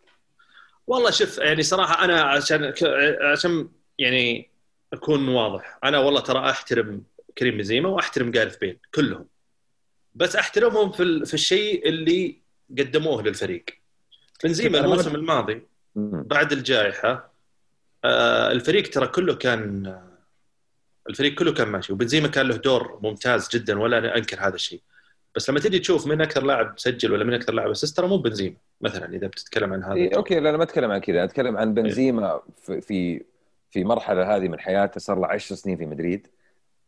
والله شوف يعني صراحة أنا عشان عشان يعني أكون واضح أنا والله ترى أحترم كريم بنزيما وأحترم جارث بيل كلهم. بس أحترمهم في في الشيء اللي قدموه للفريق. بنزيما الموسم الماضي بعد الجائحة آه، الفريق ترى كله كان الفريق كله كان ماشي وبنزيما كان له دور ممتاز جدا ولا أنكر هذا الشيء. بس لما تجي تشوف من أكثر لاعب سجل ولا من أكثر لاعب assist ترى مو بنزيما مثلا إذا بتتكلم عن هذا إيه okay لا أنا ما أتكلم عن كذا أتكلم عن بنزيما في في في مرحلة هذه من حياته صار له 10 سنين في مدريد.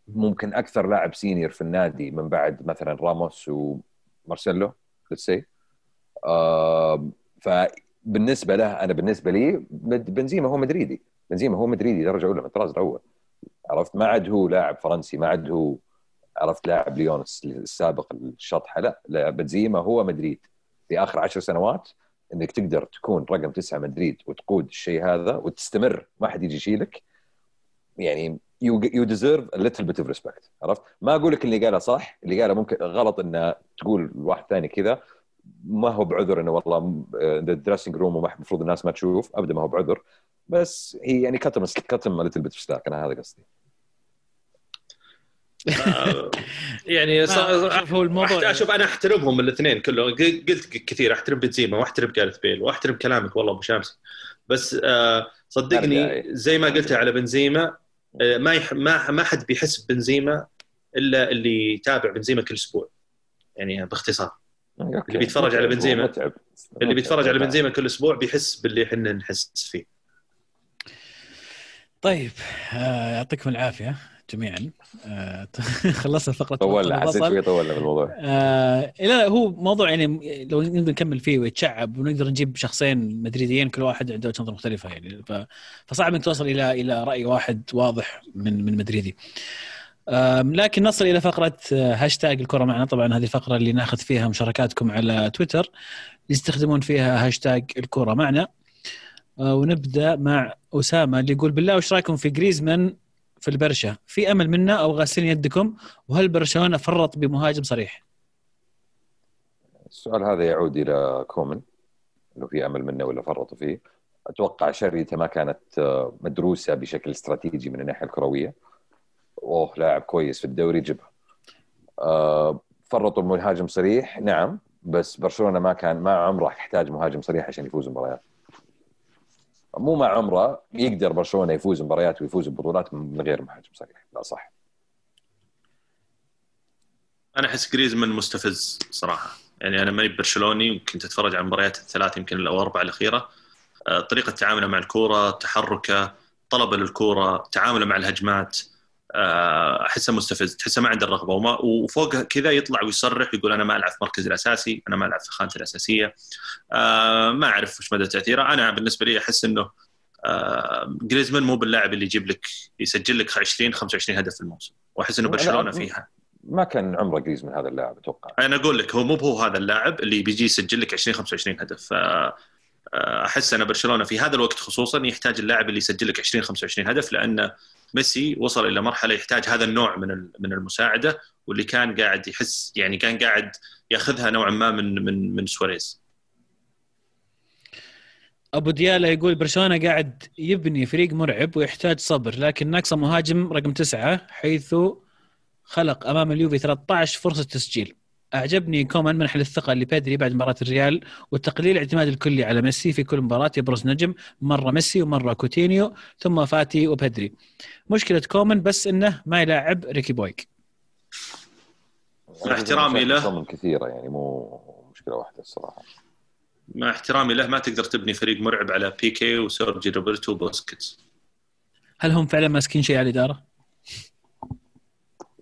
ممكن أكثر لاعب senior في النادي من بعد مثلا راموس ومارسيلو let's see فبالنسبة له أنا بالنسبة لي بنزيما هو مدريدي. بنزيما هو مدريدي درجة أولى من الطراز الأول. عرفت؟ ما عاد هو لاعب فرنسي ما عاد هو عرفت؟ لاعب ليون السابق الشطحة. لا لا بنزيما هو مدريد. في آخر عشر سنوات إنك تقدر تكون رقم تسعة مدريد وتقود الشيء هذا وتستمر ما حد يجي يشيلك. يعني you deserve a little bit of respect عرفت؟ ما أقول لك اللي قاله صح، اللي قاله ممكن غلط إنه تقول لواحد ثاني كذا. ما هو بعذر إنه والله the dressing room المفروض الناس ما تشوف ابدا ما هو بعذر. بس هي يعني cut him cut him little bit slack أنا هذا قصدي. آه، يعني شوف هو الموضوع أشوف أنا أحترمهم الاثنين كلهم. قلت كثير أحترم بنزيما وأحترم جارث بيل وأحترم كلامك والله أبو شامسي بس آه، صدقني زي ما قلت على بنزيما آه، ما ما ما حد بيحس بنزيما إلا اللي يتابع بنزيما كل أسبوع. يعني بإختصار. اللي بيتفرج على بنزيما. اللي بيتفرج على بنزيما كل أسبوع بيحس باللي إحنا نحس فيه. طيب آه، يعطيكم العافية جميعا. آه، خلصنا فقرة طولنا حسيت. شوي طولنا بالموضوع. آه لا هو موضوع يعني لو نقدر نكمل فيه ويتشعب ونقدر نجيب شخصين مدريديين كل واحد عنده وجهة نظر مختلفة يعني. ف... فصعب انك توصل إلى إلى رأي واحد واضح من من مدريدي. لكن نصل إلى فقرة آه، هاشتاج الكرة معنا. طبعا هذه الفقرة اللي ناخذ فيها مشاركاتكم على تويتر يستخدمون فيها هاشتاج الكرة معنا. آه، ونبدأ مع أسامة اللي يقول بالله وش رأيكم في جريزمان في البرشا؟ في أمل منه أو غاسلين يدكم. وهل برشلونة فرط بمهاجم صريح؟ السؤال هذا يعود إلى كومان لو في أمل منه ولا فرطوا فيه. أتوقع شريته ما كانت آه، مدروسة بشكل استراتيجي من الناحية الكروية. أوه لاعب كويس في الدوري جبه آه، فرطوا بمهاجم صريح نعم بس برشلونة ما كان ما عمره يحتاج مهاجم صريح عشان يفوز مباريات. مو مع عمره يقدر برشلونة يفوز مباريات ويفوز ببطولات من غير مهاجم صريح. لا صح. أنا أحس جريزمان مستفز صراحة. يعني أنا ماني برشلوني وكنت اتفرج على المباريات الثلاث يمكن أو أربع الأخيرة. آه، طريقة تعامله مع الكورة تحركه طلبه للكورة تعامله مع الهجمات. احسه مستفز تحسه ما عنده الرغبة وما وفوق كذا يطلع ويصرح ويقول أنا ما ألعب في مركزي الأساسي أنا ما ألعب في خانتي الأساسية. آه، ما أعرف وش مدى تأثيره. أنا بالنسبة لي أحس إنه آه، جريزمان مو باللاعب اللي يجيب لك يسجل لك 20 25 هدف في الموسم وأحس إنه برشلونة. فيها. ما كان عمره قريز من هذا اللاعب أتوقع. أنا أقول لك هو مو هو هذا اللاعب اللي بيجي يسجل لك 20 25 هدف. أحس إن برشلونة في هذا الوقت خصوصا يحتاج اللاعب اللي يسجل لك 20 25 هدف لأن ميسي وصل إلى مرحلة يحتاج هذا النوع من من المساعدة واللي كان قاعد يحس يعني كان قاعد ياخذها نوعا ما من من من سواريز. أبو ديالا يقول برشلونة قاعد يبني فريق مرعب ويحتاج صبر لكن ناقصه مهاجم رقم تسعة حيث خلق أمام اليوفي 13 فرصة تسجيل. أعجبني كومان منح الثقة لبيدري بعد مباراة الريال والتقليل الاعتماد الكلي على ميسي في كل مباراة يبرز نجم مرة ميسي ومرة كوتينيو ثم فاتي وبيدري مشكلة كومان بس إنه ما يلاعب ريكي بويج مع احترامي له. كثيرة يعني مو مشكلة واحدة الصراحة مع احترامي له ما تقدر تبني فريق مرعب على بيكيه وسيرجي روبرتو وبوسكيتس هل هم فعلا ماسكين شيء على الإدارة؟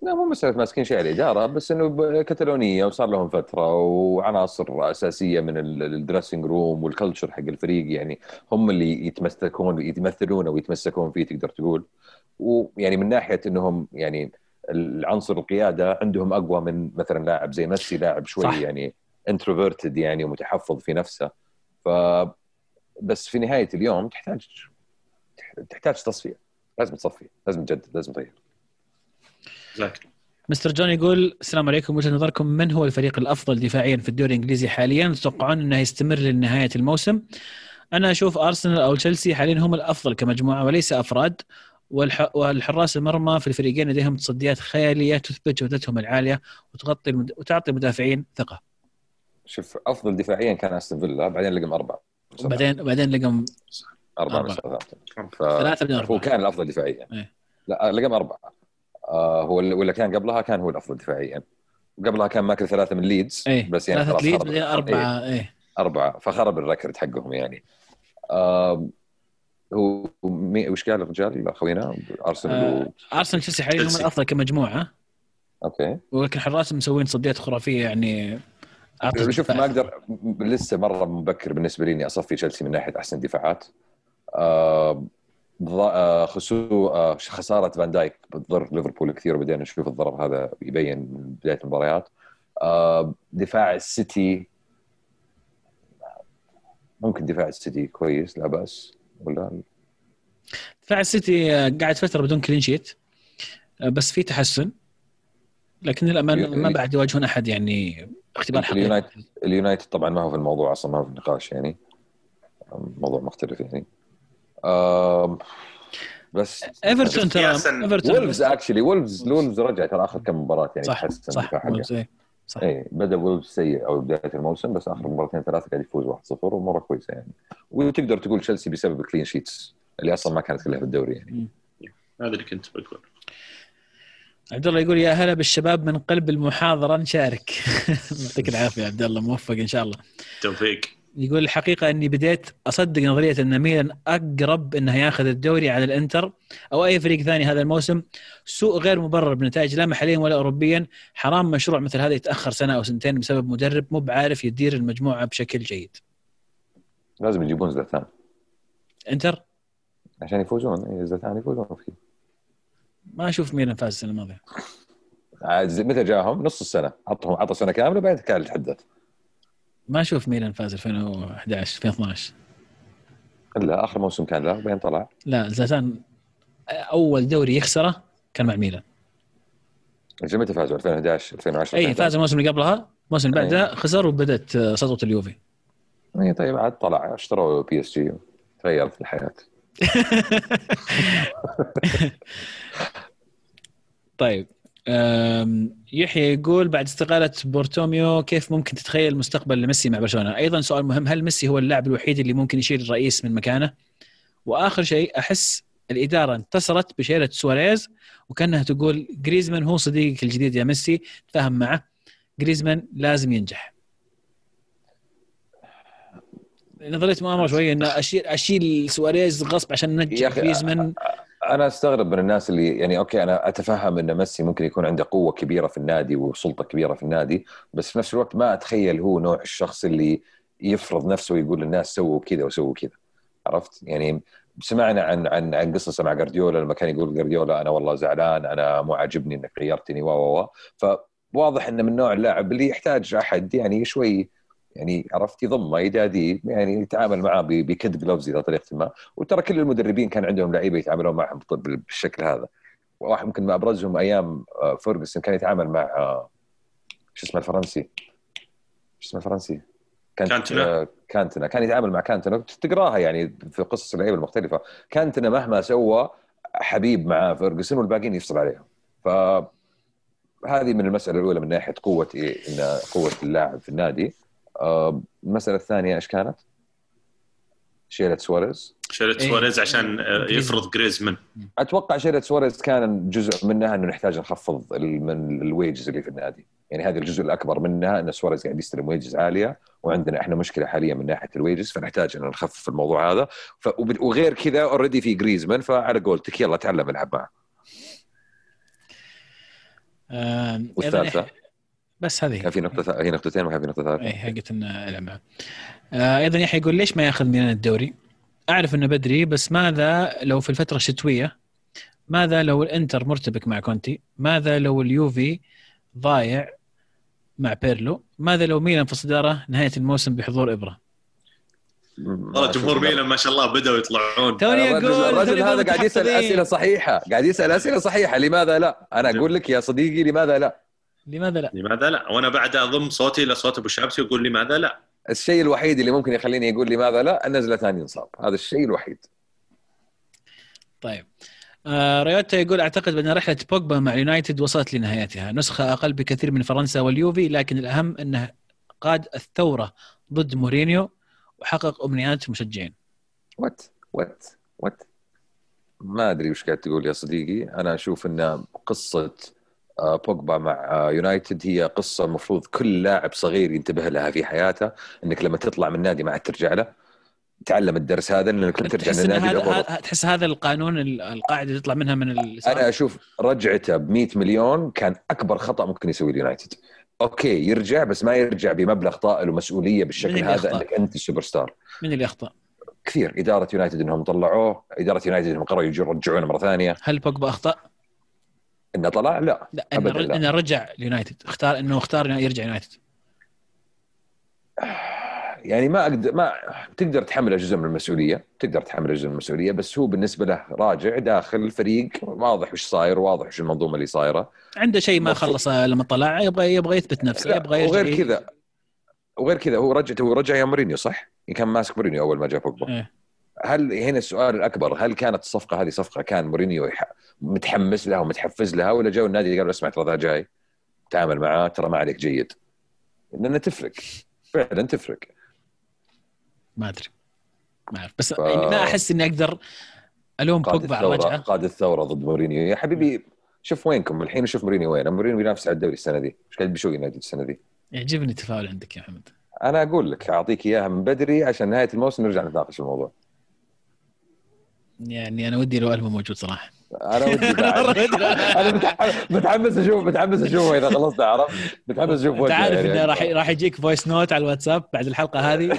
لا مو مسألة ماسكين شيء على الإدارة بس إنه كتالونيه وصار لهم فترة وعناصر أساسية من ال- ال dressing room وال culture حق الفريق يعني هم اللي يتمسكون يتمثلون ويتمسكون فيه تقدر تقول. ويعني من ناحية إنهم يعني العنصر القيادة عندهم أقوى من مثلا لاعب زي ميسي لاعب شوي صح. يعني introverted يعني ومتحفظ في نفسه. ف بس في نهاية اليوم تحتاج تحتاج تصفية. لازم تصفي لازم تجدد لازم تغير. مستر جون يقول السلام عليكم. وجهة نظركم من هو الفريق الأفضل دفاعيا في الدوري الإنجليزي حاليا؟ تتوقعون إنه يستمر لنهاية الموسم؟ أنا أشوف أرسنال أو تشيلسي حاليا هم الأفضل كمجموعة وليس أفراد. والح... والحراس المرمى في الفريقين لديهم تصديات خيالية تثبت جودتهم العالية وتغطي المد... وتعطي المدافعين ثقة. شوف أفضل دفاعيا كان أستون فيلا بعدين لقم أربعة. وبعدين بعدين لقم أربعة أربعة. ف... ثلاثة من هو اربعه كان الأفضل دفاعيا. إيه. لا لقم أربعة. آه هو ولا كان قبلها كان هو الأفضل دفاعيا. قبلها كان ماكل ثلاثة من ليدز إيه بس يعني ثلاثة خلاص ليد خرب- بعدين إيه. أربعة إيه أربعة. فخرب ال record حقهم يعني. آه هو مي وش قال الرجال؟ خوينا أرسنال آه، أرسنال تشيلسي حاليا هم. الأفضل كمجموعة. أوكي. ولكن حراس مسوين تصديات خرافية يعني. شوف ما أقدر لسه مرة مبكر بالنسبة لي إني أصفي تشيلسي من ناحية أحسن دفاعات. آه، خسو آه، خسارة فان دايك بتضر ليفربول كثير وبدينا نشوف الضرر هذا يبين من بداية المباريات. آه دفاع السيتي ممكن دفاع السيتي كويس لا بأس ولا؟ دفاع السيتي آه، قاعد فتره بدون clean sheet آه، بس في تحسن لكن للأمانة ما بعد يواجهون أحد يعني اختبار حقيقي. اليونايتد اليونايتد طبعا ما هو في الموضوع أصلا ما هو في النقاش يعني. موضوع مختلف يعني. بس إيفرتون ترى إيفرتون وولفز actually وولفز وولفز رجع ترى آخر كم مباراة يعني صح تحسن صح حقه. إيه، صح. إيه بدأ وولفز سيء أو بداية الموسم بس آخر مباراتين ثلاثة قاعد يفوز 1-0 ومرة كويسة يعني. وتقدر تقول تشيلسي بسبب ال clean sheets اللي أصلا ما كانت كلها في الدوري يعني. هذا اللي كنت بقول. عبد الله يقول يا هلا بالشباب من قلب المحاضرة نشارك. يعطيك العافية عبد الله موفق إن شاء الله. توفيق. يقول الحقيقة أني بديت أصدق نظرية أن ميلان أقرب انه ياخذ الدوري على الإنتر أو أي فريق ثاني هذا الموسم. سوء غير مبرر بنتائج لا محليا ولا اوروبيا. حرام مشروع مثل هذا يتاخر سنة أو سنتين بسبب مدرب مو بعارف يدير المجموعة بشكل جيد. لازم يجيبون زلاتان إنتر؟ عشان يفوزون. إيه، زلاتان يفوزون فيه ما أشوف ميلان فاز السنة الماضية. زي- متى جاهم؟ نص السنة. عطهم عطى سنة كاملة وبعدين كان يتحدث ما أشوف ميلان فاز 2011 2012 الا آخر موسم كان له وبعدين طلع؟ لا زلاتان أول دوري يخسره كان مع ميلان. متى فازوا؟ 2011 2010 إي فاز الموسم اللي قبلها. الموسم اللي بعده. خسر وبدأت سطوه اليوفي. إي طيب عاد طلع. اشتروا PSG. تغيرت الحياة. طيب. يحيى يقول بعد استقالة بارتوميو كيف ممكن تتخيل المستقبل لميسي مع برشلونة؟ أيضا سؤال مهم هل ميسي هو اللاعب الوحيد اللي ممكن يشيل الرئيس من مكانه؟ وآخر شيء أحس الإدارة انتصرت بشيلة سواريز وكأنها تقول جريزمان هو صديقك الجديد يا ميسي تفاهم معه جريزمان لازم ينجح نظرية مؤامرة شوية إنه اشيل أشيل سواريز غصب عشان ننجح جريزمان أنا أستغرب من الناس اللي يعني أوكي أنا أتفهم إن ميسي ممكن يكون عنده قوة كبيرة في النادي وسلطة كبيرة في النادي بس في نفس الوقت ما أتخيل هو نوع الشخص اللي يفرض نفسه ويقول للناس سووا كذا وسووا كذا. عرفت؟ يعني سمعنا عن عن عن قصص مع جارديولا لما كان يقول جارديولا أنا والله زعلان أنا مو عاجبني إنك غيرتني و و. فواضح إنه من نوع اللاعب اللي يحتاج أحد يعني شوي يعني عرفت يضمه يداديه يعني يتعامل معاه بكد جلوفز إلى طريقة ما. وترى كل المدربين كان عندهم لعيبة يتعاملون معهم بالشكل هذا. واحد ممكن ما ابرزهم أيام آه، فيرجسون كان يتعامل مع آه، شو اسمه الفرنسي؟ شو اسمه الفرنسي؟ كانت- كانتنا. آه، كانتنا. كان يتعامل مع كانتنا. تقراها يعني في قصص اللعيبة المختلفة. كانتنا مهما سوى حبيب مع فيرجسون والباقيين يفصل عليهم. ف هذه من المسألة الأولى من ناحية قوة إيه إن قوة اللاعب في النادي. المساله الثانية إيش كانت؟ شيلة سواريز. شريت إيه. سواريز عشان آه، يفرض جريزمان أتوقع شيلة سواريز كان جزء منها إنه نحتاج نخفض من ال wages اللي في النادي. يعني هذا الجزء الأكبر منها إن سواريز قاعد يستلم wages عالية وعندنا إحنا مشكلة حاليا من ناحية ال wages فنحتاج ان نخفف الموضوع هذا. ف... وغير كذا already في جريزمان فعلى قولتك يلا تعلم ألعب معه. والثالثة؟ بس هذه كان في نقطة ث... هي نقطتين وكان في نقطة ثالثة اي حقت معه. آه، أيضا يحيى يقول ليش ما يأخذ ميلان الدوري؟ أعرف إنه بدري بس ماذا لو في الفترة الشتوية؟ ماذا لو الإنتر مرتبك مع كونتي؟ ماذا لو اليوفي ضايع مع بيرلو؟ ماذا لو ميلان في الصداره نهاية الموسم بحضور إبرا؟ والله جمهور ميلان ما شاء الله بدأوا يطلعون توني أقول الرجل هذا قاعد يسأل. أسئلة صحيحة قاعد يسأل أسئلة صحيحة لماذا لا أنا أقول لك يا صديقي لماذا لا لماذا لا؟ لماذا لا؟ وأنا بعد أضم صوتي لصوت أبو شابسي ويقول لماذا لا؟ الشيء الوحيد اللي ممكن يخليني يقول لماذا لا أن زلاتان ينصاب هذا الشيء الوحيد طيب آه ريوتا يقول أعتقد ان رحلة بوجبا مع اليونايتد وصلت لنهايتها، نسخة أقل بكثير من فرنسا واليوفي لكن الأهم انه قاد الثورة ضد مورينيو وحقق أمنيات المشجعين. what what what ما أدري وش قاعد تقول يا صديقي أنا أشوف إن قصة بوجبا مع يونايتد هي قصة المفروض كل لاعب صغير ينتبه لها في حياته إنك لما تطلع من النادي ما عاد ترجع له تعلم الدرس هذا لانك لما ترجع للنادي هذا تحس هذا القانون ال- القاعدة تطلع منها من؟ أنا أشوف رجعته ب 100 مليون كان أكبر خطأ ممكن يسويه اليونايتد أوكي يرجع بس ما يرجع بمبلغ طائل ومسؤولية بالشكل هذا؟ إنك أنت السوبر ستار من اللي اخطا؟ كثير إدارة يونايتد إنهم طلعوه إدارة يونايتد إنهم قرروا يرجعونه مرة ثانية هل بوجبا أخطأ؟ إنه طلع لا لا إنه. إنه رجع اليونايتد اختار إنه اختار إنه يرجع يونايتد يعني ما أقدر ما تقدر تحمله جزء من المسؤولية تقدر تحمله جزء من المسؤولية بس هو بالنسبة له راجع داخل الفريق واضح وش صاير واضح وش المنظومة اللي صايرة عنده شيء ما مفروض. خلصه لما طلع يبغى يبغى يثبت نفسه يبغى يرجع وغير كذا وغير كذا هو رجع هو رجع يا مورينيو صح؟ كان ماسك مورينيو أول ما جاء بوجبا إيه. هل هنا السؤال الأكبر هل كانت الصفقة هذه صفقة كان مورينيو. متحمس لها ومتحفز لها ولا جو النادي قال اسمع ترى ذا جاي تعامل معاه ترى ما عليك جيد. لأنها تفرق فعلا تفرق. ما أدري ما أعرف. بس ف- يعني ما أحس إني أقدر ألوم بوجبا على وجهه. قاد الثورة ضد مورينيو. يا حبيبي شوف وينكم؟ الحين شوف مورينيو وين. مورينيو بينافس على الدوري السنة دي. إيش قاعد بيسوي النادي السنة دي؟ يعجبني التفاؤل عندك يا محمد. أنا أقول لك أعطيك إياها من بدري عشان نهاية الموسم نرجع نتناقش الموضوع. يعني أنا ودي لو الفا موجود صراحة. أنا ودي. أنا متح- متحمس أشوف متحمس أشوفه إذا خلصت عرفت؟ متحمس أشوف أنت عارف يعني. انه راح راح يجيك voice note على الواتساب بعد الحلقة هذه.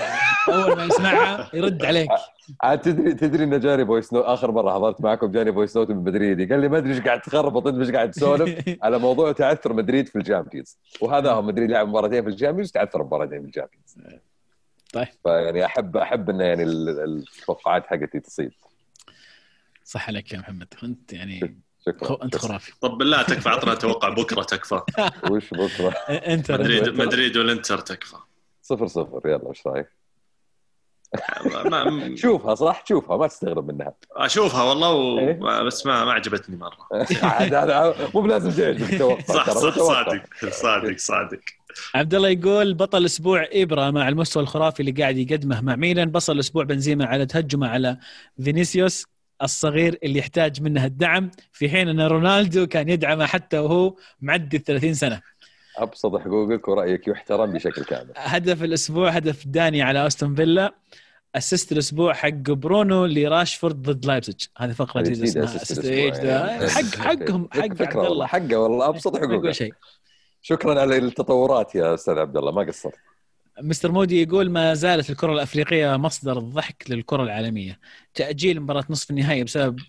أول ما يسمعها يرد عليك. عاد تدري تدري إنه جاني voice note آخر مرة حضرت معكم جاني voice note من مدريدي قال لي ما أدري إيش قاعد تخربط أنت إيش قاعد تسولف؟ على موضوع تعثر مدريد في ال Champions وهذا هو مدريد لعب مباراتين في ال Champions تعثر مباراتين في ال Champions طيب. فيعني احب أحب إنه يعني ال- ال- التوقعات حقتي تصيب صح عليك يا محمد. انت يعني شكرا خو... انت خرافي. طب بالله تكفى عطنا توقع بكرة تكفى. وش بكرة؟ انت مدريد مدريد والانتر تكفى. صفر صفر. يلا إيش رايك؟ ما شوفها صح؟ شوفها ما تستغرب منها. أشوفها والله و... إيه؟ بس ما ما عجبتني مرة. عاد هذا مو بلازم تعجبك توقع صح صح. صادق صادق صادق. عبد الله يقول بطل أسبوع إبرا مع المستوى الخرافي اللي قاعد يقدمه. مع ميلان بصل أسبوع بنزيما على تهجمه على فينيسيوس. الصغير اللي يحتاج منه الدعم في حين أن رونالدو كان يدعمه حتى وهو معدي ال 30 سنة. أبسط حقوقك ورأيك يحترم بشكل كامل. هدف الأسبوع هدف داني على أستون فيلا. assist الأسبوع حق برونو لراشفورد ضد لايبزيج. هذه فقرة جديده اسمها. يعني. حق حقهم حق عبد الله. حقه والله أبسط حقوقك شيء. شكرا على التطورات يا أستاذ عبد الله ما قصرت. مستر مودي يقول ما زالت الكرة الأفريقية مصدر الضحك للكرة العالمية. تأجيل مباراة نصف النهائي بسبب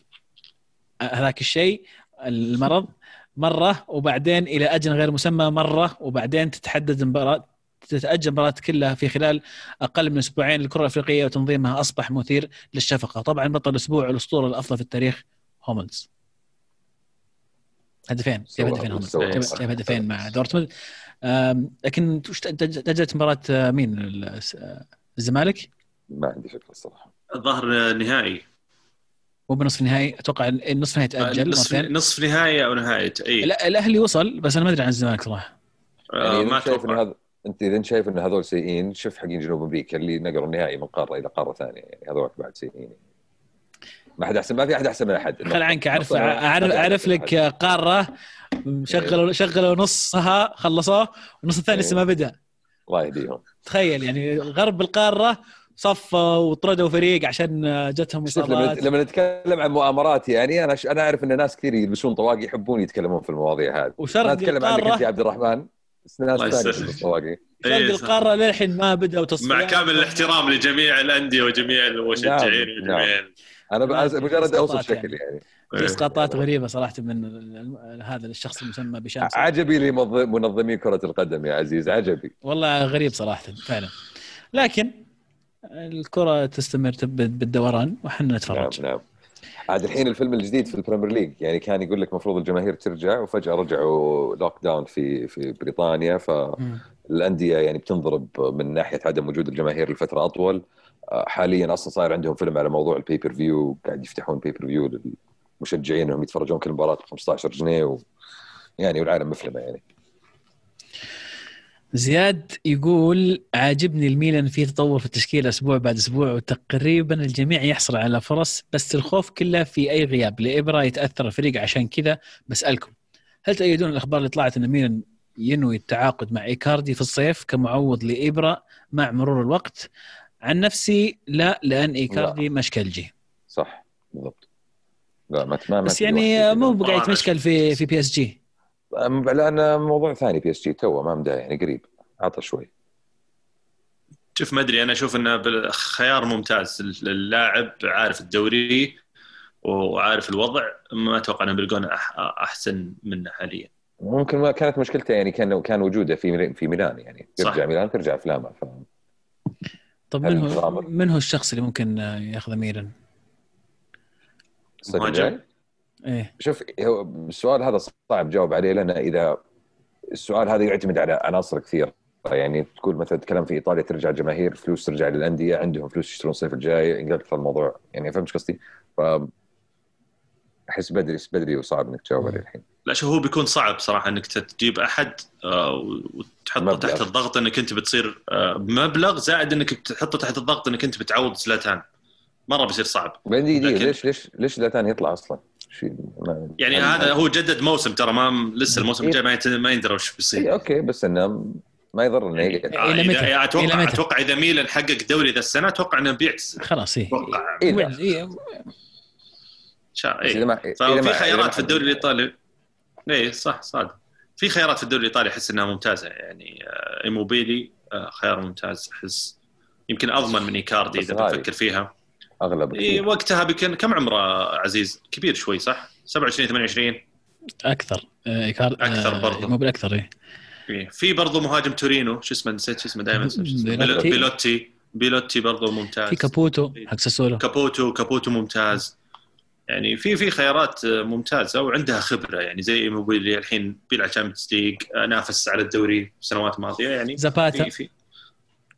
هذاك الشيء المرض مرة وبعدين إلى أجل غير مسمى مرة وبعدين تتحدد المباراة تتأجل المباراة كلها في خلال أقل من أسبوعين الكرة الأفريقية وتنظيمها أصبح مثير للشفقة. طبعا بطل الأسبوع الأسطورة الأفضل في التاريخ هوملز. هدفين جاب هدفين هوملز. جاب هدفين مع دورتموند؟ لكن وش تأجلت مباراة آه، مين؟ آه، الزمالك؟ ما عندي فكرة الصراحة. الظاهر نهائي. مو بنصف النهائي أتوقع النصف النهائي تأجل نصف نصف نهائي أو نهائي إي. لا الأهلي وصل بس أنا ما أدري عن الزمالك صراحة. يعني آه ما شايف إن أتوقع. هذا أنت إذا انت شايف إن هذول سيئين شوف حقين جنوب أمريكا اللي نقلوا النهائي من قارة إلى قارة ثانية. يعني هذول بعد سيئين. ما حد احسن ما في أحد احسن من احد خل عنك اعرف أعرف أعرف لك. قارة شغلوا شغلوا نصها خلصوه والنص الثاني إيه. لسه ما بدأ. الله يهديهم. تخيل يعني غرب القارة صفوا وطردوا فريق عشان جتهم إصابات. لما نتكلم عن مؤامرات يعني أنا ش... أنا أعرف إن ناس كثير يلبسون طواقي يحبون يتكلمون في المواضيع هذه. وشرق ما أتكلم عنك أنت يا عبد الرحمن. بس ناس ثانية طواقي. شرق إيه، القارة للحين ما بدأوا تصفيات. مع كامل الاحترام لجميع الأندية وجميع المشجعين نعم، وجميع أنا مجرد أوصف شكل يعني. في إسقاطات غريبة صراحة من هذا الشخص المسمى بشمس عجبي لمنظمي كرة القدم يا عزيز عجبي. والله غريب صراحة فعلا. لكن الكرة تستمر بالدوران وحنا نعم نتفرج. نعم عاد الحين الفيلم الجديد في ال Premier League يعني كان يقول لك المفروض الجماهير ترجع وفجأة رجعوا lockdown في في بريطانيا. فالانديه يعني بتنضرب من ناحية عدم وجود الجماهير لفترة أطول. آه، حاليا أصلا صاير عندهم فيلم على موضوع ال pay-per-view قاعد يفتحون pay-per-view للمشجعين إنهم يتفرجون كل مباراة ب 15 جنيه و يعني والعالم مفلمه يعني. زياد يقول عاجبني الميلان في تطور في التشكيله أسبوع بعد أسبوع وتقريبا الجميع يحصل على فرص بس الخوف كله في أي غياب. لإبرا يتأثر الفريق عشان كذا بسالكم هل تأيدون الأخبار اللي طلعت إن ميلان ينوي التعاقد مع إيكاردي في الصيف كمعوض لإبرا مع مرور الوقت؟ عن نفسي لا لأن إيكاردي مشكلجي صح بالضبط. لا ما ما بس يعني مو. بقاعد يتمشكل في في PSG لأن موضوع ثاني PSG تو ما مداه يعني قريب. عطى شوي. شوف ما أدري أنا أشوف إنه خيار ممتاز. اللاعب عارف الدوري وعارف الوضع ما أتوقع إنه بيلقون أحسن منه حاليا. ممكن ما كانت مشكلته يعني كان كان وجوده في ميلان- في ميلان يعني. صح. يرجع ميلان ترجع أفلامه ف... طب من هو؟ من هو الشخص اللي ممكن ياخذ ميلان؟ مهاجم. إيه شوف هو السؤال هذا صعب جاوب عليه لأن إذا السؤال هذا يعتمد على عناصر كثيرة يعني تقول مثلا تتكلم في إيطاليا ترجع جماهير فلوس ترجع للأندية عندهم فلوس يشترون الصيف الجاي إنجلترا الموضوع يعني فهمت قصدي؟ ف أحس بدري بدري وصعب إنك تجاوب عليه الحين لا شوف هو بيكون صعب صراحة إنك تجيب أحد آه، وتحطه مبلغ. تحت الضغط إنك أنت بتصير آه، بمبلغ زائد إنك تحطه تحت الضغط إنك أنت بتعوض زلاتان مرة بيصير صعب بعدين دقيقة لكن- ليش ليش ليش زلاتان يطلع أصلا؟ شيء ما يعني هذا هو جدد موسم ترى ما لسه الموسم إيه. الجاي ما يت- ما يندرى وش إيه بيصير okay بس إنه ما يضر إنه يقعد آه، إذا-؟ إلى أتوقع؟ أتوقع إذا ميلان حقق دوري ذا السنة أتوقع إنه بيعتزل خلاص إيه أتوقع إذا إيه. شا... بس إذا إيه. ما- إذا ففي ما- إذا ما خيارات في الدوري الإيطالي اي صح صادق في خيارات في الدوري الإيطالي أحس إنها ممتازة يعني آه، إيموبيلي آه، خيار ممتاز أحس يمكن أضمن من إيكاردي إذا. بتفكر فيها أغلب إيه وقتها بيكون كم عمره عزيز؟ كبير شوي صح؟ 27 28 أكثر آه، إيكار... أكثر برضو. مو بالاكثر إيه إيه. في برضه مهاجم تورينو شو اسمه نسيت شو اسمه دائما بيلوتي. بيلوتي بيلوتي برضه ممتاز في كابوتو حق ساسولو كابوتو كابوتو ممتاز يعني في في خيارات ممتازة وعندها خبرة يعني زي إيموبيلي الحين بيلعب Champions League نافس على الدوري سنوات ماضيه يعني زاباتا في في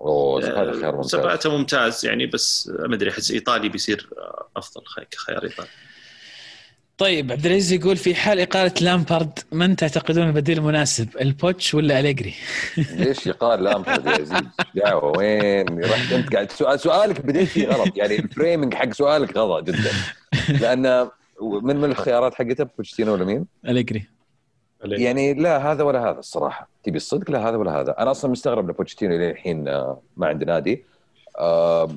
أوه هذا خيار ممتاز. زباتا ممتاز يعني بس ما أدري أحس إيطالي بيصير أفضل خي- كخيار إيطالي. طيب عبد العزيز يقول في حال إقالة لامبارد من تعتقدون البديل المناسب بوتش ولا أليجري؟ ليش يقال لامبرد يا عزيز؟ دعوة وين؟ رحت أنت قاعد سؤال سؤالك بديت فيه غلط يعني ال framing حق سؤالك غلط جدا. لأن من من الخيارات حقته بوتشيتينو ولا مين؟ أليجري. يعني لا هذا ولا هذا الصراحة. تبي الصدق؟ لا هذا ولا هذا. أنا أصلا مستغرب لبوتشيتينو إلى الحين آه، ما عنده نادي. آه،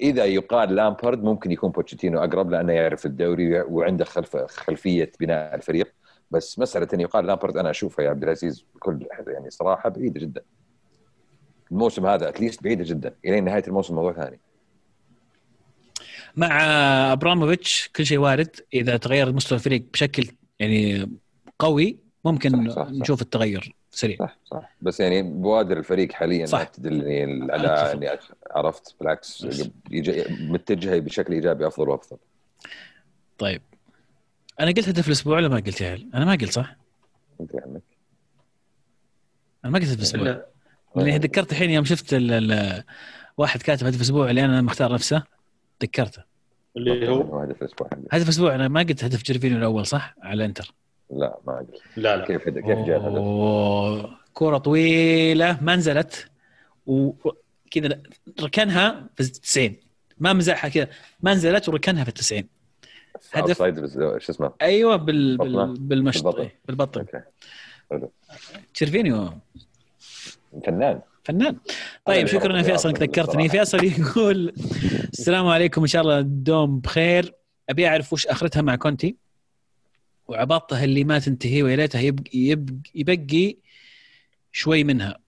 إذا يقال لامبارد ممكن يكون بوتشيتينو أقرب لأنه يعرف الدوري وعنده خلف خلفية بناء الفريق. بس مسألة إن يقال لامبارد أنا اشوفها يا عبد العزيز بكل يعني صراحة بعيدة جدا. الموسم هذا at least بعيدة جدا. إلى نهاية الموسم موضوع ثاني. مع أبراموفيتش كل شيء وارد. إذا تغير مستوى الفريق بشكل يعني قوي ممكن صح، صح، صح. نشوف التغير. سريع صح صح. بس يعني بوادر الفريق حاليا صح. ما تدلني على. اني عرفت؟ بالعكس متجهة بشكل إيجابي أفضل وأفضل. طيب. أنا قلت هدف الأسبوع ولا ما قلت يا هل؟ أنا ما قلت صح؟ أنت عنك أنا ما قلت هدف الأسبوع. لا. لأني ذكرت الحين يوم شفت ال ال واحد كاتب هدف الأسبوع اللي أنا مختار نفسه. ذكرته. اللي هو؟ هدف الأسبوع هدف الأسبوع أنا ما قلت هدف جيرفينيو الأول صح؟ على إنتر. لا ما أدري. لا لا. كيف كيف جاء الهدف كرة طويلة ما نزلت. وكذا ركنها في 90 ما مزحها كذا. ما نزلت وركنها في 90 هدف. شو اسمه؟ أيوه بال؟ بال بالمشط. بالبطن. إيه، بالبطن. أوكي. حلو. جيرفينيو. فنان. فنان. طيب شكرا يا فيصل انك ذكرتني. فيصل يقول السلام عليكم إن شاء الله الدوم بخير. أبي أعرف وش آخرتها مع كونتي. وعباطته اللي ما تنتهي ويا ليتها يبقى, يبقى, يبقي شوي منها.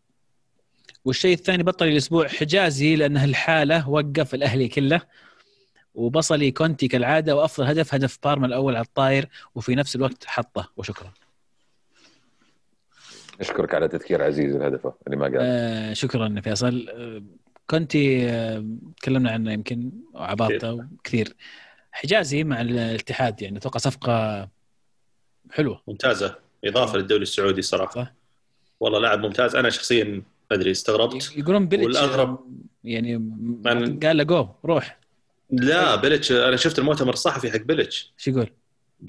والشيء الثاني بطل الأسبوع حجازي لأنه الحالة وقف الأهلي كله وبصلي كونتي كالعادة وأفضل هدف هدف بارما الأول على الطاير وفي نفس الوقت حطه. وشكرا. أشكرك على تذكير عزيز الهدف اللي ما قال. آه شكرا فيصل. آه كونتي آه تكلمنا عنه يمكن وعباطة كثير حجازي مع الاتحاد يعني أتوقع صفقة حلوة ممتازة. إضافة للدوري السعودي صراحة. صح. والله لاعب ممتاز. أنا شخصيا ما أدري استغربت. يقولون بيلتش والأغرب- يعني من- قال له جو روح. لا بيلتش أنا شفت المؤتمر الصحفي حق بيلتش شو يقول؟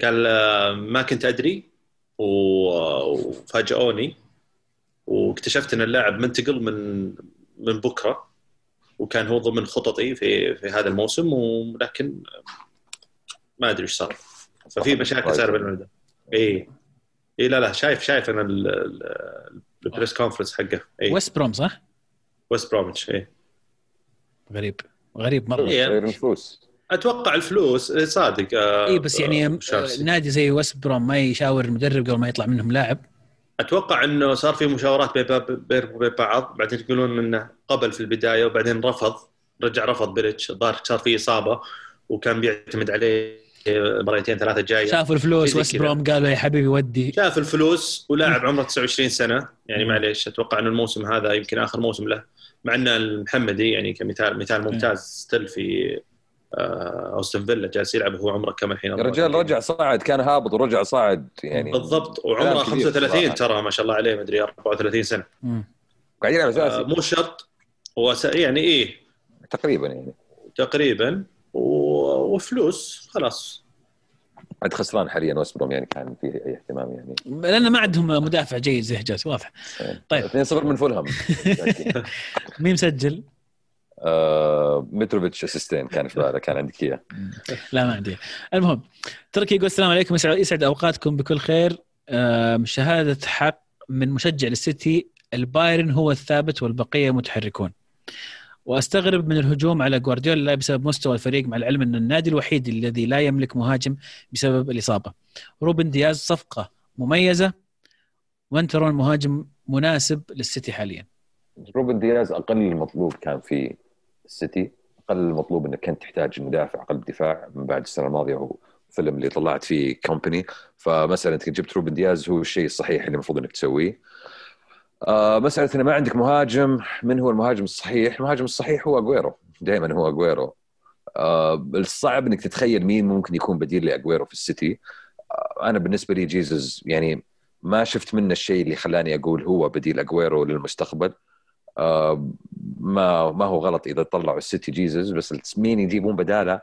قال آه، ما كنت أدري. و- وفاجئوني واكتشفت إن اللاعب منتقل من من بكرا. وكان هو ضمن خططي في في هذا الموسم. ولكن ما أدري إيش صار. ففي مشاكل صار بين اي اي لا لا شايف شايف أنا ال- ال- ال press conference حقه. اي ويست بروم صح؟ ويست بروميتش اي غريب. غريب مرة. إيه. غير الفلوس. أتوقع الفلوس إيه، صادق آه، اي بس يعني آه، آه، شارسي. نادي زي ويست بروم ما يشاور المدرب قبل ما يطلع منهم لاعب. أتوقع إنه صار في مشاورات بين بعض بعدين يقولون إنه قبل في البداية وبعدين رفض رجع رفض بيلتش الظاهر صار في إصابة وكان بيعتمد عليه مرتين ثلاثة جاية. شافوا الفلوس كذا. بروم قالوا يا حبيبي ودي. شاف الفلوس ولاعب عمره 29 سنة. يعني معليش أتوقع انه الموسم هذا يمكن آخر موسم له. مع إن المحمدي يعني كمثال مثال ممتاز still في آه، أستون فيلا جالس يلعب وهو عمره كم الحين؟ يا رجال رجع صعد كان هابط ورجع صعد يعني بالضبط وعمره كلام كبير 35 صراحة. ترى ما شاء الله عليه مدري 34 سنة. قاعد يلعب آه، أساسي. مو شرط هو س- يعني إيه. تقريبا يعني. تقريبا. وفلوس خلاص. عاد خسران حاليا ويست بروم يعني كان فيه أي اهتمام يعني. لأن ما عندهم مدافع جيد زي حجازي واضح. طيب. 2-0 من فولهام. مين مسجل؟ آه، متروفيتش assistين كان في باله كان عندك اياه لا ما عندي. المهم تركي يقول السلام عليكم يسعد, أوقاتكم بكل خير. آم، شهادة حق من مشجع للسيتي البايرن هو الثابت والبقية متحركون. واستغرب من الهجوم على جوارديولا بسبب مستوى الفريق مع العلم ان النادي الوحيد الذي لا يملك مهاجم بسبب الإصابة. روبن دياز صفقة مميزة من ترون مهاجم مناسب للسيتي حاليا. روبن دياز أقل المطلوب كان في السيتي أقل المطلوب انك كنت تحتاج مدافع قلب دفاع من بعد السنة الماضية والفيلم اللي طلعت فيه كومباني. فمساله انك جبت روبن دياز هو الشيء الصحيح اللي المفروض إنك تسويه. آه مساله انه ما عندك مهاجم. من هو المهاجم الصحيح؟ المهاجم الصحيح هو أجويرو. دائما هو أجويرو. آه الصعب إنك تتخيل مين ممكن يكون بديل لأجويرو في السيتي. آه أنا بالنسبة لي جيزز يعني ما شفت منه الشيء اللي خلاني أقول هو بديل أجويرو للمستقبل. آه ما ما هو غلط إذا طلعوا السيتي جيزز بس مين يجيبون بداله؟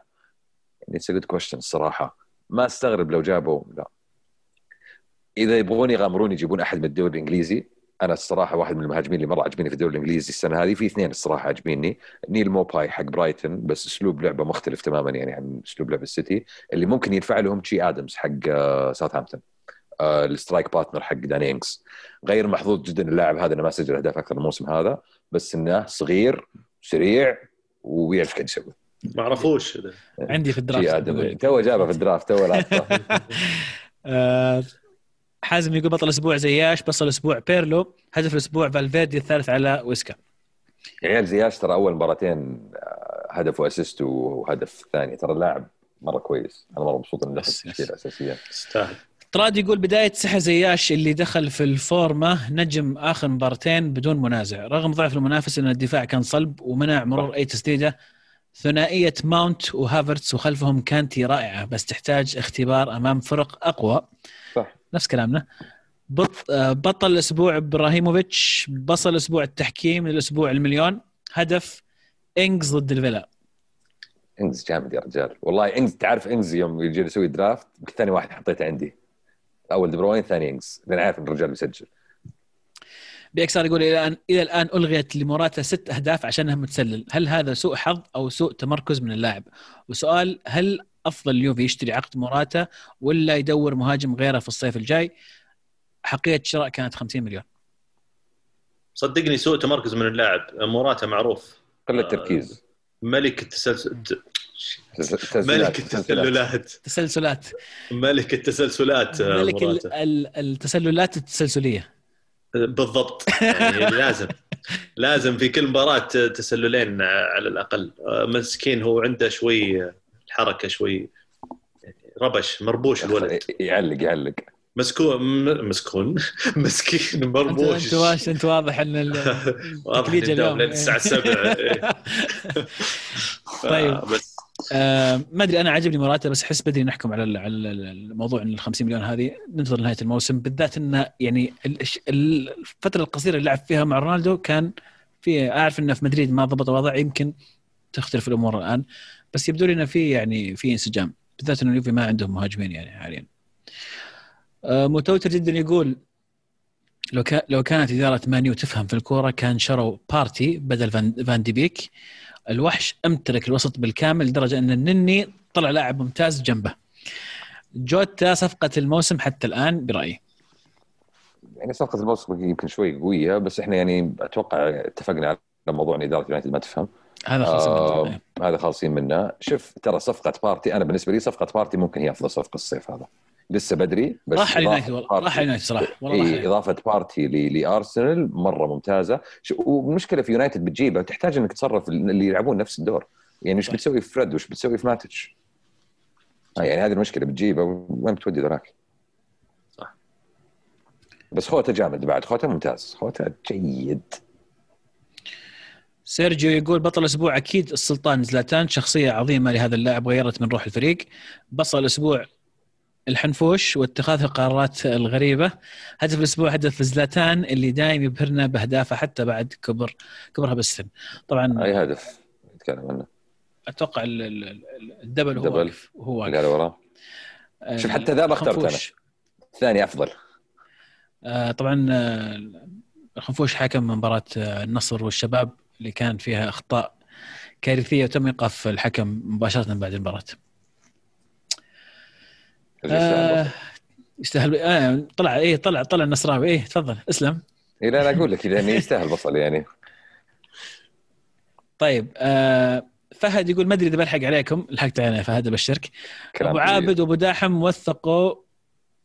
يعني it's good question الصراحة. ما أستغرب لو جابوا لا. إذا يبغون يغامرون يجيبون أحد من الدوري الإنجليزي. أنا الصراحة واحد من المهاجمين اللي مرة عجبني في الدوري الإنجليزي السنة هذه في اثنين الصراحة عجبيني نيل موباي حق برايتون بس أسلوب لعبه مختلف تماما يعني عن أسلوب لعب السيتي اللي ممكن ينفع لهم تشي آدمز حق ساوثهامبتون آه ال strike partner حق داني إنجز غير محظوظ جدا اللاعب هذا انه ما سجل أهداف أكثر الموسم هذا بس إنه صغير سريع ويعرف قاعد يسوي. ما اعرفوش عندي في ال draft. تو جابه في ال draft تو حازم يقول بطل أسبوع زياش بطل أسبوع بيرلو. هدف الأسبوع فالفيردي الثالث على ويسكا. يا عيال زياش ترى أول مباراتين هدف و assist وهدف ثاني. ترى اللاعب مرة كويس. أنا مرة مبسوط إنه دخل التشكيله اساسيا يستاهل. طراد يقول بداية سحر زياش اللي دخل في الفورمة نجم آخر مبارتين بدون منازع. رغم ضعف المنافس أن الدفاع كان صلب ومنع مرور أي تسديدة ثنائية ماونت وهافرتس وخلفهم كانتي رائعة بس تحتاج اختبار أمام فرق أقوى. نفس كلامنا. بط... بطل الأسبوع إبراهيموفيتش بصل الأسبوع التحكيم الأسبوع المليون. هدف إنجز ضد الفيلا. إنجز جامد يا رجال. والله إنجز تعرف إنجز يوم يجي يسوي draft؟ ثاني واحد حطيته عندي. أول دي بروين ثاني إنجز. لأن عارف إن الرجال بيسجل. بيكسر يقول إلى الان إلى الآن ألغيت لموراتا ست أهداف عشانها متسلل، هل هذا سوء حظ أو سوء تمركز من اللاعب؟ وسؤال هل أفضل اليوفي يشتري عقد موراتا ولا يدور مهاجم غيره في الصيف الجاي؟ حقيقة الشراء كانت 50 مليون. صدقني سوء تمركز من اللاعب. موراتا معروف. قلة تركيز. ملك التسلسل ملك التسللات. تسلسلات. ملك التسلسلات ملك ال- ال- التسللات التسلسلية. بالضبط. يعني لازم. لازم في كل مباراة تسللين على الأقل. مسكين هو عنده شوي الحركه شوي ربش مربوش الولد. يعلق يعلق. مسكون م- مسكون. مسكين مربوش. أنت واش أنت واضح إن ال- واضح التكليجة اليوم. لين الساعة 7 طيب. بس. آه ما أدري أنا عجبني مراته بس أحس بدري نحكم على ال- على ال- الموضوع إن ال 50 مليون هذه ننتظر نهاية الموسم. بالذات انه يعني الفترة القصيرة اللي لعب فيها مع رونالدو كان في أعرف إنه في مدريد ما ضبط الوضع يمكن تختلف الأمور الآن. بس يبدو لي إنه في يعني في انسجام بالذات إنه اليوفي ما عندهم مهاجمين يعني حاليا. آه متوتر جدا يقول لو لو كانت إدارة مانيو تفهم في الكورة كان شروا بارتي بدل فان دي بيك الوحش أمتلك الوسط بالكامل لدرجة إن النني طلع لاعب ممتاز جنبه. جوتا صفقة الموسم حتى الآن برأيي. يعني صفقة الموسم يمكن شوي قوية بس إحنا يعني أتوقع اتفقنا على موضوع إن إدارة يونايتد ما تفهم هذا خلاص آه هذا خالصين منه. شوف ترى صفقة بارتي أنا بالنسبة لي صفقة بارتي ممكن هي أفضل صفقة الصيف هذا. لسه بدري بس راح على يونايتد والله. راح على يونايتد صراحة. والله إيه. إضافة بارتي لأرسنال مرة ممتازة. والمشكلة في يونايتد بتجيبه تحتاج إنك تصرف اللي يلعبون نفس الدور. يعني وش صح. بتسوي في فريد؟ وش بتسوي في ماتش آه يعني هذه المشكلة بتجيبه وين بتودي ذراك صح. بس خوته جامد بعد. خوته ممتاز. خوته جيد. سيرجيو يقول بطل الأسبوع أكيد السلطان زلاتان شخصية عظيمة لهذا اللاعب غيرت من روح الفريق. بصل الأسبوع الحنفوش واتخاذ القرارات الغريبة. هدف الأسبوع هدف زلاتان اللي دايم يبهرنا بأهدافه حتى بعد كبر كبرها بالسن. طبعا أي هدف نتكلم عنه. أتوقع ال- ال- ال- الدبل الدبل. واقف هذا وراه. شوف حتى ذا ما اخترت أنا. الثاني أفضل. آه، طبعا آه، الخنفوش حكم مباراة آه، النصر والشباب. اللي كان فيها أخطاء كارثية وتم إيقاف الحكم مباشرة بعد المباراة. آه يستاهل آه طلع إيه طلع طلع النصراوي. إيه تفضل اسلم. اي لا لا أقول لك يعني يستاهل بصل يعني. طيب آه فهد يقول ما أدري إذا بلحق عليكم. لحقت علينا فهد أبشرك. أبو. عابد وأبو داحم وثقوا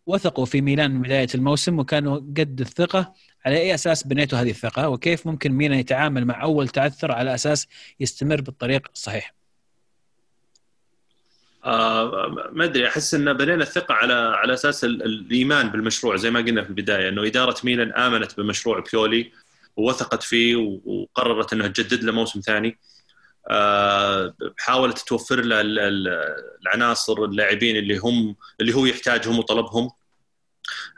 وثقوا في ميلان من بداية الموسم وكانوا قد الثقة. على أي أساس بنيتوا هذه الثقة وكيف ممكن ميلان يتعامل مع أول تعثر على أساس يستمر بالطريق الصحيح؟ آه ما أدري أحس إن بنينا الثقة على على أساس ال- الإيمان بالمشروع زي ما قلنا في البداية إنه إدارة ميلان آمنت بمشروع بيولي ووثقت فيه وقررت إنها تجدد له موسم ثاني. آه حاولت توفر له ال- ال- العناصر اللاعبين اللي هم اللي هو يحتاجهم وطلبهم.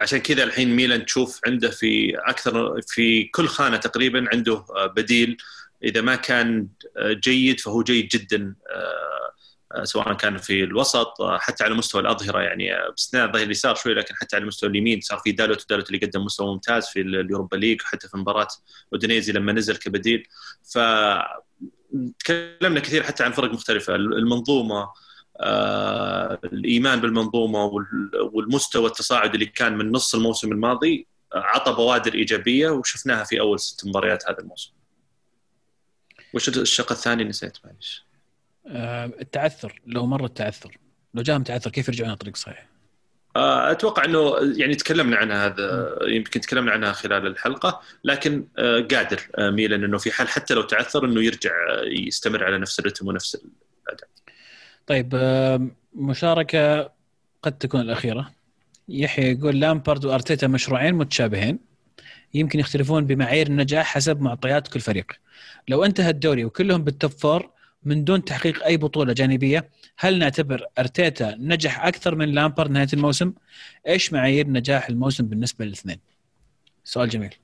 عشان كذا الحين ميلان تشوف عنده في أكثر في كل خانة تقريبا عنده آه، بديل. إذا ما كان آه، جيد فهو جيد جدا آه، سواء كان في الوسط حتى على مستوى الأظهرة يعني باستثناء الظهير اليسار شوي لكن حتى على مستوى اليمين صار في دالوت دالوت اللي قدم مستوى ممتاز في ال- اليوروبا ليج حتى في مباراة أودينيزي لما نزل كبديل. ف تكلمنا كثير حتى عن فرق مختلفة المنظومة الإيمان بالمنظومة وال- والمستوى التصاعد اللي كان من نص الموسم الماضي آه، عطى بوادر إيجابية وشفناها في أول ست مباريات هذا الموسم. وش الشق الثاني نسيت معلش. آه التعثر لو مر التعثر لو جاهم تعثر كيف يرجعون على الطريق الصحيح؟ آه، أتوقع إنه يعني تكلمنا عنها هذا يمكن تكلمنا عنها خلال الحلقة لكن آه، قادر آه، ميلان إنه في حال حتى لو تعثر إنه يرجع آه، يستمر على نفس الرتم ونفس الأداء. طيب مشاركة قد تكون الأخيرة يحيى يقول لامبارد وأرتيتا مشروعين متشابهين يمكن يختلفون بمعايير النجاح حسب معطيات كل فريق لو انتهى الدوري وكلهم بال top four من دون تحقيق أي بطولة جانبية هل نعتبر أرتيتا نجح أكثر من لامبارد نهاية الموسم؟ إيش معايير نجاح الموسم بالنسبة للاثنين؟ سؤال جميل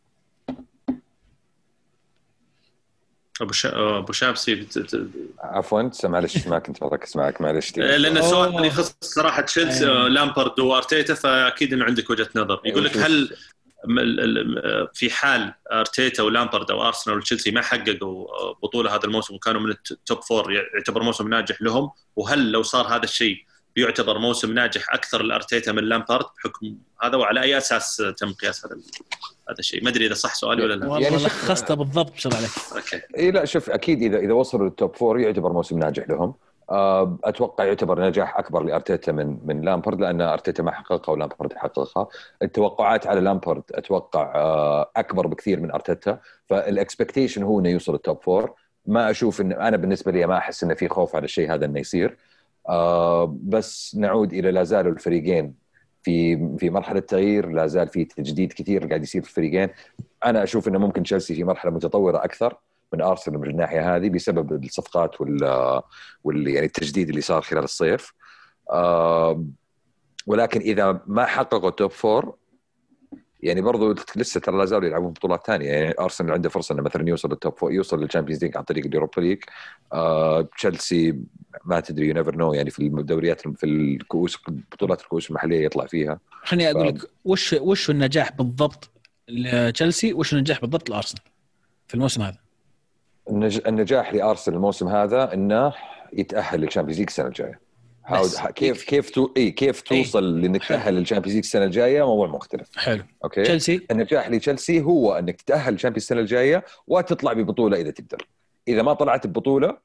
أبو شا... أبو شامسي بت- ت- عفوا معلش ما كنت مركز معك معلش لأن السؤال أوه. يخص صراحة تشيلسي. آه، لامبارد وأرتيتا فأكيد إنه عندك وجهة نظر. يقول لك هل آه، في حال أرتيتا ولامبارد أو أرسنال وتشيلسي ما حققوا آه، بطولة هذا الموسم وكانوا من ال top four يعتبر موسم ناجح لهم وهل لو صار هذا الشيء بيعتبر موسم ناجح أكثر لأرتيتا من لامبارد؟ بحكم هذا وعلى أي أساس تم قياس هذا؟ هذا الشيء. ما أدري إذا صح سؤالي ولا لا. والله يعني يعني شوف- لخصتها بالضبط شو عليك؟ أوكي. إي لا شوف أكيد إذا إذا وصلوا لل top four يعتبر موسم ناجح لهم. آه، أتوقع يعتبر نجاح أكبر لأرتيتا من من لامبرد لأن أرتيتا ما حققها ولامبرد حققها. التوقعات على لامبرد أتوقع آه، أكبر بكثير من أرتيتا. فال expectation هو إنه يوصل ال top four ما أشوف إن أنا بالنسبة لي ما أحس إنه في خوف على الشيء هذا إنه يصير. آه، بس نعود إلى لا زالوا الفريقين في في مرحلة تغيير لا زال في تجديد كثير قاعد يصير في الفريقين. أنا أشوف إنه ممكن تشيلسي في مرحلة متطورة أكثر من أرسنال من الناحية هذه بسبب الصفقات وال وال يعني التجديد اللي صار خلال الصيف. ولكن إذا ما حققوا ال top four يعني برضو لسه ترى لا زالوا يلعبون بطولات ثانية. يعني أرسنال عنده فرصة إنه مثلا يوصل لل top four يوصل لل Champions League عن طريق ال Europa League. تشيلسي ما تدري you never know يعني في الدوريات في الكؤوس بطولات الكؤوس المحلية يطلع فيها. خليني أقول لك وش وش النجاح بالضبط لتشيلسي؟ وش النجاح بالضبط لأرسنال في الموسم هذا؟ النج... النجاح لأرسنال الموسم هذا إنه يتأهل لل Champions League السنة الجاية. حاول كيف كيف تو... إي كيف توصل لانك حلو. تتاهل لل Champions League السنة الجاية؟ موضوع مختلف. حلو. أوكي؟ تشيلسي؟ النجاح لتشيلسي هو إنك تتأهل لل Champions السنة الجاية وتطلع ببطولة إذا تقدر. إذا ما طلعت ببطولة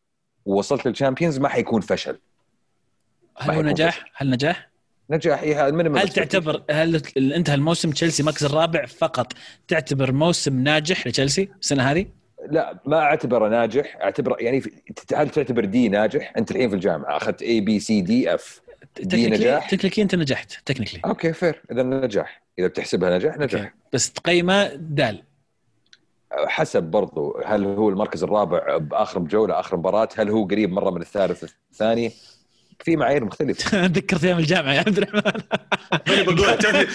ووصلت لل Champions ما حيكون فشل هل هو نجاح؟ هل نجاح؟ نجاح إيه هل تعتبر هل انتهى الموسم تشيلسي المركز الرابع فقط تعتبر موسم ناجح لتشيلسي السنة هذه؟ لا ما أعتبره ناجح اعتبره يعني. هل تعتبر D ناجح أنت الحين في الجامعة أخذت A B C D F D نجاح؟ technically أنت نجحت technically okay fair إذا نجاح إذا بتحسبها نجاح نجاح okay. بس تقيمه D حسب برضو هل هو المركز الرابع بآخر جولة آخر مباراة؟ هل هو قريب مرة من الثالث الثاني؟ في معايير مختلفة. ذكرت أيام الجامعة يا عبد الرحمن. توني بقول توني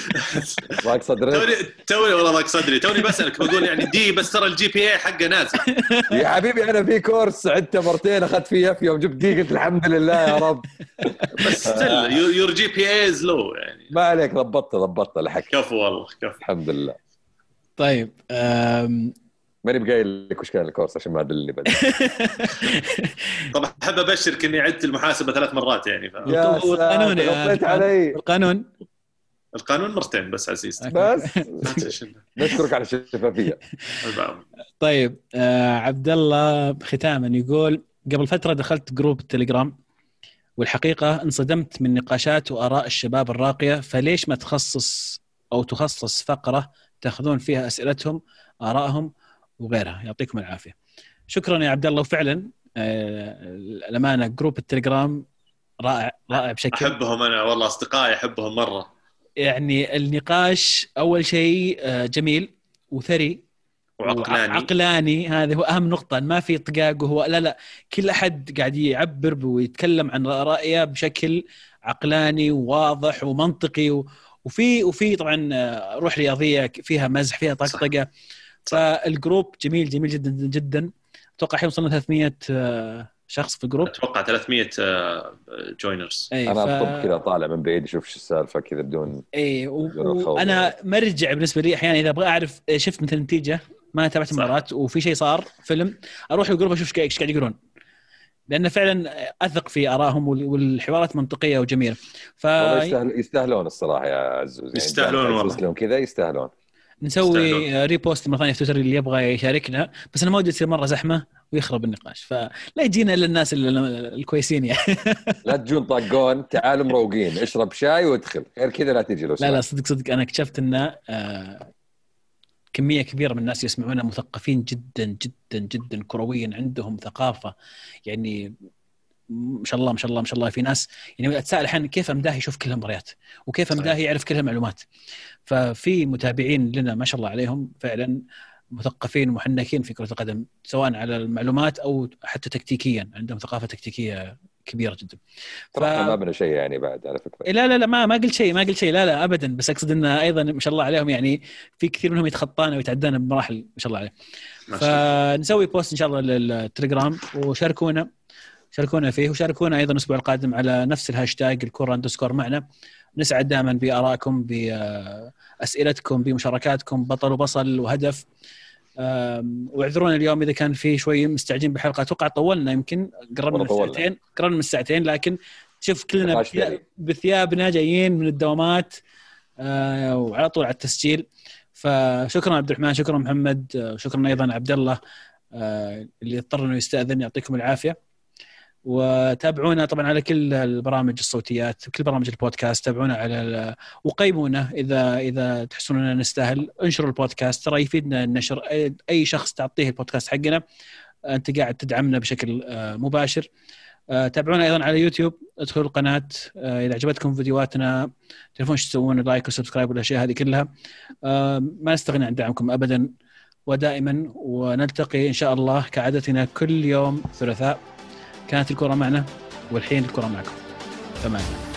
ضاق صدرك توني توني والله ضاق صدري. توني بسألك بقول يعني D بس ترى ال GPA حقه نازل. يا حبيبي أنا في course عدته مرتين أخذت فيه F يوم جبت D قلت الحمد لله يا رب. بس still your GPA is low يعني. ما عليك ضبطت ضبطت لحق كفو والله كفو. الحمد لله. طيب. ماني بقايل لك وش كان الكورس عشان ما أدلني بعد. طبعا أحب أبشرك إني عدت المحاسبة ثلاث مرات يعني. ف... يا والقانون غطيت علي. القانون؟ القانون مرتين بس عزيزتي. بس. نشكرك على الشفافية. طيب آه عبد الله ختاما يقول قبل فترة دخلت جروب التليجرام والحقيقة انصدمت من نقاشات وآراء الشباب الراقية فليش ما تخصص أو تخصص فقرة تأخذون فيها أسئلتهم آرائهم وغيرها. يعطيكم العافية. شكرا يا عبد الله. وفعلا آه، الأمانة جروب التليجرام رائع رائع بشكل. أحبهم أنا والله أصدقائي أحبهم مرة. يعني النقاش أول شيء آه، جميل وثري وعقلاني. عقلاني هذا هو أهم نقطة. ما في طقاق وهو لا لا. كل أحد قاعد يعبر ويتكلم عن رأيه بشكل عقلاني وواضح ومنطقي. وفي وفي طبعا آه، روح رياضية فيها مزح فيها طقطقة. فال group جميل جميل جدا جدا. أتوقع الحين وصلنا 300 آه، شخص في ال group. أتوقع 300 joiners اي أنا ف... اطب كذا طالع من بعيد أشوف شو السالفة كذا بدون اي و... الخوض. وأنا مرجع بالنسبة لي أحيانا إذا أبغى أعرف شفت مثل نتيجة ما تابعت. المباراة وفي شيء صار فيلم أروح ال group أشوف إيش قاعد- يقولون. لأن فعلا أثق في آرائهم وال- والحوارات منطقية وجميلة. ف يستاهلون الصراحة يا عزوز. يعني يستاهلون والله. كذا يستاهلون. نسوي. repost مرة ثانية في تويتر اللي يبغى يشاركنا بس أنا ما ودي يصير مرة زحمة ويخرب النقاش فلا يجينا إلا الناس ال- الكويسين يعني لا تجون طاقون تعالوا مروقين اشرب شاي وادخل غير كذا لا تجي لو لا لا. صدق صدق أنا اكتشفت إن آه، كمية كبيرة من الناس يسمعونا مثقفين جدا جدا جدا كرويا عندهم ثقافة يعني ما شاء الله ما شاء الله ما شاء الله. في ناس يعني أتساءل أحيانا كيف امداه يشوف كل المباريات؟ وكيف. امداه يعرف كل المعلومات؟ ففي متابعين لنا ما شاء الله عليهم فعلا مثقفين ومحنكين في كرة القدم سواء على المعلومات أو حتى تكتيكيا عندهم ثقافة تكتيكية كبيرة جدا. إحنا ما بنا شيء يعني بعد على فكرة. إيه لا لا لا ما ما قلت شيء ما قلت شيء لا لا ابدا. بس أقصد انه أيضا ما شاء الله عليهم يعني في كثير منهم يتخطانا ويتعدانا بمراحل ما شاء الله عليه. ما شاء الله. فنسوي post إن شاء الله للتليجرام وشاركونا. شاركونا فيه وشاركونا أيضا الأسبوع القادم على نفس الهاشتاج الكره underscore معنا. نسعد دائما بآرائكم بأسئلتكم بمشاركاتكم بطل وبصل وهدف. واعذرونا اليوم إذا كان في شوي مستعجلين بالحلقة. أتوقع طولنا يمكن قربنا من. الساعتين قربنا من الساعتين لكن شوف كلنا ثري. بثيابنا جايين من الدوامات آه، وعلى طول على التسجيل. فشكرا عبد الرحمن شكرا محمد آه، شكرا أيضا عبد الله آه، اللي اضطر إنه يستأذن يعطيكم العافية. وتابعونا طبعا على كل البرامج الصوتيات كل برامج البودكاست تابعونا على وقيمونا إذا إذا تحسون أننا نستاهل. انشروا البودكاست ترى يفيدنا النشر. أي شخص تعطيه البودكاست حقنا أنت قاعد تدعمنا بشكل آه، مباشر. آه، تابعونا أيضا على يوتيوب ادخلوا القناة آه، إذا عجبتكم فيديوهاتنا تعرفون إيش تسوون like و subscribe والأشياء هذه كلها. ما نستغني عن دعمكم ابدا ودائما ونلتقي إن شاء الله كعادتنا كل يوم ثلاثاء. كانت الكرة معنا والحين الكرة معكم. تمام.